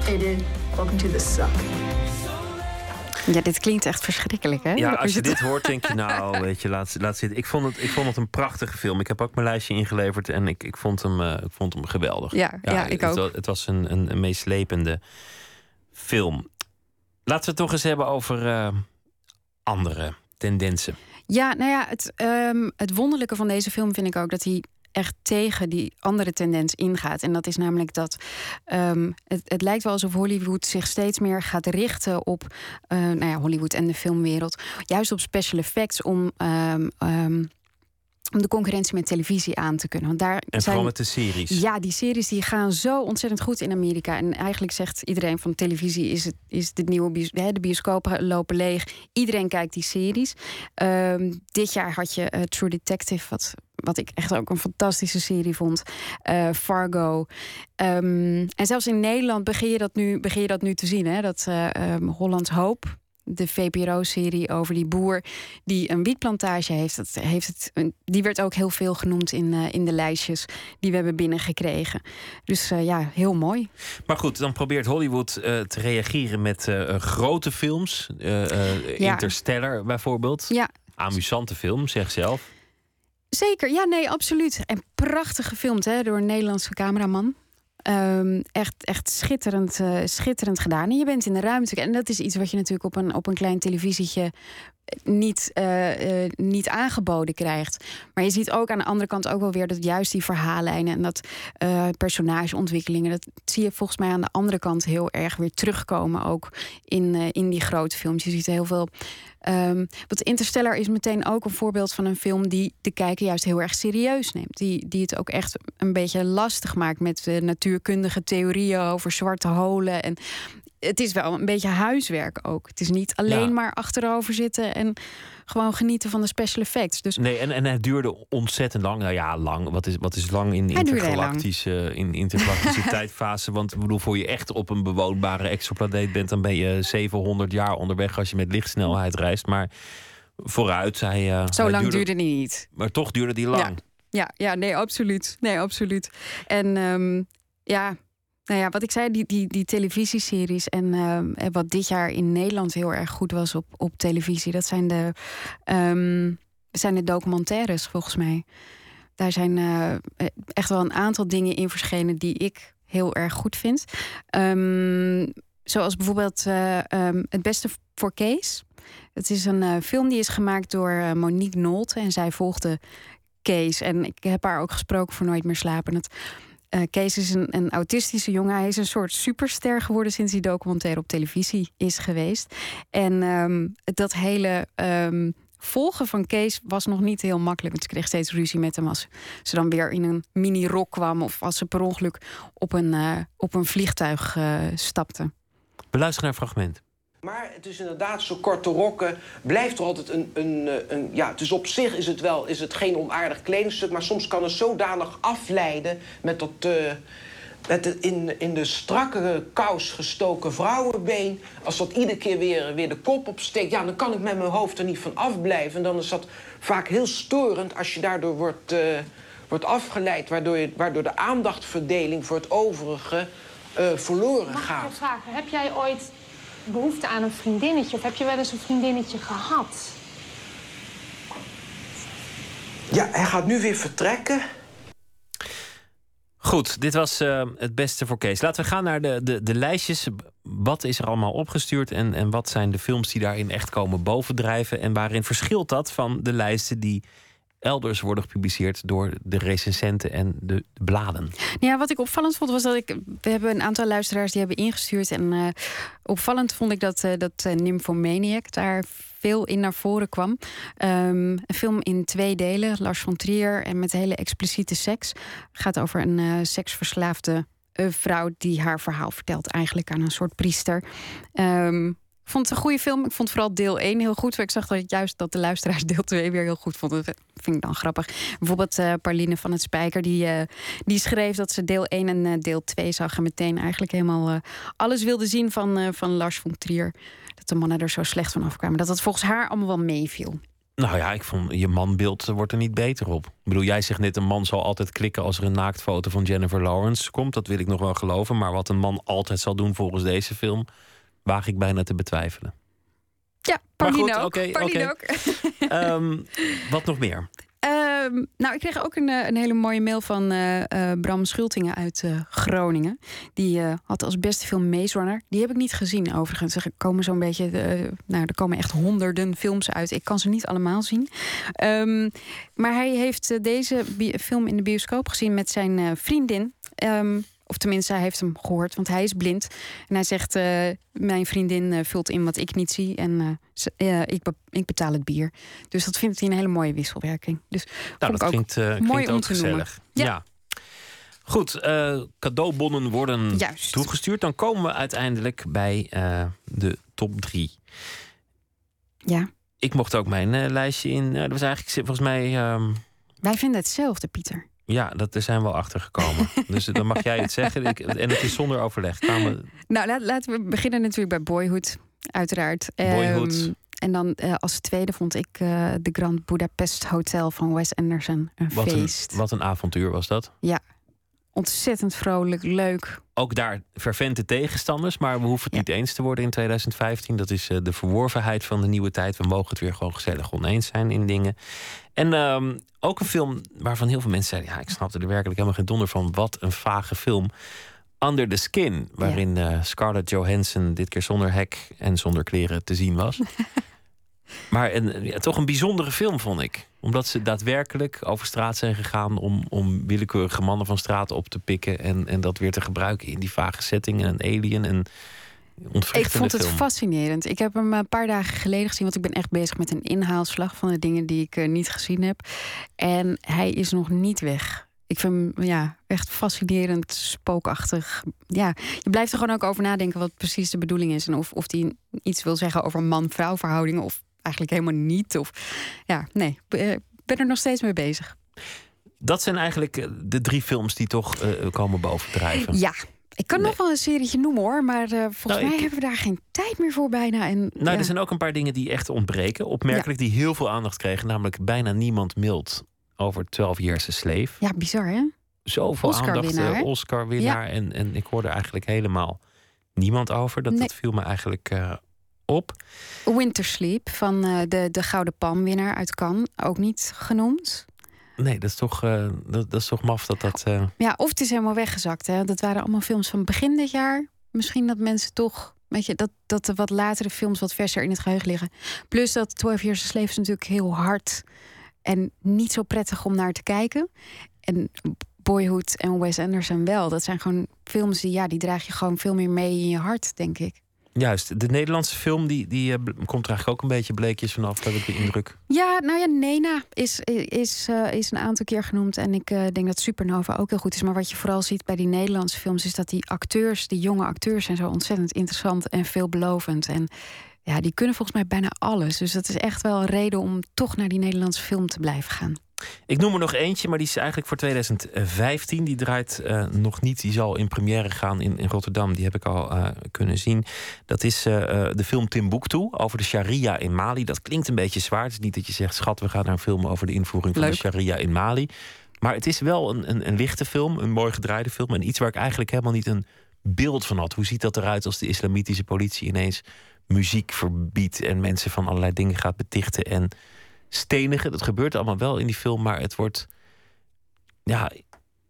Aiden, welcome to the suck. Ja, dit klinkt echt verschrikkelijk, hè? Ja, als je dit hoort, denk je nou, weet je, laat, laat zitten. Ik vond, het, ik vond het een prachtige film. Ik heb ook mijn lijstje ingeleverd en ik, ik, vond, hem, eh, ik vond hem geweldig. Ja, ja, ik het, ook. Het was een, een, een meeslepende film. Laten we het toch eens hebben over eh, andere tendensen. Ja, nou ja, het, ehm, het wonderlijke van deze film vind ik ook dat hij echt tegen die andere tendens ingaat. En dat is namelijk dat ehm, het, het lijkt wel alsof Hollywood zich steeds meer gaat richten op eh, nou ja, Hollywood en de filmwereld. Juist op special effects om. ehm, ehm, om de concurrentie met televisie aan te kunnen. Want daar En zijn, vooral met de series. Ja, die series die gaan zo ontzettend goed in Amerika. En eigenlijk zegt iedereen van televisie is het is de nieuwe bios, de bioscopen lopen leeg. Iedereen kijkt die series. Ehm, dit jaar had je eh, True Detective, wat, wat ik echt ook een fantastische serie vond. Eh, Fargo. Ehm, en zelfs in Nederland begin je dat nu, begin je dat nu te zien. Hè? Dat eh ehm, Hollands Hoop. De VPRO-serie over die boer die een wietplantage heeft. Dat heeft het, die werd ook heel veel genoemd in, eh, in de lijstjes die we hebben binnengekregen. Dus eh, ja, heel mooi. Maar goed, dan probeert Hollywood eh, te reageren met grote films. Ja. Interstellar bijvoorbeeld. Ja. Amusante film, zeg zelf. Zeker, ja, nee, absoluut. En prachtig gefilmd hè, door een Nederlandse cameraman. Ehm, echt, echt schitterend, eh, schitterend gedaan. En je bent in de ruimte. En dat is iets wat je natuurlijk op een, op een klein televisietje niet, eh, eh, niet aangeboden krijgt. Maar je ziet ook aan de andere kant ook wel weer dat juist die verhaallijnen en dat eh, personageontwikkelingen, dat zie je volgens mij aan de andere kant heel erg weer terugkomen. Ook in, eh, in die grote films. Je ziet heel veel. Ehm want Interstellar is meteen ook een voorbeeld van een film die de kijker juist heel erg serieus neemt. Die, die het ook echt een beetje lastig maakt met natuurkundige theorieën over zwarte holen. En het is wel een beetje huiswerk ook. Het is niet alleen Ja. maar achterover zitten en gewoon genieten van de special effects. Dus Nee, en, en het duurde ontzettend lang. Nou ja, lang. Wat is, wat is lang in duurde heel intergalactische, in intergalactische tijdfase? Want ik bedoel, voor je echt op een bewoonbare exoplaneet bent, dan ben je 700 jaar onderweg als je met lichtsnelheid reist. Maar vooruit, hij. eh, zo lang duurde die niet. Maar toch duurde die lang. Ja, ja, ja nee, absoluut. Nee, absoluut. En ehm, ja, nou ja, wat ik zei, die, die, die televisieseries en ehm, en wat dit jaar in Nederland heel erg goed was op, op televisie, dat zijn de, ehm, zijn de documentaires volgens mij. Daar zijn eh, echt wel een aantal dingen in verschenen die ik heel erg goed vind. Ehm, zoals bijvoorbeeld eh, ehm, Het Beste voor Kees. Het is een eh, film die is gemaakt door eh, Monique Nolte. En zij volgde Kees. En ik heb haar ook gesproken voor Nooit meer slapen. Eh, Kees is een, een autistische jongen. Hij is een soort superster geworden sinds die documentaire op televisie is geweest. En ehm, dat hele ehm, volgen van Kees was nog niet heel makkelijk. Want ze kreeg steeds ruzie met hem als ze dan weer in een mini-rok kwam. Of als ze per ongeluk op een, eh, op een vliegtuig eh, stapte. We luisteren naar een fragment. Maar het is inderdaad, zo korte rokken blijft er altijd een... een, eh, een ja, dus op zich is het wel is het geen onaardig kledingstuk... maar soms kan het zodanig afleiden met dat... eh, met het in, in de strakke kous gestoken vrouwenbeen... als dat iedere keer weer, weer de kop opsteekt... ja, dan kan ik met mijn hoofd er niet van afblijven. En dan is dat vaak heel storend als je daardoor wordt, eh, wordt afgeleid... Waardoor, je, waardoor de aandachtverdeling voor het overige verloren Mag ik gaat. je vragen, heb jij ooit behoefte aan een vriendinnetje? Of heb je wel eens een vriendinnetje gehad? Ja, hij gaat nu weer vertrekken. Goed, dit was eh, het beste voor Kees. Laten we gaan naar de, de, de lijstjes. Wat is er allemaal opgestuurd en, en wat zijn de films die daarin echt komen bovendrijven? En waarin verschilt dat van de lijsten die elders worden gepubliceerd door de recensenten en de, de bladen? Ja, wat ik opvallend vond was dat ik. We hebben een aantal luisteraars die hebben ingestuurd. En eh, opvallend vond ik dat, eh dat eh, Nymphomaniac daar veel in naar voren kwam. Ehm, een film in twee delen, Lars von Trier en met hele expliciete seks. gaat over een seksverslaafde vrouw die haar verhaal vertelt, eigenlijk aan een soort priester. Ehm, vond het een goede film. Ik vond vooral deel 1 heel goed. Ik zag dat juist dat de luisteraars deel 2 weer heel goed vonden. Dat vind ik dan grappig. Bijvoorbeeld eh Pauline van het Spijker. Die, eh, die schreef dat ze deel 1 en eh, deel 2 zag. En meteen eigenlijk helemaal alles wilde zien van, van Lars von Trier. Dat de mannen er zo slecht van afkwamen. Dat dat volgens haar allemaal wel meeviel. Nou ja, ik vond je manbeeld wordt er niet beter op. Ik bedoel, jij zegt net: een man zal altijd klikken als er een naaktfoto van Jennifer Lawrence komt. Dat wil ik nog wel geloven. Maar wat een man altijd zal doen volgens deze film, waag ik bijna te betwijfelen. Ja, Pauline ook. Ehm, wat nog meer? Ehm, nou, ik kreeg ook een, eh, een hele mooie mail van eh, eh, Bram Schultingen uit Groningen. Die had als beste film Maze Runner. Die heb ik niet gezien overigens. Er komen zo'n beetje, nou, er komen echt honderden films uit. Ik kan ze niet allemaal zien. Ehm, maar hij heeft deze film in de bioscoop gezien met zijn vriendin. Of tenminste, hij heeft hem gehoord, want hij is blind. En hij zegt: eh, Mijn vriendin eh, vult in wat ik niet zie. En eh, ik, be- ik betaal het bier. Dus dat vindt hij een hele mooie wisselwerking. Dus Nou, dat ook klinkt, mooi klinkt om ook te gezellig. Ja. Ja. Goed, cadeaubonnen worden Juist. toegestuurd. Dan komen we uiteindelijk bij de top drie. Ja. Ik mocht ook mijn lijstje in. eh, dat was eigenlijk volgens mij. ehm, Wij vinden hetzelfde, Pieter. Ja, dat, er zijn we wel achter gekomen. dus dan mag jij het zeggen. Ik, en het is zonder overleg. We, Nou, laat- laten we beginnen natuurlijk bij Boyhood, uiteraard. Boyhood. Ehm, en dan eh, als tweede vond ik eh, de Grand Budapest Hotel van Wes Anderson een wat, een, feest. wat een avontuur was dat. Ja, ontzettend vrolijk, leuk. Ook daar fervente tegenstanders, maar we hoeven het niet eens te worden in 2015. Dat is eh, de verworvenheid van de nieuwe tijd. We mogen het weer gewoon gezellig oneens zijn in dingen. En ehm, ook een film waarvan heel veel mensen zeiden: ja, ik snapte er werkelijk helemaal geen donder van. Wat een vage film. Under the Skin, waarin eh, Scarlett Johansson dit keer zonder hek en zonder kleren te zien was. maar een, ja, toch een bijzondere film, vond ik. Omdat ze daadwerkelijk over straat zijn gegaan om, om willekeurige mannen van straat op te pikken. En, en dat weer te gebruiken in die vage setting. En een alien. En Ik vond het film. fascinerend. Ik heb hem een paar dagen geleden gezien, want ik ben echt bezig met een inhaalslag van de dingen die ik eh, niet gezien heb. En hij is nog niet weg. Ik vind hem ja, echt fascinerend, spookachtig. Ja, je blijft er gewoon ook over nadenken wat precies de bedoeling is. En of, of die iets wil zeggen over man-vrouw verhoudingen of eigenlijk helemaal niet. Of ja, nee, ik eh, ben er nog steeds mee bezig. Dat zijn eigenlijk eh, de drie films die toch eh, komen bovendrijven. Ja, ik kan nog wel een serietje noemen hoor, maar eh, volgens Nou, mij ik- hebben we daar geen tijd meer voor bijna. En, Nou, ja. er zijn ook een paar dingen die echt ontbreken. Opmerkelijk, die heel veel aandacht kregen. Namelijk bijna niemand mailt over 12 Years a Slave. Ja, bizar hè? Zoveel aandacht. Oscar-winnaar. En, en ik hoorde eigenlijk helemaal niemand over. Dat, Nee. dat viel me eigenlijk eh, op. Winter Sleep van eh, de, de Gouden Palmwinnaar uit Cannes, ook niet genoemd. Nee, dat is toch, eh, dat, dat is toch maf dat dat... eh, Ja, of het is helemaal weggezakt. Hè? Dat waren allemaal films van begin dit jaar. Misschien dat mensen toch, weet je, dat, dat de wat latere films wat verser in het geheugen liggen. Plus dat 12 Years a Slave is natuurlijk heel hard en niet zo prettig om naar te kijken. En Boyhood en Wes Anderson wel. Dat zijn gewoon films die, ja, die draag je gewoon veel meer mee in je hart, denk ik. Juist, de Nederlandse film die, die eh, komt er eigenlijk ook een beetje bleekjes vanaf, heb ik de indruk. Ja, nou ja, Nena is, is, eh, is een aantal keer genoemd. En ik eh, denk dat Supernova ook heel goed is. Maar wat je vooral ziet bij die Nederlandse films... is dat die acteurs, die jonge acteurs... zijn zo ontzettend interessant en veelbelovend. En ja, die kunnen volgens mij bijna alles. Dus dat is echt wel een reden om toch naar die Nederlandse film te blijven gaan. Ik noem er nog eentje, maar die is eigenlijk voor 2015. Die draait eh, nog niet. Die zal in première gaan in, in Rotterdam. Die heb ik al eh, kunnen zien. Dat is eh, de film Timbuktu over de sharia in Mali. Dat klinkt een beetje zwaar. Het is niet dat je zegt, schat, we gaan naar een film over de invoering van Leuk. de sharia in Mali. Maar het is wel een, een, een lichte film, een mooi gedraaide film. En iets waar ik eigenlijk helemaal niet een beeld van had. Hoe ziet dat eruit als de islamitische politie ineens muziek verbiedt en mensen van allerlei dingen gaat betichten en stenigen. Dat gebeurt allemaal wel in die film, maar het wordt. Ja,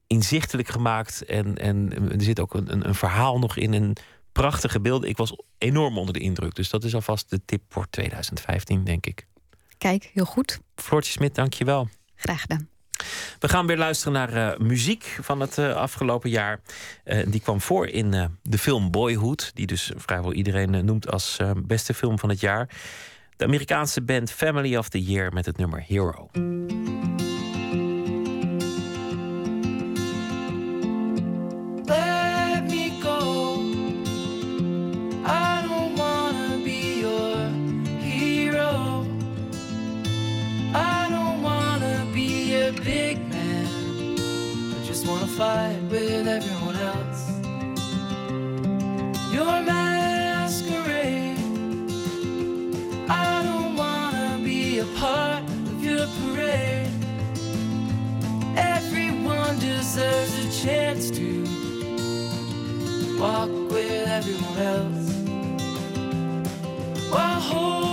inzichtelijk gemaakt. En, en er zit ook een, een, verhaal nog in. Een prachtige beelden. Ik was enorm onder de indruk. Dus dat is alvast de tip voor 2015, denk ik. Kijk, heel goed. Floortje Smit, dank je wel. Graag gedaan. We gaan weer luisteren naar eh, muziek van het eh, afgelopen jaar. Eh, die kwam voor in de film Boyhood, die dus vrijwel iedereen noemt als beste film van het jaar. De Amerikaanse band Family of the Year met het nummer Hero. Walk with everyone else. While holding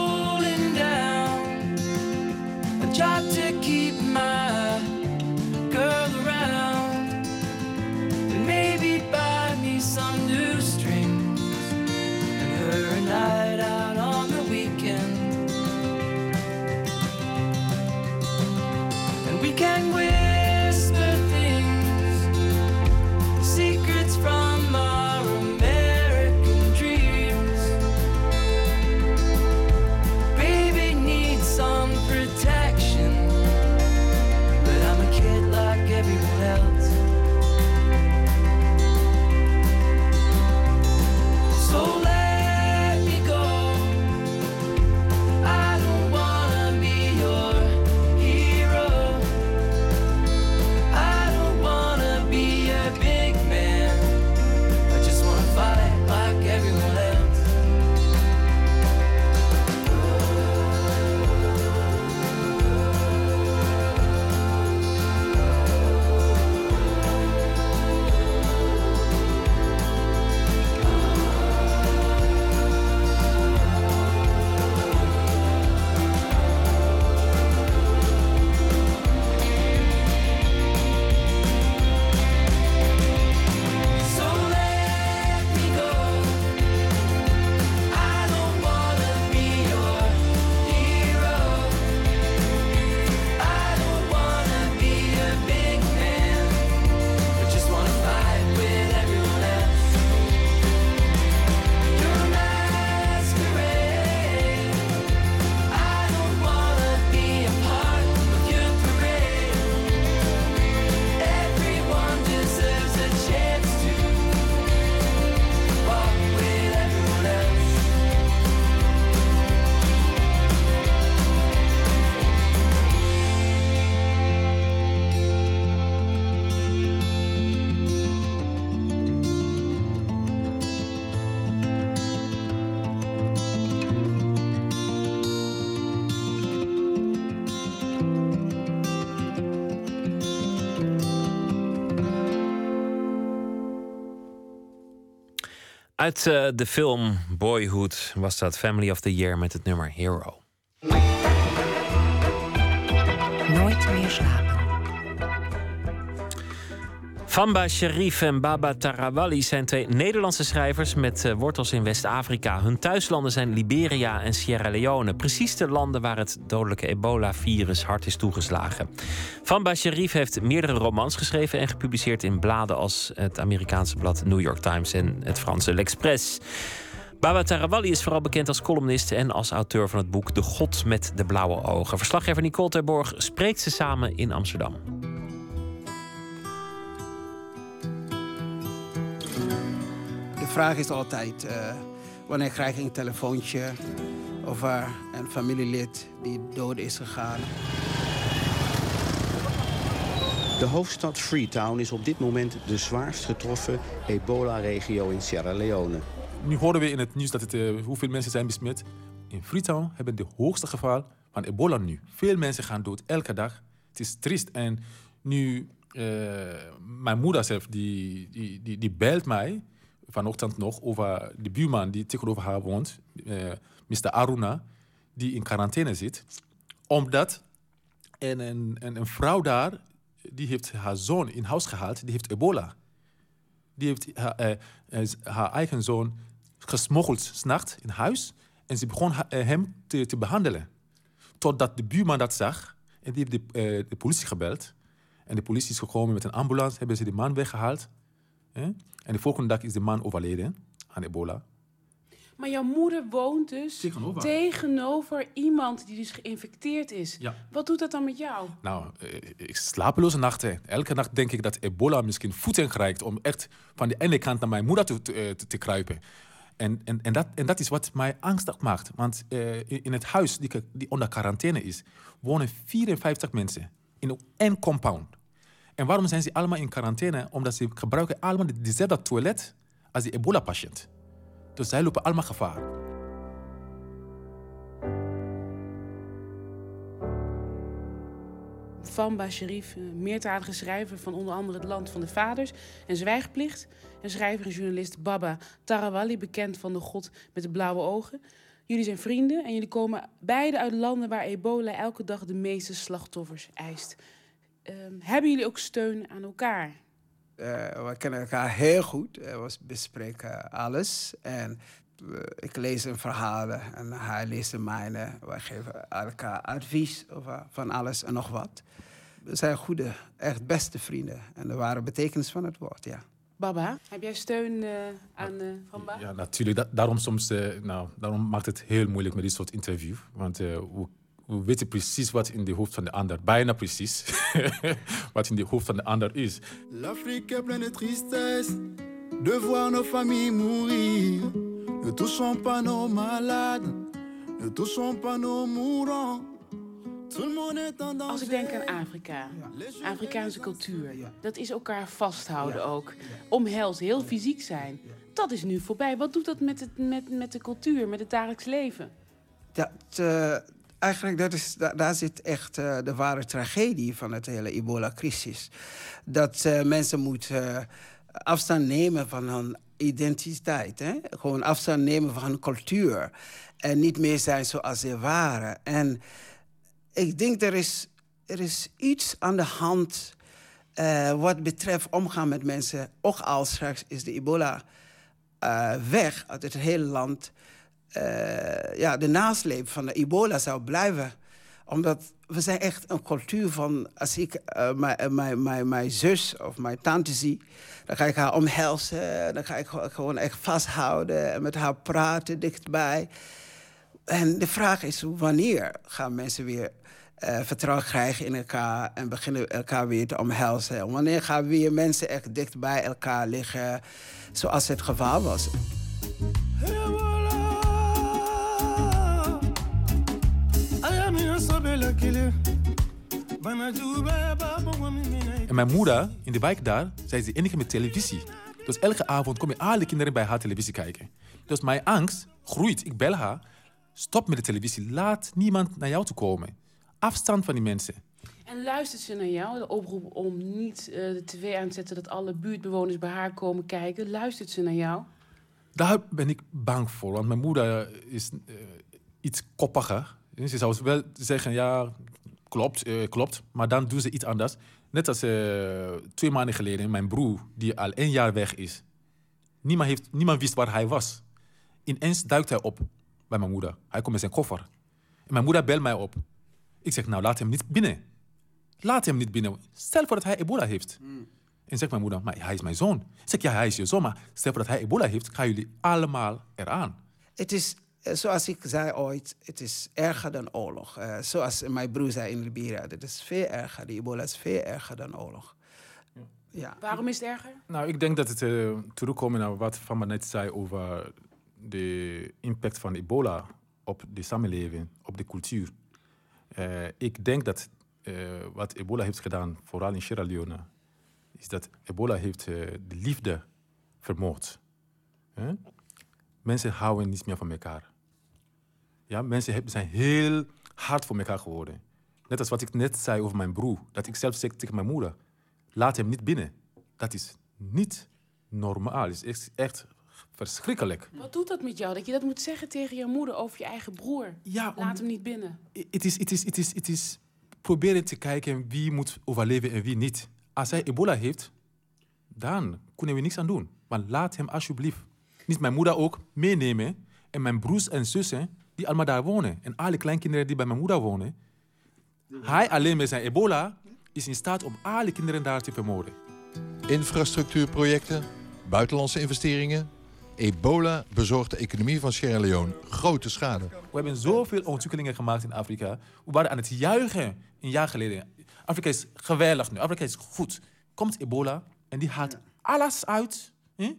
Uit eh, de film Boyhood was dat Family of the Year met het nummer Hero. Famba Sharif en Baba Tarawali zijn twee Nederlandse schrijvers met eh, wortels in West-Afrika. Hun thuislanden zijn Liberia en Sierra Leone. Precies de landen waar het dodelijke ebola-virus hard is toegeslagen. Famba Sharif heeft meerdere romans geschreven en gepubliceerd in bladen als het Amerikaanse blad New York Times en het Franse L'Express. Baba Tarawali is vooral bekend als columnist en als auteur van het boek De God met de Blauwe Ogen. Verslaggever Nicole Terborg spreekt ze samen in Amsterdam. Vraag is altijd, eh, wanneer krijg ik een telefoontje over een familielid die dood is gegaan. De hoofdstad Freetown is op dit moment de zwaarst getroffen ebola-regio in Sierra Leone. Nu horen we in het nieuws dat het, eh, hoeveel mensen zijn besmet. In Freetown hebben de hoogste geval van ebola nu. Veel mensen gaan dood elke dag. Het is triest. En nu, eh, mijn moeder zelf, die, die, die, die belt mij vanochtend nog over de buurman die tegenover haar woont, eh, Mr. Aruna, die in quarantaine zit. Omdat een, een, een, vrouw daar die heeft haar zoon in huis gehaald, die heeft ebola. Die heeft haar, eh, eh, haar eigen zoon gesmokkeld s'nachts in huis. En ze begon hem te, te behandelen. Totdat de buurman dat zag. En die heeft de, de politie gebeld. En de politie is gekomen met een ambulance. Hebben ze de man weggehaald. Hè. En de volgende dag is de man overleden aan ebola. Maar jouw moeder woont dus Tegenover. tegenover iemand die dus geïnfecteerd is. Ja. Wat doet dat dan met jou? Nou, eh, ik slapeloze nachten. Elke nacht denk ik dat ebola misschien voeten krijgt om echt van de ene kant naar mijn moeder te, te, eh, te- te kruipen. En, en, en, dat, en dat is wat mij angstig maakt. Want eh, in, in het huis die, die onder quarantaine is, wonen 54 mensen in één compound. En waarom zijn ze allemaal in quarantaine? Omdat ze gebruiken allemaal de- dezelfde toilet als de ebola-patiënt. Dus zij lopen allemaal gevaar. Famba Sharif, meertalige schrijver van onder andere Het Land van de Vaders en Zwijgplicht. En schrijver en journalist Baba Tarawali, bekend van de god met de blauwe ogen. Jullie zijn vrienden en jullie komen beide uit landen waar ebola elke dag de meeste slachtoffers eist. Ehm, hebben jullie ook steun aan elkaar? Eh, we kennen elkaar heel goed. Eh, we bespreken alles. En eh, ik lees een verhalen en hij leest de mijne. Wij geven elkaar advies over van alles en nog wat. We zijn goede, echt beste vrienden. En de ware betekenis van het woord, ja. Baba, heb jij steun eh, aan eh Famba? Ja, natuurlijk. Da- daarom, soms, eh, nou, daarom maakt het heel moeilijk met dit soort interview. Want eh, we, we weten precies wat in de hoofd van de ander, bijna precies, wat in de hoofd van de ander is. L'Afrique est pleine de tristesse de voir nos familles mourir. Ne touchons pas nos malades, ne touchons pas nos mourants. Als ik denk aan Afrika, Afrikaanse cultuur, dat is elkaar vasthouden ook. Omhelzen, heel fysiek zijn. Dat is nu voorbij. Wat doet dat met, het, met, met de cultuur, met het dagelijks leven? Dat, eh, eigenlijk dat is, da- daar zit echt eh, de ware tragedie van het hele ebola-crisis. Dat eh, mensen moeten eh, afstand nemen van hun identiteit. Hè? Gewoon afstand nemen van hun cultuur. En niet meer zijn zoals ze waren. En ik denk er is, er is iets aan de hand eh, wat betreft omgaan met mensen. Ook al straks is de ebola weg uit het hele land. Eh, ja, de nasleep van de ebola zou blijven. Omdat we zijn echt een cultuur van... Als ik eh, mijn- zus of mijn tante zie... dan ga ik haar omhelzen. Dan ga ik gewoon- echt vasthouden en met haar praten dichtbij. En de vraag is, wanneer gaan mensen weer vertrouwen krijgen in elkaar... en beginnen elkaar weer te omhelzen? En wanneer gaan weer mensen echt dicht bij elkaar liggen... zoals het geval was? En mijn moeder in de wijk daar, zij is de enige met televisie. Dus elke avond komen alle kinderen bij haar televisie kijken. Dus mijn angst groeit. Ik bel haar. Stop met de televisie. Laat niemand naar jou toe komen. Afstand van die mensen. En luistert ze naar jou, de oproep om niet eh, de tv aan te zetten... dat alle buurtbewoners bij haar komen kijken? Luistert ze naar jou? Daar ben ik bang voor. Want mijn moeder is eh, iets koppiger. Ze zou wel zeggen, ja, klopt, eh, klopt. Maar dan doen ze iets anders. Net als eh, twee maanden geleden, mijn broer, die al één jaar weg is. Niemand, heeft, niemand wist waar hij was. Ineens duikt hij op bij mijn moeder. Hij komt met zijn koffer. En mijn moeder belt mij op. Ik zeg, nou, laat hem niet binnen. Laat hem niet binnen. Stel voor dat hij ebola heeft. En zegt mijn moeder, maar hij is mijn zoon. Ik zeg, ja, hij is je zoon, maar stel voor dat hij ebola heeft, gaan jullie allemaal eraan. Het is, zoals ik zei ooit, het is erger dan oorlog. Eh, zoals mijn broer zei in Liberia, het is veel erger. Die ebola is veel erger dan oorlog. Ja. Waarom is het erger? Nou, ik denk dat het uh, terugkomen naar wat Van net zei over de impact van ebola op de samenleving, op de cultuur. Uh, ik denk dat uh, wat ebola heeft gedaan, vooral in Sierra Leone, is dat ebola heeft uh, de liefde vermoord. Huh? Mensen houden niet meer van elkaar. Ja, mensen zijn heel hard voor elkaar geworden. Net als wat ik net zei over mijn broer. Dat ik zelf zeg tegen mijn moeder. Laat hem niet binnen. Dat is niet normaal. Het is echt verschrikkelijk. Wat doet dat met jou? Dat je dat moet zeggen tegen je moeder over je eigen broer? Ja, Laat hem niet binnen. Het is, het is, het is, het is proberen te kijken wie moet overleven en wie niet. Als hij ebola heeft, dan kunnen we niks aan doen. Maar laat hem alsjeblieft, niet mijn moeder ook, meenemen. En mijn broers en zussen, die allemaal daar wonen. En alle kleinkinderen die bij mijn moeder wonen. Hij alleen met zijn ebola is in staat om alle kinderen daar te vermoorden. Infrastructuurprojecten, buitenlandse investeringen. Ebola bezorgt de economie van Sierra Leone grote schade. We hebben zoveel ontwikkelingen gemaakt in Afrika. We waren aan het juichen een jaar geleden. Afrika is geweldig nu. Afrika is goed. Komt ebola en die haalt alles uit. hè?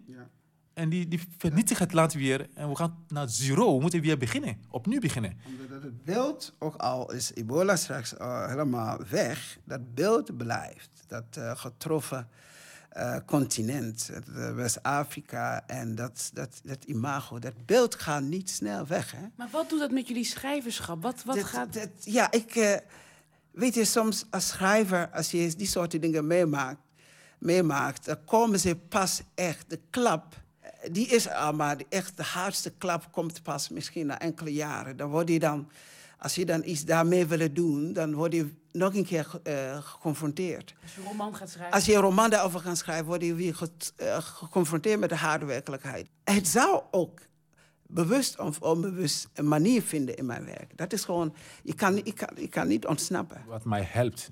En die, die vernietigt het land weer. En we gaan naar zero. We moeten weer beginnen. Opnieuw beginnen. Omdat het beeld, ook al is ebola straks eh, helemaal weg, dat beeld blijft. Dat eh, getroffen eh, continent, West-Afrika en dat, dat, dat imago, dat beeld gaat niet snel weg. Hè? Maar wat doet dat met jullie schrijverschap? Wat, wat gaat... dit- ja, ik eh, weet je, soms als schrijver, als je die soort dingen meemaakt, meemaakt dan komen ze pas echt, de klap, die is al, maar de, echt de hardste klap komt pas misschien na enkele jaren. Dan word je dan, als je dan iets daarmee wil doen, dan word je nog een keer eh, geconfronteerd. Als je een roman gaat schrijven. Als je een roman daarover gaat schrijven, word je weer ge- eh, geconfronteerd met de harde werkelijkheid. Het zou ook bewust of onbewust een manier vinden in mijn werk. Dat is gewoon, je kan, je kan, je kan niet ontsnappen. Wat mij helpt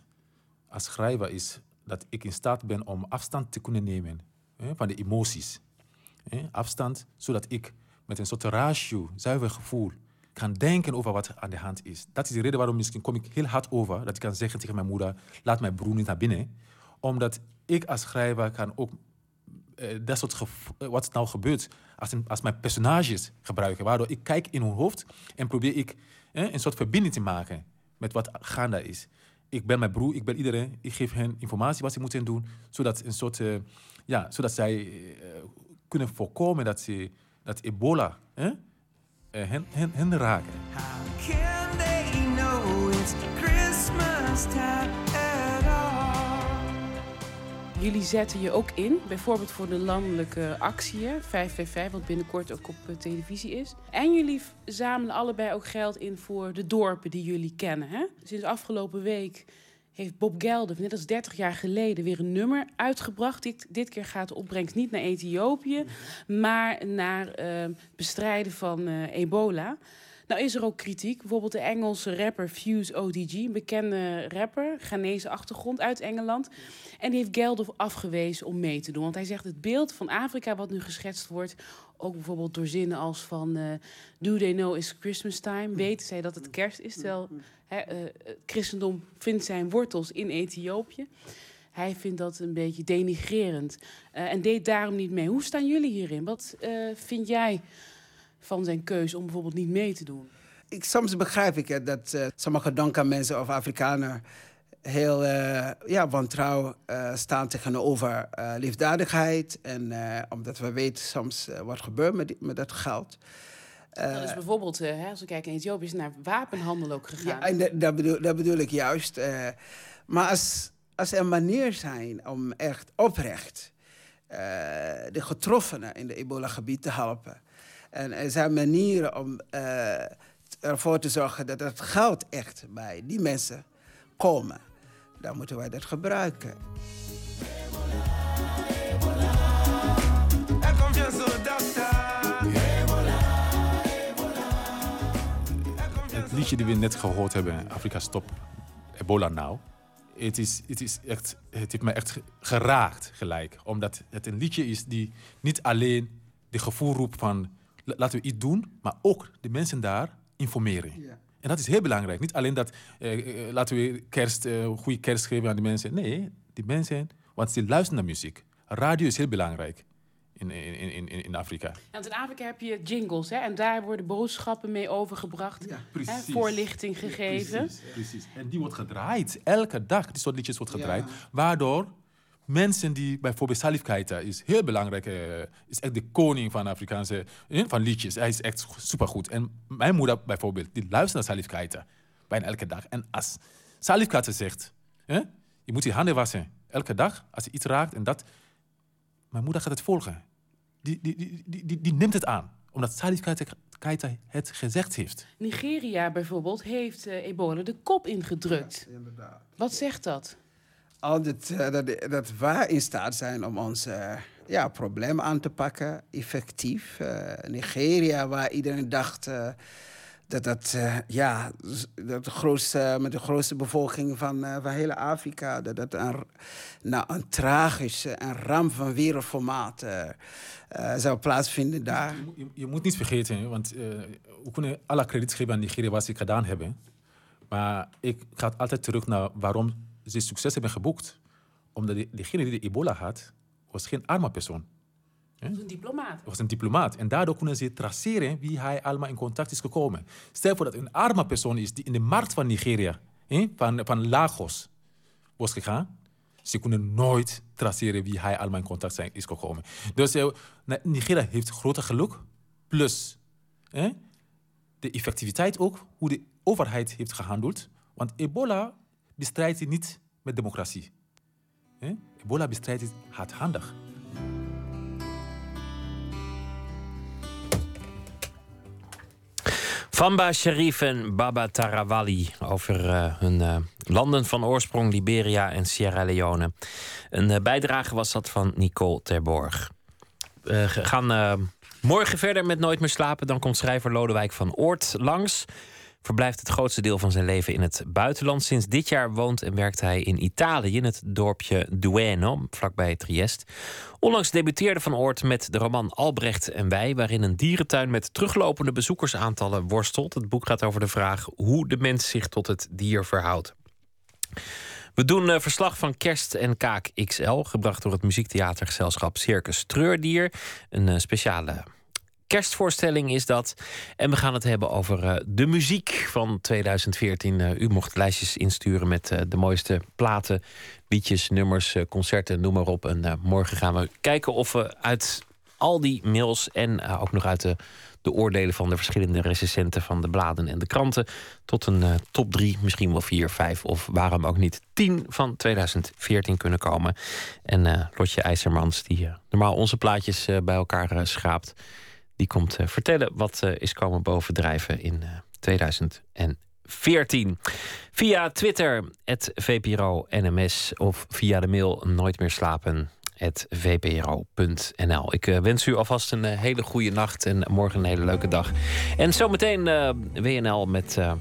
als schrijver is dat ik in staat ben om afstand te kunnen nemen hè, van de emoties. Afstand, zodat ik met een soort ratio, zuiver gevoel, kan denken over wat aan de hand is. Dat is de reden waarom misschien kom ik heel hard over. Dat ik kan zeggen tegen mijn moeder, laat mijn broer niet naar binnen. Omdat ik als schrijver kan ook eh, dat soort eh, wat nou gebeurt als, als mijn personages gebruiken. Waardoor ik kijk in hun hoofd en probeer ik eh, een soort verbinding te maken met wat gaande is. Ik ben mijn broer, ik ben iedereen. Ik geef hen informatie wat ze moeten doen, zodat, een soort, eh, ja, zodat zij eh, kunnen voorkomen dat, ze, dat ebola eh, eh, hen, hen, hen raken. Can they know it's Christmas time at all? Jullie zetten je ook in, bijvoorbeeld voor de landelijke actie, hè, 555, wat binnenkort ook op eh, televisie is. En jullie zamelen allebei ook geld in voor de dorpen die jullie kennen. Hè? Sinds afgelopen week heeft Bob Geldof, net als 30 jaar geleden, weer een nummer uitgebracht. Dit, dit keer gaat de opbrengst niet naar Ethiopië, maar naar eh, bestrijden van eh, ebola. Nou is er ook kritiek. Bijvoorbeeld de Engelse rapper Fuse ODG, een bekende rapper, Ghanese achtergrond uit Engeland. En die heeft Geldof afgewezen om mee te doen. Want hij zegt het beeld van Afrika wat nu geschetst wordt, ook bijvoorbeeld door zinnen als van eh, Do they know it's Christmas time? Weten zij dat het kerst is? Terwijl eh, het christendom vindt zijn wortels in Ethiopië. Hij vindt dat een beetje denigrerend eh, en deed daarom niet mee. Hoe staan jullie hierin? Wat eh, vind jij van zijn keuze om bijvoorbeeld niet mee te doen? Ik, soms begrijp ik dat eh, sommige donker mensen of Afrikanen heel ja, wantrouw staan tegenover liefdadigheid. En omdat we weten soms wat gebeurt met, met dat geld. Eh, dat is bijvoorbeeld, eh, hè, als we kijken in Ethiopië, is naar wapenhandel ook gegaan. Ja, en dat, dat, bedoel, dat bedoel ik juist. eh. maar als, als er manier zijn om echt oprecht de getroffenen in de ebola-gebied te helpen. En er zijn manieren om ervoor te zorgen dat het geld echt bij die mensen komen. Dan moeten wij dat gebruiken. Liedje die we net gehoord hebben, Afrika Stop Ebola Now. Het, is, het, is echt, het heeft mij echt ge- geraakt gelijk. Omdat het een liedje is die niet alleen de gevoel roept van la- laten we iets doen, maar ook de mensen daar informeren. En dat is heel belangrijk. Niet alleen dat eh, eh, laten we kerst, eh, goede kerst geven aan de mensen. Nee, die mensen, want ze luisteren naar muziek. Radio is heel belangrijk in, in, in, in, in Afrika. Want in Afrika heb je jingles hè, en daar worden boodschappen mee overgebracht. hè, precies. voorlichting gegeven. Precies, precies. En die wordt gedraaid. Elke dag, die soort liedjes wordt gedraaid. Ja. Waardoor mensen die bijvoorbeeld Salif Keita is heel belangrijk, eh, is echt de koning van Afrikaanse eh, van liedjes. Hij is echt supergoed. En mijn moeder bijvoorbeeld, die luistert naar Salif Keita bijna elke dag. En als Salif Keita zegt, hè, je moet je handen wassen elke dag als je iets raakt en dat, mijn moeder gaat het volgen. Die, die, die, die, die, neemt het aan. Omdat Salif Keita het gezegd heeft. Nigeria bijvoorbeeld heeft eh, ebola de kop ingedrukt. Wat zegt dat? Altijd eh, dat, dat wij in staat zijn om ons eh, ja, probleem aan te pakken, effectief. Eh, Nigeria, waar iedereen dacht eh, dat dat, eh, ja, dat grootste, met de grootste bevolking van, eh, van hele Afrika, dat dat een, nou, een tragische, een ramp van wereldformaat eh, zou plaatsvinden daar. Je, moet niet vergeten, want we kunnen alle krediet geven aan Nigeria wat ze gedaan hebben. Maar ik ga altijd terug naar waarom ze succes hebben geboekt. Omdat degene die de ebola had, was geen arme persoon. Dat is een diplomaat. was een diplomaat. En daardoor kunnen ze traceren wie hij allemaal in contact is gekomen. Stel voor dat een arme persoon is die in de markt van Nigeria, hè, van, van Lagos, was gegaan. Ze kunnen nooit traceren wie hij allemaal in contact zijn, is gekomen. Dus eh, Nigeria heeft grote geluk. Plus hè, de effectiviteit ook, hoe de overheid heeft gehandeld. Want ebola bestrijdt je niet met democratie. Hè? Ebola bestrijdt het hardhandig. Famba Sharif en Baba Tarawali over eh, hun eh, landen van oorsprong, Liberia en Sierra Leone. Een eh, bijdrage was dat van Nicole Terborg. We gaan morgen verder met Nooit meer slapen. Dan komt schrijver Lodewijk van Oort langs. Verblijft het grootste deel van zijn leven in het buitenland. Sinds dit jaar woont en werkt hij in Italië, in het dorpje Dueno, vlakbij Triest. Onlangs debuteerde Van Oort met de roman Albrecht en Wij, waarin een dierentuin met teruglopende bezoekersaantallen worstelt. Het boek gaat over de vraag hoe de mens zich tot het dier verhoudt. We doen eh, verslag van Kerst en Kaak XL, gebracht door het muziektheatergezelschap Circus Treurdier. Een eh, speciale kerstvoorstelling is dat. En we gaan het hebben over eh, de muziek van 2014. Eh, u mocht lijstjes insturen met eh, de mooiste platen, liedjes, nummers, concerten, noem maar op. En morgen gaan we kijken of we uit al die mails en ook nog uit de, de oordelen van de verschillende recensenten van de bladen en de kranten tot een top 3, misschien wel 4, 5 of waarom ook niet 10 van 2014 kunnen komen. En Lotje IJzermans, die normaal onze plaatjes bij elkaar schraapt, die komt eh, vertellen wat eh, is komen bovendrijven in eh 2014. Via Twitter, het VPRO NMS of via de mail nooit meer slapen. VPRO.nl. Ik eh, wens u alvast een eh, hele goede nacht en morgen een hele leuke dag. En zometeen eh, WNL met eh,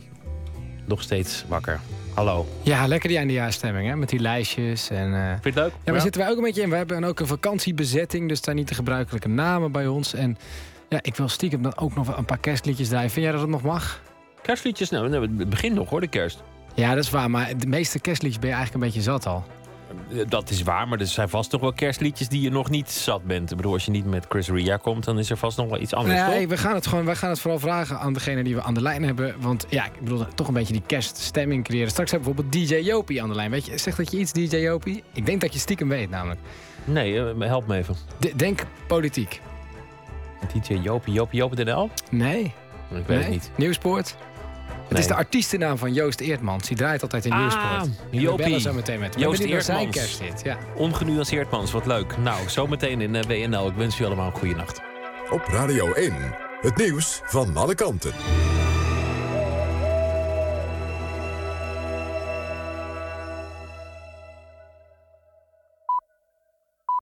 nog steeds wakker. Hallo. Ja, lekker die eindejaarsstemming hè, met die lijstjes. En, eh, Vind je het leuk? Ja, daar Ja. zitten wij ook een beetje in. We hebben ook een vakantiebezetting, dus daar niet de gebruikelijke namen bij ons. En ja, ik wil stiekem dan ook nog een paar kerstliedjes draaien. Vind jij dat het nog mag? Kerstliedjes? Nou, nou, het begint nog hoor, de kerst. Ja, dat is waar. Maar de meeste kerstliedjes ben je eigenlijk een beetje zat al. Eh, Dat is waar, maar er zijn vast nog wel kerstliedjes die je nog niet zat bent. Ik bedoel, als je niet met Chris Ria komt, dan is er vast nog wel iets anders, Nou ja, toch? we gaan het gewoon, wij gaan het vooral vragen aan degene die we aan de lijn hebben. Want ja, ik bedoel, toch een beetje die kerststemming creëren. Straks hebben we bijvoorbeeld DJ Jopie aan de lijn. Weet je, zegt dat je iets, DJ Jopie? Ik denk dat je stiekem weet, namelijk. Nee, eh, help me even. Denk politiek. DJ Jopie, Jopie, Jopie.nl? Nee. Ik weet nee? het niet. Nieuwspoort? Het is de artiestennaam van Joost Eertmans. Die draait altijd in Ah, We Jopie. bellen zo meteen met hem. Joost hebben zijn Eertmans. kersthit. Ja. Ongenuanceerd mans, wat leuk. Nou, zometeen in eh, WNL. Ik wens u allemaal een goede nacht. Op Radio 1, het nieuws van alle kanten.